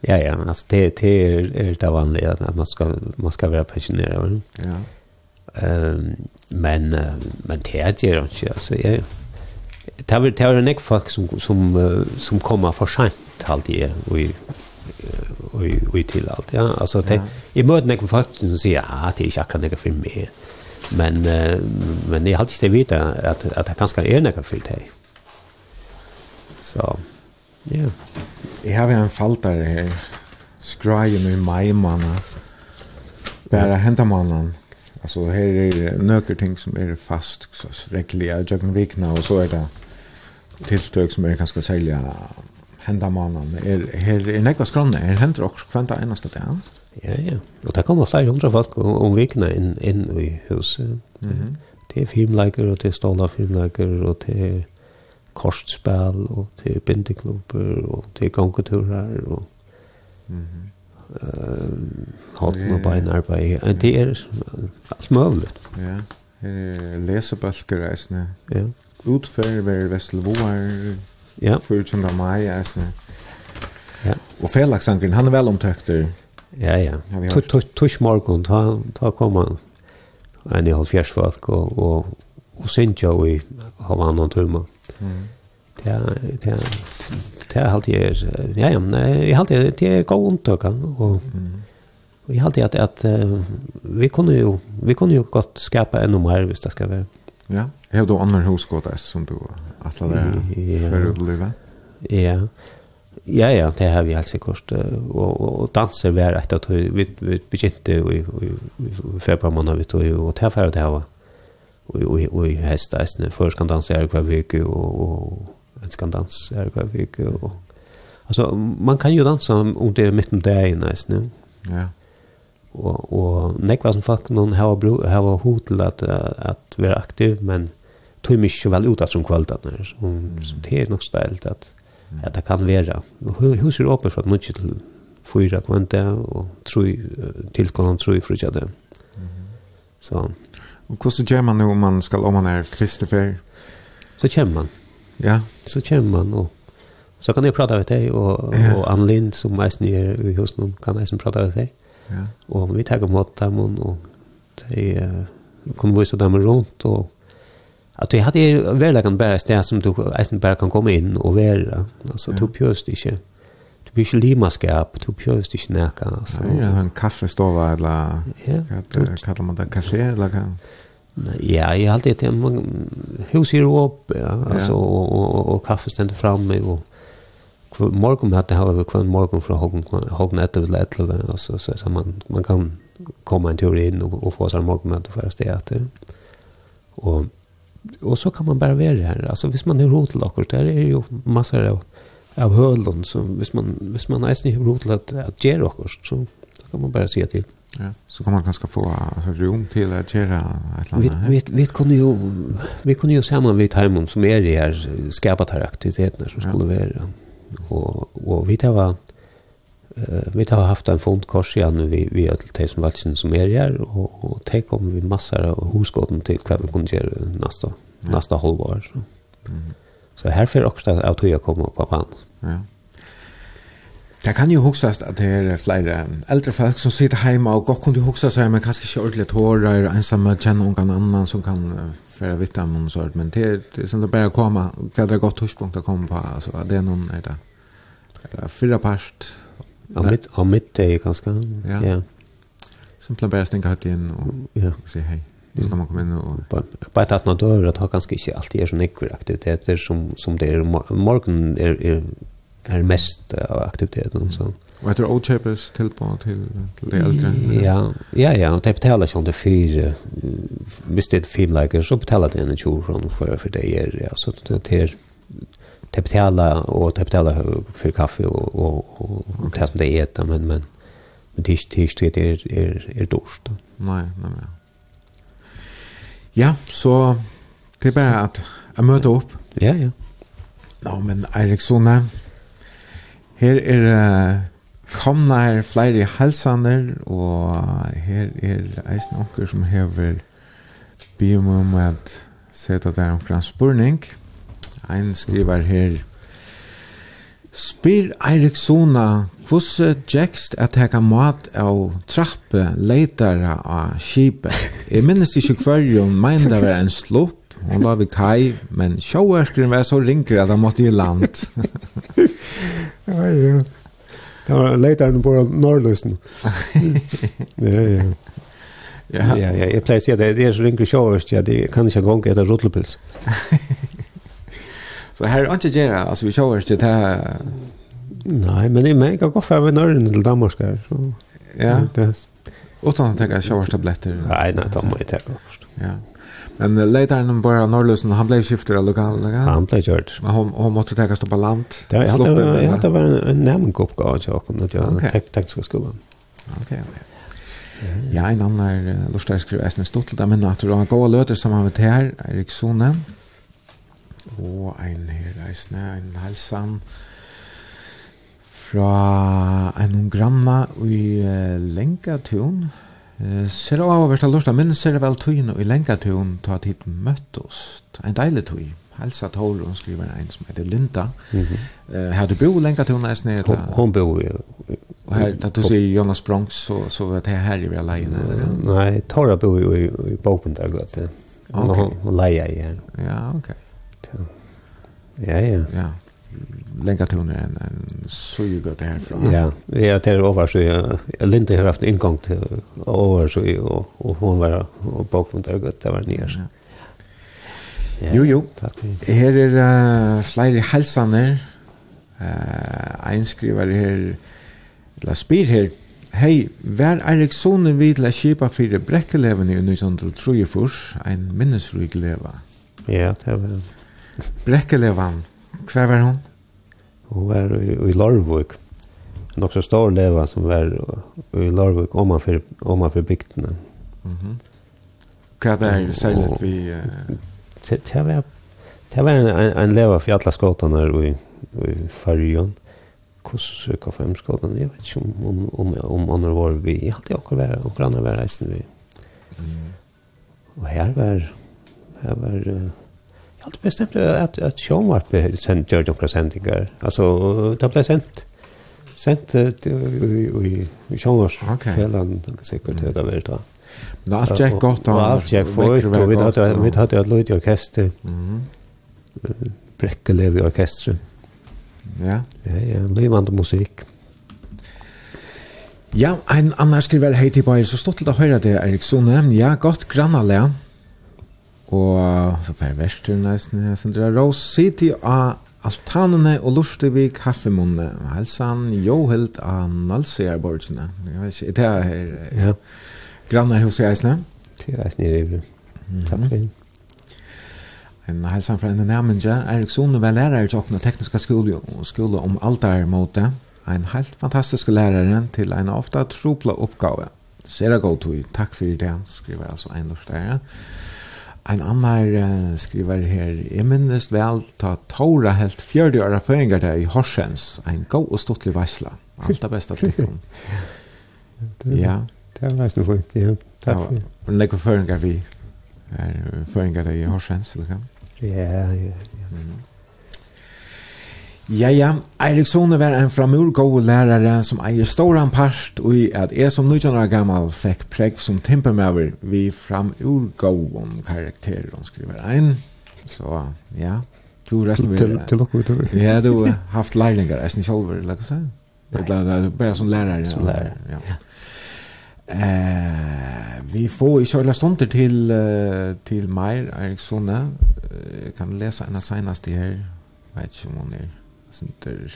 Ja, ja, men altså, det, det er, er det vanlige, at man skal, man skal være pensjoneret. Ja. Um, men, uh, men det er det ikke, altså, jeg, ja, det er det er en folk som som uh, som kommer for sent alltid og i och och och till allt ja. Altså det i möten jag folk som sier ja det er ikke akkurat det for meg. Men uh, men det har inte vita at at det kanskje er några for deg så ja. Jeg har en faltare her. Skrajen i maj månad bara henta mannen alltså här är nöker ting som är fast så reglerar jag kan vikna och så är det tiltøk som er ganske særlig henda mannen. Er, her er nekva skranne, her hender også kventa eneste dag. Ja, ja. Og det kommer flere hundre folk om om vikene inn, inn i huset. Mm. Det er filmleiker, og det er stående filmleiker, og det er kortspel, og det er bindeklubber, og det er gongeturer, og mm -hmm. uh, hånden og beinarbeid. Ja. Det er alt mulig. Ja, her er lesebølger reisende. Ja utfør ved Vestelvoar, ja. 14. mai, æsne. Ja. Og felagsankeren, han er vel omtøkt Ja, ja. Tush morgon, ta, ta kom han en i halvfjers folk, og, og, og synes jo i halvannan tumme. Mm. Det er, det er, det er alltid, er, ja, ja, men jeg alltid, det er god omtøkka, og mm. Og jeg alltid at, at uh, vi kunne jo vi kunne jo godt skapa ännu mer hvis det skal være. Ja, har du annan husgåta som du alla där för att leva? Ja. Ja, ja, det har vi helt sikkert. Og, og danser var et at vi, vi begynte i, i februar måned, vi tog jo, og det var det her og i hesteisene. Før skal danse er hver vike, og, og en skal danse er hver vike. Og, altså, man kan jo danse om det er midt om dagen, nesten. Ja och och nekva som folk någon har bro har hotel att att vara aktiv men tog mig så väl ut att som kvalitet som det er nog ställt att at det kan vara hur hur ser öppet för att mycket till fyra på og och til tillkommande tror för jag så och hur ser man nu om man ska om man är Christopher så känner man ja. Så känner man och så kan jag prata med dig och og Ann Lind som är nere i husen kan jag prata med deg Ja. Og vi tar mot dem, og de uh, kunne vise dem rundt, og at jeg hadde vært en bare sted som du eisen bare kan komme inn og være. Altså, ja. du pjøst ikke. Du blir ikke limaskap, du pjøst ikke nækka. Altså. Ja, en kaffestova, eller ja, hva kaller man det, kafé, eller hva? Ja, jeg har alltid, hus er oppe, ja, altså, og, og, og, og kaffe stender fremme, og, og morgon hade har vi kvar morgon från hågen hågen ett eller ett eller så så så man man kan komma en tur in och, och få sig morgon att föra stedet. Och och så kan man bara vara här. Alltså hvis man är rotlockor där är ju massor av av hölon så hvis man hvis man är inte rotlott att ge rockor så så kan man bara se till. Ja. Så kan man kanske få alltså rum till att göra ett land. Vi vi vi kunde ju vi kunde ju samman vid hemmen som är det här skapat här aktiviteter som skulle vara og, og vi tar Uh, vi har haft en fondkurs igjen vi vi har til det som valsen som är her och og ta kom vi massor av husgården till hva vi kunne gjøre nästa mm. nästa halvår så. Mm. Så här för också att att jag kommer på plan. Ja. Det kan ju också att det är flera äldre folk som sitter hemma och går kunde huxa sig men kanske inte ordentligt hårdare ensamma känna någon annan som kan för att om någon men det, det är som det bara komma det är gott huspunkt att komma på alltså det är någon är det. Eller fyra past. Av mitt, av mitt det ganska. Ja. ja. Som plan bäst stänga hatt in och ja. säga hej. Så kan man komma in och... Bara att några dörrar har ganska inte alltid är sådana ekviga aktiviteter som, som det är. Morgon är, är, är mest av aktiviteten. Mm. Så. Och heter Oldchapers till på till till det äldre. Ja, ja, ja, och det betalar sig inte för visst det filmläkare så betalar det en tjur från för för det är ja så det är de betalar och de betalar för kaffe och och och, och det som det äter men men men det det det är är är dåst. Nej, nej nej. Ja, så det är bara att jag möter upp. Ja, ja. Ja, men Eriksson her er uh, komnar flere halsander og her er eisen onker som hever bi om at seta der omkring spurning. Ja Ein skriver her. Spyr Eirik Sona, hvordan gjerst at jeg kan mat av trappe leitere av skipet? Jeg minnes ikke hver jo, men det var en slopp, og la vi kaj, men sjåerskren var så rinker at han måtte i land. ja, ja. Det var leiteren på Norrløsen. ja, ja. Ja, ja, jeg pleier å si at det er så rinker sjåersk, ja, det kan ikke gå etter rotlepils. Så här är inte gärna, alltså vi kör inte det Nej, men det är mig att gå för norren till Danmark här. Så. Ja. Det Utan att tänka showertabletter. Nej, nej, de må ju tänka först. Ja. Men ledaren bara Norrlösen, han blev skiftare lokal. Han blev kört. Men hon, hon måste tänka stå på land. Det Ja, jag hade, jag hade varit en nämnkuppgåva till honom när jag hade tekniska skolan. Okej, okay, okej. Ja, en annan lustar skriver Esnes Stottel, men att du har gått löter som han vet här, Erik Sonen og ein her eisne, ein halsan fra ein granna i uh, Lengatun. Uh, ser av å være lort men ser vel tøyene i Lengatun ta tid møttes. En deilig tøy. Halsa tål, hun skriver en som heter Linda. Mm -hmm. uh, her du bo i Lengatun eisne? Hun, hun bor i Og her, da du sier Jonas Bronx, så, så er det her i vi er leiene. Nei, Tora bor jo i, i, i Bopen der, godt. Ja. Okay. Hun, hun leier i her. Ja, okay. Ja, ja. Ja. Länka toner en, en suga det här från. Ja, det er over så jeg linte har haft ingång til over så og og och hon var og bakom där gott där var nere. Ja. Ja, jo, jo. Takk. Her er uh, flere helsene. Uh, en skriver her, eller spyr her, Hei, vær Erik Sone vid å kjipa fyrir brekkeleven i 1903 først, en minnesryg leva. Ja, det var. Brekkelevan, hver var hun? Hun var i, i Larvik. En også stor leva som var i Larvik om man för om man för bygden. Mhm. Hva var det særlig vi Uh... det var det var en en en leva for alla skotarna i i Färjön. Hvordan søker fem skotarna. Jeg vet ikke om om om om andre var vi Jeg hadde kvar var och andra var resten vi. Mm. Och här var Her var allt bestämt att att Schomart blev sent gjorde några sändningar. Alltså det blev sent sent i i Schomars fällan säkert det där väl då. Men alt gikk godt och Alt gikk fort, og vi hadde vi hade ett lite orkester. Mm. Brekkelev i orkestret. Ja. Ja, ja, levande musik. Ja, en annar skriver hei til bare, så stått til å høre det, Erik Sone. Ja, godt grannalega. Ja og så fer vestur næsten her sindra Rose City av altanene og lustig vi kaffemunne helsan Johelt av Nalsiarborgsene jeg vet ikke, det er her ja. granne hos Eisne til Eisne i Rivre takk for En helsan fra en nærmenja, Erik Sone var lærer i Tjokna tekniska skole, skole om altarmåte. En helt fantastisk lærare til en ofta tropla oppgave. Sera god tog, takk for det, skriver altså en lort En annar uh, skriver her, jeg minnes vel ta Tora helt fjörde åra føringar der i Horsens, en god og stortlig veisla. Alt det beste til dem. ja. Det var nesten fint, ja. Takk for det. Og nekko føringar vi, er føringar der i Horsens, eller hva? Ja, ja, ja. Ja, ja. Eriksson var en framur god lærare som eier stor parst og i at jeg som 19 år gammal fikk prägg som tempermöver vi framur god om karakterer hon skriver ein. Så, ja. Du resten vil... Til till och med. Ja, du har haft lærlingar, är ni själva, eller vad säger? Eller bara som lærare. Som lærare, ja. ja. Eh, vi får i kjøla stunder till til Meir Eriksson. Jeg kan lese en av senast Jeg Vet ikke om hon är. Sinter.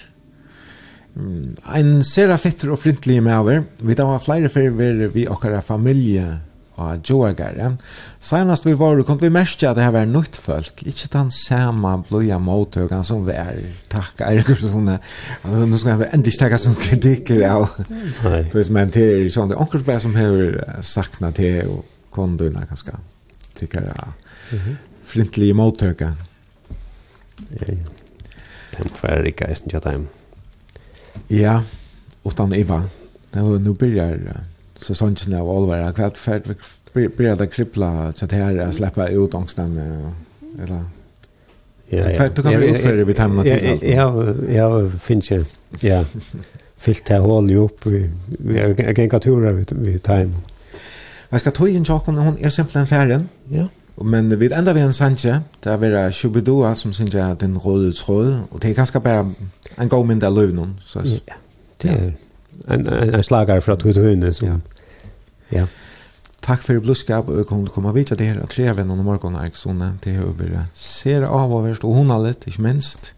Mm, ein sera fetter og flintlig maver. Vi da var flere fyrir vi okkara familie og Joargare. Senast vi var, kom vi mest at det her var nytt folk, ikke den samme bløya mottøkene som vi er, takk Erik og sånne, nå skal vi endelig ikke takke som kritikker av, men det er sånn, det er onkel bare som har sakna til, og kondøyna kanskje, tykker jeg, flintlige mottøkene. Ja, ja. De kvar ikke eisen til dem. Ja, utan Eva. Nu börjar säsongen av Olvera. Kvart färd börjar det krippla så att här släppa ut ångsten. Eller... Ja, ja. Du kan väl utföra vid hemma till? Ja, ja, finns ju. Ja. Fyllt det hål ju upp. Jag kan turer tura vid time. Jag ska ta in tjocken, hon är simpelthen färden. Ja. Men vi enda ved en sanje, der er være Shubidua, som synes jeg er den røde tråd, og det er ganske bare en god mindre av Så, Ja, det er en, en, en slager fra Tudhøyne. Ja. ja. Takk for blodskap, og jeg kommer til å komme videre til her, og tre venner om morgenen er sånne, det er over ser av og verst, og hun har litt, ikke minst.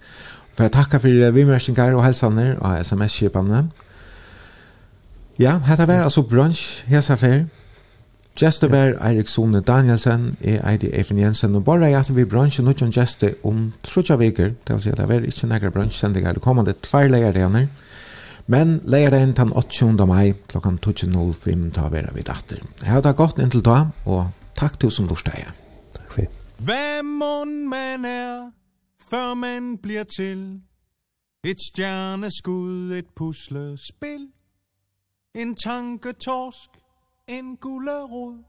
For jeg takker for vimmerskinger og helsene og sms-kjøpene. Ja, dette var altså brunch, hese affære. Gjester var Eirik Sone Danielsen, jeg Eidi Eifen Jensen, og bare jeg vi bransje nødgjøn gjester om trutja veker, det vil si at det var ikke nægge bransjesendinger, det kom det tvær leierdener, men leierdener den 8. mai klokken 12.05 ta vera vid datter. Jeg har da gått inntil da, og takk til som lortsteie. Takk for. Hvem man er, før man blir til, et stjerneskud, et puslespil, en tanketorsk, en gullerod.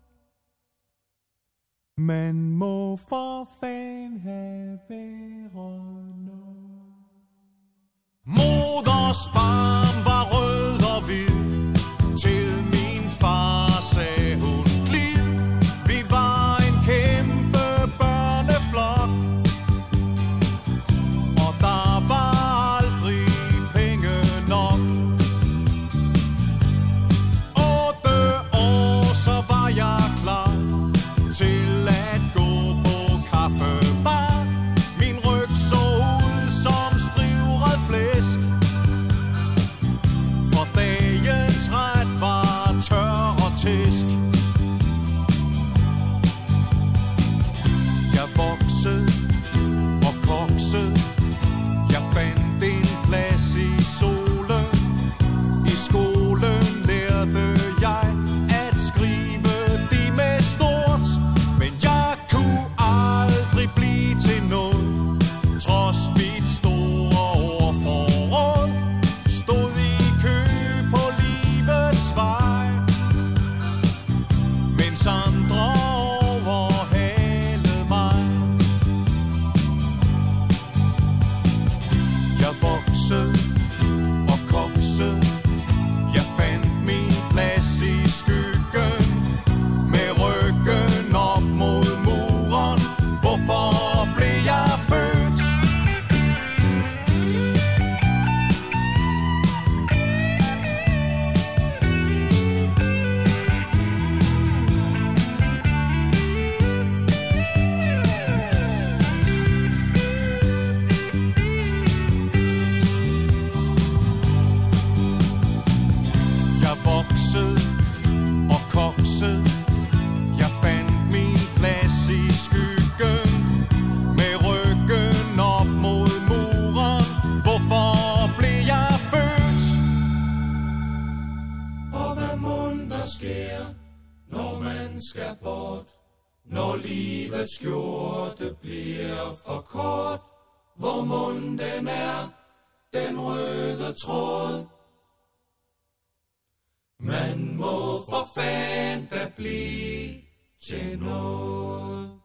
Man må for fan have råd Moders barm var rød og hvid Til skal bort. Når livets skjorte bliver for kort. Hvor munden er den røde tråd. Man må for fanden da blive til noget.